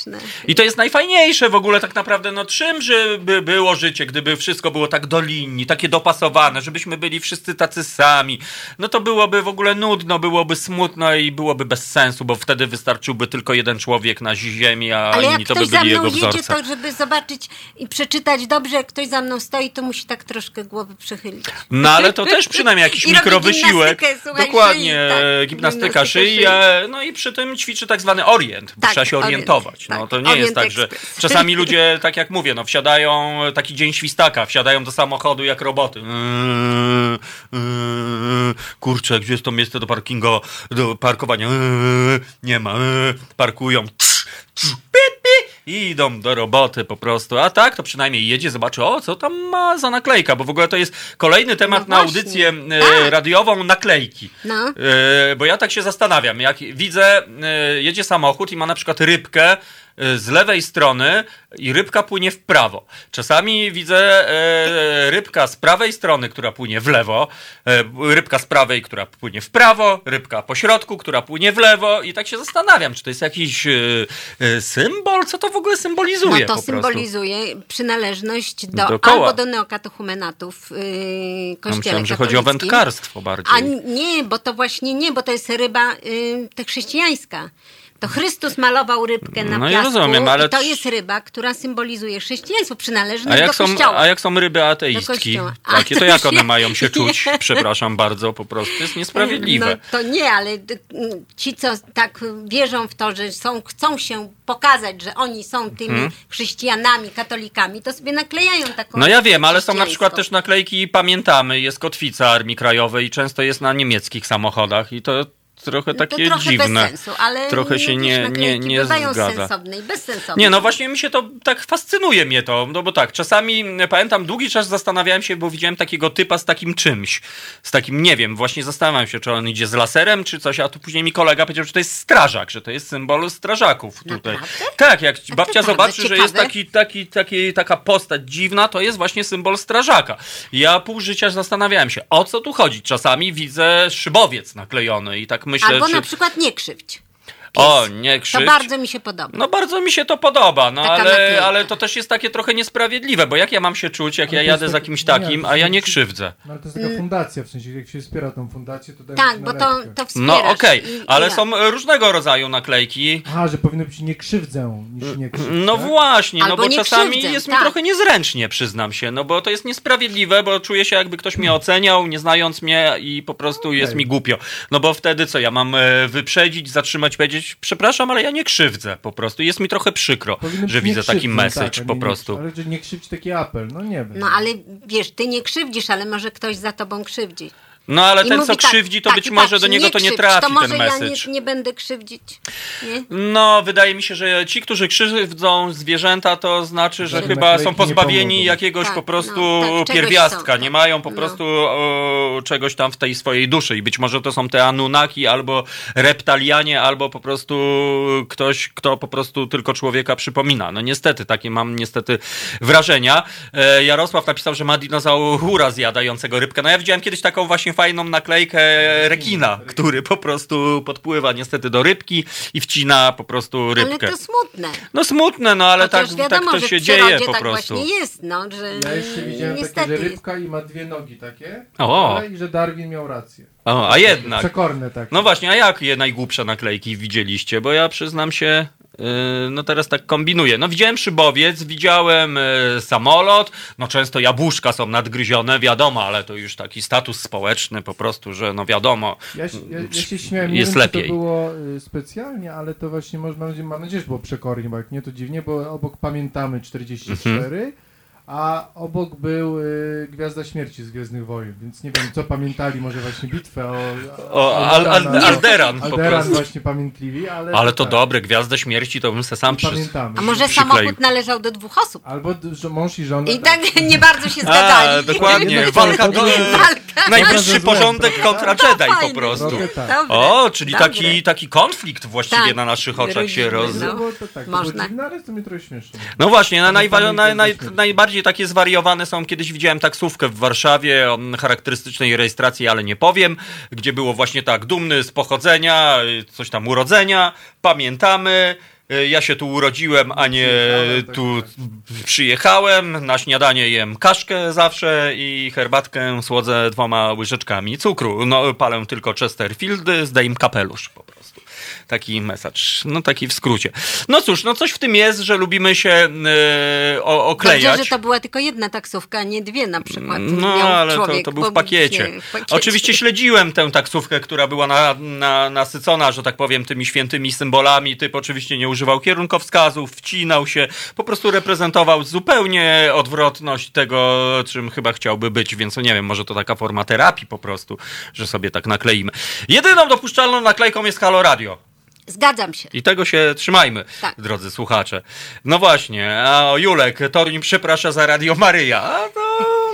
I to jest najfajniejsze w ogóle tak naprawdę, no czym żeby było życie, gdyby wszystko było tak do linii, takie dopasowane, żebyśmy byli wszyscy tacy sami, no to byłoby w ogóle nudno, byłoby smutno i byłoby bez sensu, bo wtedy wystarczyłby tylko jeden człowiek na ziemi, a
Ale jak
inni to by
ktoś za
byli
mną
jego
jedzie,
wzorce.
to żeby zobaczyć i przeczytać dobrze, jak ktoś za mną stoi, to musi tak troszkę głowy przychylić.
No ale to też przynajmniej jakiś mikrowysiłek.
słuchaj,
Dokładnie,
szyi, tak,
gimnastyka szyi, e, no i przy tym ćwiczy tak zwany orient, bo
Tak,
trzeba się
orient,
orientować. No
tak,
to nie jest
Orient
tak, że
Express.
czasami ludzie, tak jak mówię, no wsiadają, taki dzień świstaka, wsiadają do samochodu jak roboty. Eee, eee, Kurczę, gdzie jest to miejsce do parkingu, do parkowania? Eee, Nie ma, eee, parkują. I idą do roboty po prostu. A tak, to przynajmniej jedzie, zobaczy, o, co tam ma za naklejka, bo w ogóle to jest kolejny temat
No
na audycję e,
Tak.
radiową, naklejki.
No.
E, bo ja tak się zastanawiam, jak widzę, e, jedzie samochód i ma na przykład rybkę z lewej strony i rybka płynie w prawo. Czasami widzę e, rybka z prawej strony, która płynie w lewo, e, rybka z prawej, która płynie w prawo, rybka po środku, która płynie w lewo i tak się zastanawiam, czy to jest jakiś e, symbol, co to w ogóle symbolizuje
No to
prostu.
symbolizuje przynależność do,
Do
albo do neokatechumenatów yy, kościele
myślałem, że chodzi o wędkarstwo bardziej.
A nie, bo to właśnie nie, bo to jest ryba y, chrześcijańska. To Chrystus malował rybkę na
No
piasku
rozumiem, ale
to jest ryba, która symbolizuje chrześcijaństwo, przynależność
A
do
jak, są,
kościoła.
a jak są ryby ateistki.
A,
takie, to
to
jak one mają się czuć? Przepraszam bardzo, po prostu. Jest niesprawiedliwe.
No to nie, ale ci, co tak wierzą w to, że są, chcą się pokazać, że oni są tymi chrześcijanami, katolikami, to sobie naklejają taką.
No ja wiem, ale są na przykład też naklejki Pamiętamy, jest kotwica Armii Krajowej i często jest na niemieckich samochodach i to trochę
No to
takie
trochę
dziwne.
bez sensu, ale
trochę się nie, nie, nie zgadza.
sensowne i bezsensowne.
Nie, no właśnie mi się to tak fascynuje mnie to, no bo tak, czasami pamiętam długi czas zastanawiałem się, bo widziałem takiego typa z takim czymś, z takim, nie wiem, właśnie zastanawiam się, czy on idzie z laserem, czy coś, a tu później mi kolega powiedział, że to jest strażak, że to jest symbol strażaków tutaj.
Naprawdę?
Tak, jak babcia zobaczy, że jest
ciekawe.
taki, taki, taki, taka postać dziwna, to jest właśnie symbol strażaka. Ja pół życia zastanawiałem się, o co tu chodzi. Czasami widzę szybowiec naklejony i tak myślę,
Albo
czy...
na przykład nie krzywdź.
O, nie krzycz.
To bardzo mi się podoba.
No bardzo mi się to podoba, no
Taka
ale, ale to też jest takie trochę niesprawiedliwe, bo jak ja mam się czuć, jak
Ale
ja jadę za
tak-
kimś
nie,
takim,
to
a ja nie krzywdzę.
No ale to jest taka fundacja, w sensie jak się wspiera tą fundację, to daje
tak, bo to, to wspierasz.
No okej,
i
ale
ja.
są różnego rodzaju naklejki.
Aha, że powinno być nie krzywdzę niż nie krzywdzę.
No właśnie, no
Albo
bo
nie
czasami
krzywdzę,
jest mi
tak.
trochę niezręcznie, przyznam się, no bo to jest niesprawiedliwe, bo czuję się jakby ktoś mnie oceniał, nie znając mnie i po prostu jest mi głupio. No bo wtedy co, ja mam e, wyprzedzić, zatrzymać, powiedzieć, przepraszam, ale ja nie krzywdzę po prostu. Jest mi trochę przykro,
Powinno
że widzę taki message
tak,
po
nie-
prostu.
Ale że nie krzywdź taki apel, no nie wiem.
No ale wiesz, ty nie krzywdzisz, ale może ktoś za tobą krzywdzi.
No ale
I
ten,
mówi
co
tak,
krzywdzi, to
tak,
być
i
może do niego to nie
krzywdź,
trafi
to może
ten
ja
message.
nie, nie będę krzywdzić. Nie?
No, wydaje mi się, że ci, którzy krzywdzą zwierzęta, to znaczy, że
Że
chyba są pozbawieni jakiegoś
Tak,
po prostu
no, tak,
pierwiastka.
są,
nie
tak.
mają po
No.
prostu o, czegoś tam w tej swojej duszy. I być może to są te Anunnaki, albo reptalianie, albo po prostu ktoś, kto po prostu tylko człowieka przypomina. No niestety, takie mam niestety wrażenia. E, Jarosław napisał, że ma dinozaura zjadającego rybkę. No ja widziałem kiedyś taką właśnie fajną naklejkę rekina, który po prostu podpływa niestety do rybki i wcina po prostu rybkę.
Ale to smutne.
No smutne, no ale tak,
Chociaż
tak
wiadomo,
to
że
się dzieje po
tak
prostu.
właśnie jest, no, że
Ja jeszcze widziałem
niestety
takie, że
jest.
rybka i ma dwie nogi takie.
O.
ale I że Darwin miał rację.
O, a jednak.
Przekorne takie.
No właśnie, a jak je najgłupsze naklejki widzieliście? Bo ja przyznam się, no teraz tak kombinuję. No widziałem szybowiec, widziałem yy, samolot, no często jabłuszka są nadgryzione, wiadomo, ale to już taki status społeczny po prostu, że no wiadomo.
Ja, się- ja, ja się śmiałem, nie
Jest
wiem,
lepiej.
czy to było y, specjalnie, ale to właśnie nadzieję, mam nadzieję, że było przekornie, bo jak nie to dziwnie, bo obok pamiętamy 44,
Mhm.
A obok był y, Gwiazda Śmierci z Gwiezdnych Wojen, więc nie wiem, co pamiętali, może właśnie bitwę o...
O, Al, Al,
Alderana,
Alderan po
Alderan
prostu.
właśnie pamiętliwi, ale...
Ale to
tak,
dobre, Gwiazdę Śmierci to bym se sam przy...
Pamiętamy.
A może
przykleił.
samochód należał do dwóch osób?
Albo że mąż i żona...
I tak nie bardzo się zgadzali.
A, dokładnie, walka
to-
do...
Walka.
Najwyższy porządek kontra
To
Jedi po prostu.
Tak.
O, czyli
dobre.
taki, taki konflikt właściwie
Tak.
na naszych oczach się roz...
no.
No, to tak,
Można.
to mi trochę śmieszne.
No właśnie, na najbardziej bardziej takie zwariowane są. Kiedyś widziałem taksówkę w Warszawie o charakterystycznej rejestracji, ale nie powiem, gdzie było właśnie tak, dumny z pochodzenia, coś tam urodzenia, pamiętamy. y, Ja się tu urodziłem, a nie tu przyjechałem. Na śniadanie jem kaszkę zawsze i herbatkę słodzę dwoma łyżeczkami cukru. No, palę tylko Chesterfieldy, zdejm kapelusz po prostu. Taki message, no taki w skrócie. No cóż, no coś w tym jest, że lubimy się yy, o, oklejać.
Dobrze, że to była tylko jedna taksówka, a nie dwie na przykład.
No,
Miał
ale to, to był w pakiecie.
w pakiecie.
Oczywiście śledziłem tę taksówkę, która była na, na, nasycona, że tak powiem, tymi świętymi symbolami. Typ oczywiście nie używał kierunkowskazów, wcinał się, po prostu reprezentował zupełnie odwrotność tego, czym chyba chciałby być, więc no nie wiem, może to taka forma terapii po prostu, że sobie tak nakleimy. Jedyną dopuszczalną naklejką jest Halo Radio.
Zgadzam się.
I tego się trzymajmy,
Tak.
drodzy słuchacze. No właśnie, a Julek, Toruń przeprasza za Radio Maryja. A to,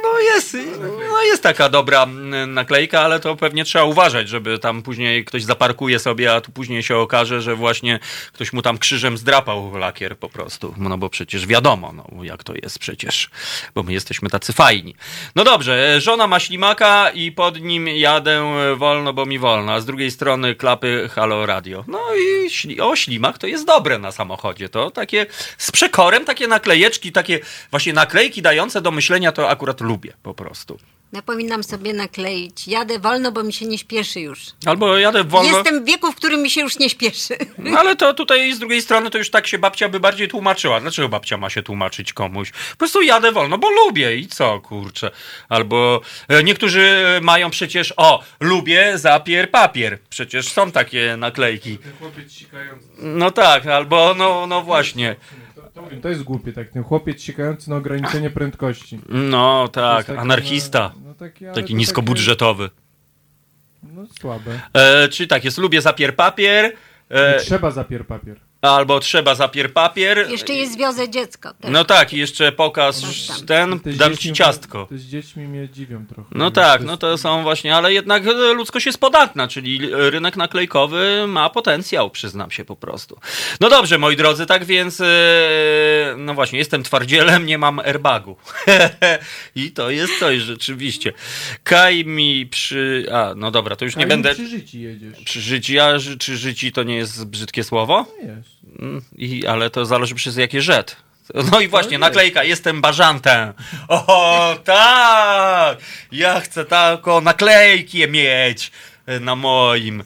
no jest, no jest taka dobra mm, naklejka, ale to pewnie trzeba uważać, żeby tam później ktoś zaparkuje sobie, a tu później się okaże, że właśnie ktoś mu tam krzyżem zdrapał lakier po prostu. No bo przecież wiadomo, no jak to jest przecież, bo my jesteśmy tacy fajni. No dobrze, żona ma ślimaka i pod nim jadę e, wolno, bo mi wolno, a z drugiej strony klapy Halo Radio. No i śli- o, ślimak to jest dobre na samochodzie. To takie z przekorem, takie naklejeczki, takie właśnie naklejki dające do myślenia, to akurat lubię po prostu.
Ja powinnam sobie nakleić. Jadę wolno, bo mi się nie śpieszy już.
Albo jadę wolno.
Jestem w wieku, w którym mi się już nie śpieszy.
No ale to tutaj z drugiej strony to już tak się babcia by bardziej tłumaczyła. Dlaczego babcia ma się tłumaczyć komuś? Po prostu jadę wolno, bo lubię i co, kurczę. Albo e, niektórzy mają przecież, o, lubię zapier papier. Przecież są takie naklejki. No tak, albo no, no właśnie.
To, to jest głupie, tak. Ten chłopiec sikający na ograniczenie prędkości.
No tak,
jest takie,
anarchista.
No, no
Taki
to
niskobudżetowy.
Takie, no słabe.
E, czy tak jest, lubię zapier papier. E,
trzeba zapier papier.
Albo trzeba zapier papier.
Jeszcze jest wiozę dziecko. Też.
No tak, i jeszcze pokaż
tam.
ten,
Te
dam ci ciastko.
Te z dziećmi mnie dziwią trochę.
No tak, no to są właśnie, ale jednak e, ludzkość jest podatna, czyli rynek naklejkowy ma potencjał, przyznam się po prostu. No dobrze, moi drodzy, tak więc, e, no właśnie, jestem twardzielem, nie mam airbagu. I to jest coś rzeczywiście. Kaj mi przy... A, no dobra, to już nie
A im
będę...
przy życi jedziesz.
Przy życi, a czy życi to nie jest brzydkie słowo?
No jest.
Mm, I, ale to zależy przez jakie rzet. No i właśnie,
jest.
naklejka, jestem bażantem. O, tak! Ja chcę taką naklejkę mieć e, na moim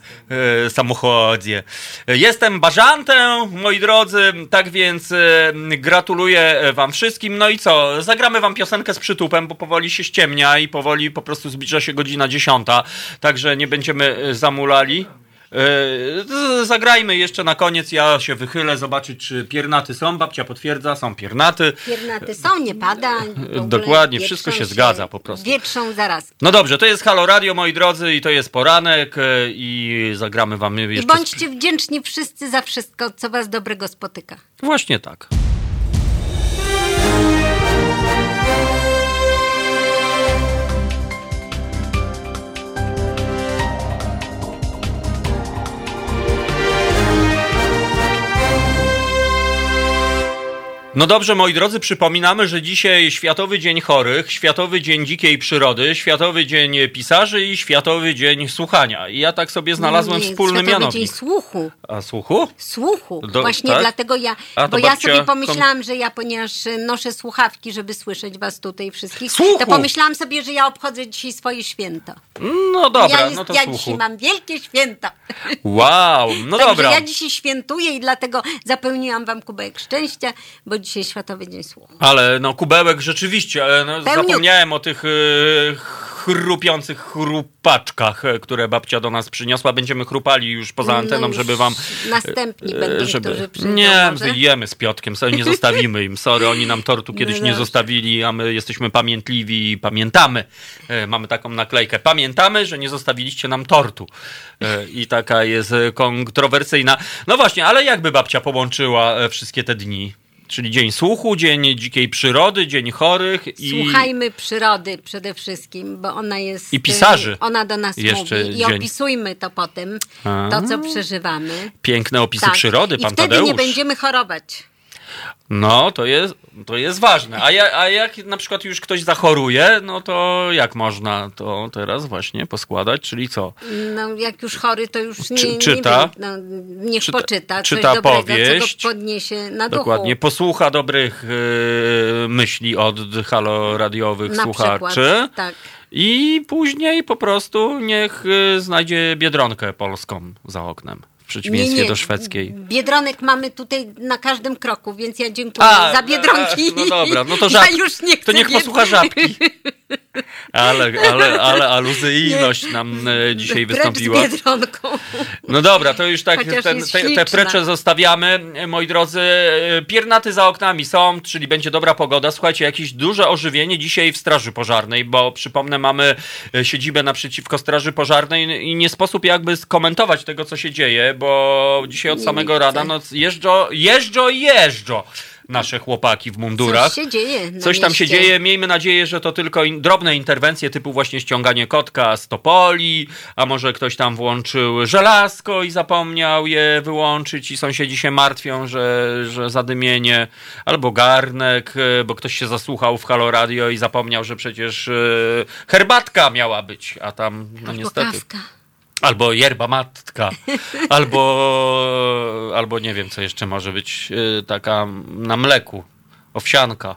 e, samochodzie. Jestem bażantem, moi drodzy, tak więc e, gratuluję wam wszystkim. No i co, zagramy wam piosenkę z przytupem, bo powoli się ściemnia i powoli po prostu zbliża się godzina dziesiąta, także nie będziemy zamulali. E, Zagrajmy jeszcze na koniec. Ja się wychylę, zobaczyć, czy piernaty są. Babcia potwierdza, są piernaty.
Piernaty są, nie pada.
Dokładnie, wszystko się zgadza po prostu.
Wietrzą zaraz.
No dobrze, to jest Halo Radio, moi drodzy, i to jest poranek. e, I zagramy wam
I
jeszcze. z-
bądźcie wdzięczni wszyscy za wszystko, co was dobrego spotyka.
Właśnie tak. No dobrze, moi drodzy, przypominamy, że dzisiaj Światowy Dzień Chorych, Światowy Dzień Dzikiej Przyrody, Światowy Dzień Pisarzy i Światowy Dzień Słuchania. I ja tak sobie znalazłem
Nie,
wspólny
Światowy
mianownik.
Dzień słuchu.
A słuchu?
Słuchu.
Do-
Właśnie
tak?
dlatego ja,
A,
bo ja sobie pomyślałam, że ja, ponieważ y, noszę słuchawki, żeby słyszeć was tutaj wszystkich,
Słuchu.
to pomyślałam sobie, że ja obchodzę dzisiaj swoje święto.
No dobra,
ja jest,
no to
ja
słuchu.
dzisiaj mam wielkie święto.
Wow, no
Także
dobra.
ja dzisiaj świętuję i dlatego zapełniłam wam kubełek szczęścia, bo dzisiaj Światowy Dzień Słuchu.
Ale no kubełek rzeczywiście, e, no, zapomniałem o tych e, chrupiących chrupaczkach, e, które babcia do nas przyniosła. Będziemy chrupali już poza
No
anteną,
już
żeby wam...
Następni
e,
będą, którzy przyjdą
Nie,
może.
jemy z Piotkiem, sobie nie zostawimy im. Sorry, oni nam tortu kiedyś nie
dobrze.
zostawili, a my jesteśmy pamiętliwi i pamiętamy. Mamy taką naklejkę. Pamiętamy, że nie zostawiliście nam tortu. I taka jest kontrowersyjna. No właśnie, ale jakby babcia połączyła wszystkie te dni? Czyli dzień słuchu, dzień dzikiej przyrody, dzień chorych i...
Słuchajmy przyrody przede wszystkim, bo ona jest.
I pisarzy.
y, Ona do nas
Jeszcze
mówi i
dzień.
opisujmy to potem,
A.
to co przeżywamy.
Piękne opisy
Tak.
przyrody,
I
pan
wtedy
Tadeusz.
nie będziemy chorować.
No, to jest, to jest ważne. A, ja, a jak na przykład już ktoś zachoruje, no to jak można to teraz właśnie poskładać, czyli co?
No, jak już chory, to już nie,
Czy-
nie
czyta?
wiem, no, niech
Czyta-
poczyta coś
czyta
dobrego,
powieść.
co go podniesie na
Dokładnie,
duchu.
posłucha dobrych y, myśli od haloradiowych
Na
słuchaczy.
przykład, tak.
I później po prostu niech y, znajdzie biedronkę polską za oknem. W przeciwieństwie
Nie, nie.
do szwedzkiej.
Biedronek mamy tutaj na każdym kroku, więc ja dziękuję za biedronki.
No dobra, no to
Ja
żabki.
już nie chcę
to niech posłucha żabki. Ale, ale, ale aluzyjność nam e, dzisiaj
Precz
wystąpiła.
z biedronką.
No dobra, to już tak ten, te, te precze zostawiamy. Moi drodzy, E, piernaty za oknami są, czyli będzie dobra pogoda. Słuchajcie, jakieś duże ożywienie dzisiaj w Straży Pożarnej, bo przypomnę, mamy e, siedzibę naprzeciwko Straży Pożarnej i nie sposób jakby skomentować tego, co się dzieje, bo dzisiaj od
Nie,
samego
nie
rana
chcę.
no, jeżdżą i jeżdżą nasze chłopaki w mundurach.
Coś się dzieje
Coś tam się
mieście.
dzieje. Miejmy nadzieję, że to tylko in, drobne interwencje typu właśnie ściąganie kotka z topoli, a może ktoś tam włączył żelazko i zapomniał je wyłączyć i sąsiedzi się martwią, że, że zadymienie, albo garnek, e, bo ktoś się zasłuchał w Halo Radio i zapomniał, że przecież e, herbatka miała być, a tam no
Albo
niestety.
kawka.
Albo yerba matka, albo, albo nie wiem, co jeszcze może być, e, taka na mleku, owsianka.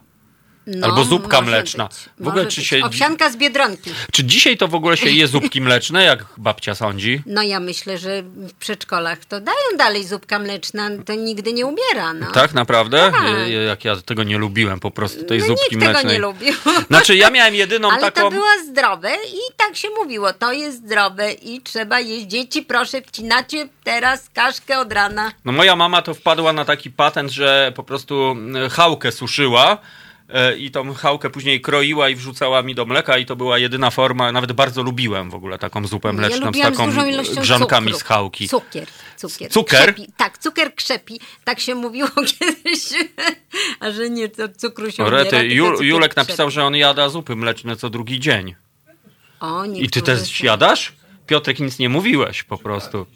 No,
Albo zupka mleczna.
Być,
W ogóle czy się-
Owsianka z Biedronki.
Czy dzisiaj to w ogóle się je zupki mleczne, jak babcia sądzi?
No ja myślę, że w przedszkolach to dają dalej zupka mleczna, to nigdy nie ubiera, no.
Tak, naprawdę?
Tak.
Ja- Jak ja tego nie lubiłem po prostu, tej
no
zupki
nikt
mlecznej.
tego nie lubił.
Znaczy, ja miałem jedyną
Ale
taką...
to było zdrowe i tak się mówiło, to jest zdrowe i trzeba jeść. Dzieci, proszę, wcinacie teraz kaszkę od rana.
No moja mama to wpadła na taki patent, że po prostu e, chałkę suszyła i tą chałkę później kroiła i wrzucała mi do mleka i to była jedyna forma, nawet bardzo lubiłem w ogóle taką zupę mleczną
ja
z taką
z
grzankami
cukru.
z chałki.
Cukier. Cukier.
Cukier?
Krzepi. Tak, cukier krzepi. Tak się mówiło kiedyś. A że nie, to cukru się
Rety,
tylko
Ju,
cukier
Julek
krzepi.
napisał, że on jada zupy mleczne co drugi dzień.
O,
I ty też
są.
jadasz? Piotrek, nic nie mówiłeś po prostu.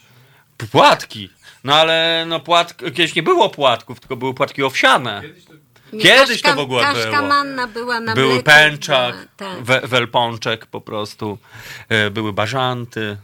Płatki. No ale no płatk, kiedyś nie było płatków, tylko były płatki owsiane. Kiedyś to
kaszka-
w ogóle
kaszka
było.
manna była na
Były
mleku,
pęczak,
była, tak.
we, welpączek po prostu, e, były bażanty.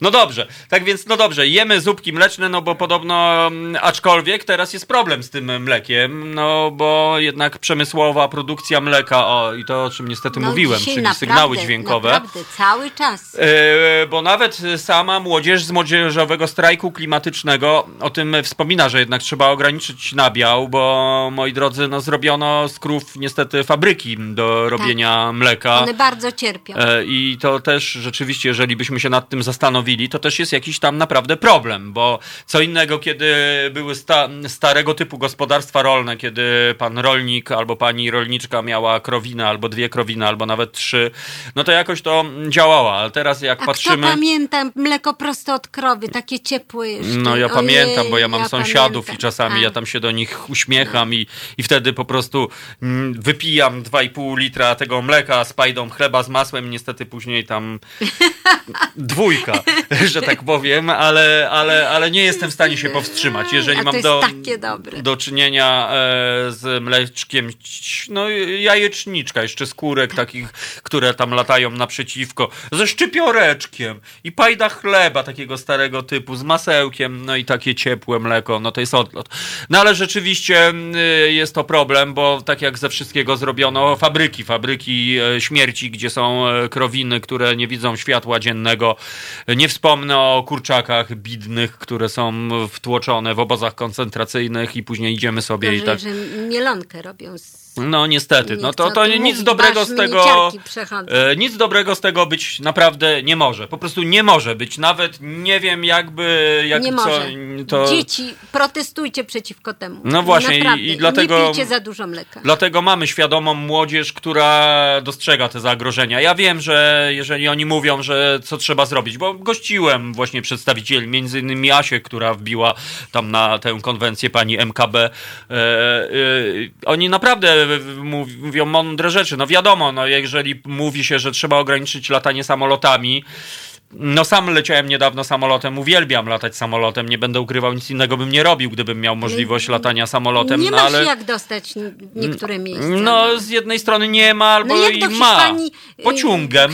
No dobrze, tak więc no dobrze, jemy zupki mleczne, no bo podobno, mm, aczkolwiek teraz jest problem z tym mlekiem, no bo jednak przemysłowa produkcja mleka, o i to o czym niestety
No,
mówiłem, czyli
naprawdę,
sygnały dźwiękowe.
Naprawdę, cały czas.
E, bo nawet sama młodzież z młodzieżowego strajku klimatycznego o tym wspomina, że jednak trzeba ograniczyć nabiał, bo moi drodzy, no zrobiono z krów niestety fabryki do robienia mleka.
Tak. One bardzo cierpią.
E, I to też rzeczywiście, jeżeli byśmy się nad tym zastanowili, to też jest jakiś tam naprawdę problem, bo co innego, kiedy były sta starego typu gospodarstwa rolne, kiedy pan rolnik albo pani rolniczka miała krowinę, albo dwie krowiny, albo nawet trzy, no to jakoś to działało, ale teraz jak
A
patrzymy...
kto pamięta mleko prosto od krowy, takie ciepłe jeszcze.
No ja
Ojej,
pamiętam, bo ja mam sąsiadów
pamiętam.
i czasami
A.
ja tam się do nich uśmiecham i, i wtedy po prostu mm, wypijam 2,5 litra tego mleka z pajdą chleba z masłem, niestety później tam dwójka, że tak powiem, ale, ale, ale nie jestem w stanie się powstrzymać. Jeżeli mam do,
takie dobre.
do czynienia e, z mleczkiem, no jajeczniczka, jeszcze skórek takich, które tam latają naprzeciwko, ze szczypioreczkiem i pajda chleba takiego starego typu, z masełkiem, no i takie ciepłe mleko, no to jest odlot. No ale rzeczywiście jest to problem, bo tak jak ze wszystkiego zrobiono fabryki, fabryki e, śmierci, gdzie są e, krowiny, które nie widzą światła dziennego. Nie wspomnę o kurczakach bidnych, które są wtłoczone w obozach koncentracyjnych i później idziemy sobie i
Gorzej,
tak.
że mielonkę robią z...
No niestety,
Nie
no to, to nic dobrego z tego. E, nic dobrego z tego być naprawdę nie może. Po prostu nie może być. Nawet nie wiem jakby jak
nie
co,
może.
to.
Dzieci, protestujcie przeciwko temu.
No właśnie, i-
Naprawdę.
i dlatego-
Nie pijcie za dużo mleka.
Dlatego mamy świadomą młodzież, która dostrzega te zagrożenia. Ja wiem, że jeżeli oni mówią, że co trzeba zrobić, bo gościłem właśnie przedstawicieli, między innymi Asię, która wbiła tam na tę konwencję pani MKB. E, e, oni naprawdę mówią mądre rzeczy. No wiadomo, no jeżeli mówi się, że trzeba ograniczyć latanie samolotami, No sam leciałem niedawno samolotem, uwielbiam latać samolotem, nie będę ukrywał, nic innego bym nie robił, gdybym miał możliwość latania samolotem,
Nie
no ale...
jak dostać niektóre miejsca.
No z jednej strony nie ma, albo
No jak
i ma.
Hiszpanii, y,
Pociągiem.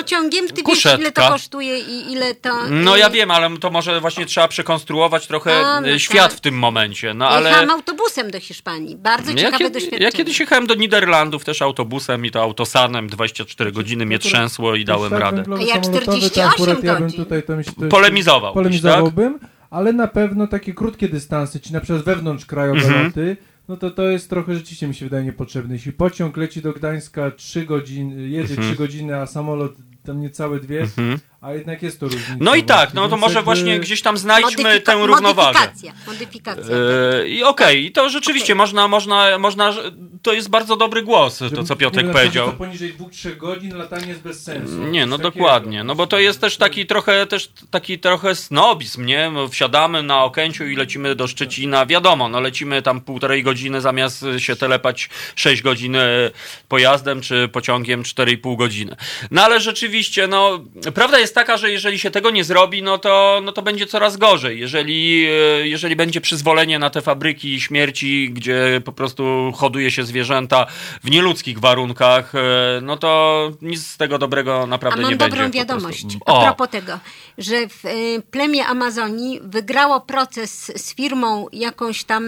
Pociągiem ty wiesz,
Kuszetka.
ile to kosztuje i ile to...
No ja wiem, ale to może właśnie trzeba przekonstruować trochę
A, no
y, świat
tak.
w tym momencie, no ale...
Jechałam autobusem do Hiszpanii. Bardzo
Ja,
ciekawe
kiedy,
doświadczenie.
ja kiedyś jechałem do Niderlandów też autobusem i to autosanem, 24 godziny mnie trzęsło i dałem
Szlak
radę.
A
to
48
akurat ja bym
godzin?
tutaj to mi się to
Polemizował,
Polemizowałbym, ale na pewno takie krótkie dystanse, czy na przykład wewnątrzkrajowe
Mhm.
loty, no to to jest trochę rzeczywiście mi się wydaje niepotrzebne. Jeśli pociąg leci do Gdańska 3 godziny, jedzie
Mhm.
3 godziny, a samolot tam niecałe dwie,
Mhm.
A jednak jest to różnica.
No i tak, no to może
jakby-
właśnie gdzieś tam znajdźmy
Modyfika-
tę równowagę.
Modyfikacja. Modyfikacja.
Yy, I okej, i to rzeczywiście można, można, można, to jest bardzo dobry głos, to
Żeby-
co
nie
Piotrek powiedział.
To poniżej 2-3 godzin latanie jest bez sensu.
Nie, no dokładnie, no bo to jest też taki trochę, też taki trochę snobizm, nie? Wsiadamy na Okęciu i lecimy do Szczecina, wiadomo, no lecimy tam półtorej godziny zamiast się telepać 6 godzin e, pojazdem czy pociągiem 4,5 godziny. No ale rzeczywiście, no prawda jest taka, że jeżeli się tego nie zrobi, no to, no to będzie coraz gorzej. Jeżeli, e, jeżeli będzie przyzwolenie na te fabryki śmierci, gdzie po prostu hoduje się zwierzęta w nieludzkich warunkach, e, no to nic z tego dobrego naprawdę
A mam
nie
dobrą
będzie.
wiadomość a propos tego, że w y, plemię Amazonii wygrało proces z firmą jakąś tam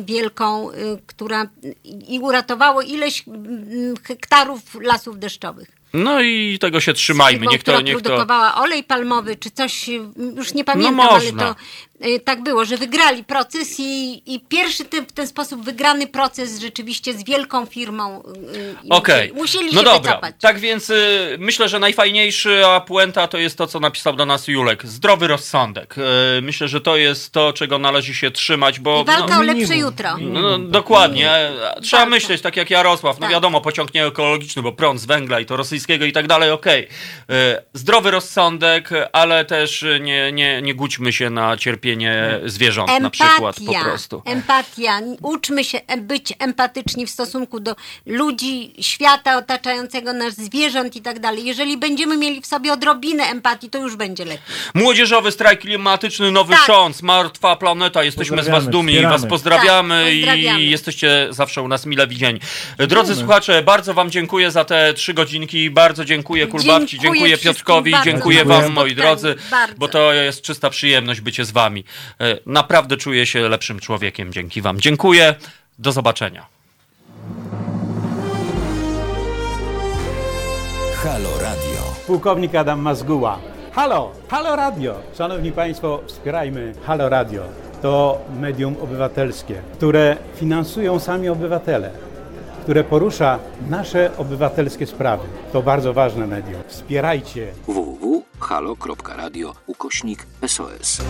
wielką, która i uratowało ileś hektarów lasów deszczowych.
No i tego się trzymajmy. Niech to, niech to...
produkowała olej palmowy, czy coś, już nie pamiętam,
No
ale to tak było, że wygrali proces i, i pierwszy ten, w ten sposób wygrany proces rzeczywiście z wielką firmą. y, y,
Okej,
Musieli
no
się
dobra.
wycofać.
Tak więc y, myślę, że najfajniejsza puenta to jest to, co napisał do nas Julek. Zdrowy rozsądek. Y, myślę, że to jest to, czego należy się trzymać, bo...
I walka
no,
o lepsze
minimum.
jutro.
No, no, dokładnie. Trzeba
Walka.
myśleć, tak jak Jarosław. No
Tak.
wiadomo, pociąg nie ekologiczny, bo prąd z węgla i to rosyjskiego i tak dalej, okej. E, Zdrowy rozsądek, ale też nie, nie, nie gućmy się na cierpienie zwierząt na przykład po prostu.
Empatia. Uczmy się być empatyczni w stosunku do ludzi, świata otaczającego nas, zwierząt i tak dalej. Jeżeli będziemy mieli w sobie odrobinę empatii, to już będzie lepiej.
Młodzieżowy strajk klimatyczny, nowy
Tak.
szans, martwa planeta. Jesteśmy z was dumni i
wspieramy.
was pozdrawiamy,
Tak, pozdrawiamy.
i jesteście zawsze u nas mile widzieni. Drodzy słuchacze, bardzo wam dziękuję za te trzy godzinki. Bardzo dziękuję Kulbawci,
Dziękuję
dziękuję Piotrkowi, dziękuję wam moi drodzy,
Bardzo.
bo to jest czysta przyjemność bycie z wami. E, Naprawdę czuję się lepszym człowiekiem dzięki wam. Dziękuję. Do zobaczenia.
Halo Radio.
Pułkownik Adam Mazguła. Halo, Halo Radio. Szanowni Państwo, wspierajmy Halo Radio. To medium obywatelskie, które finansują sami obywatele, które porusza nasze obywatelskie sprawy. To bardzo ważne medium. Wspierajcie
www.halo.radio ukośnik SOS.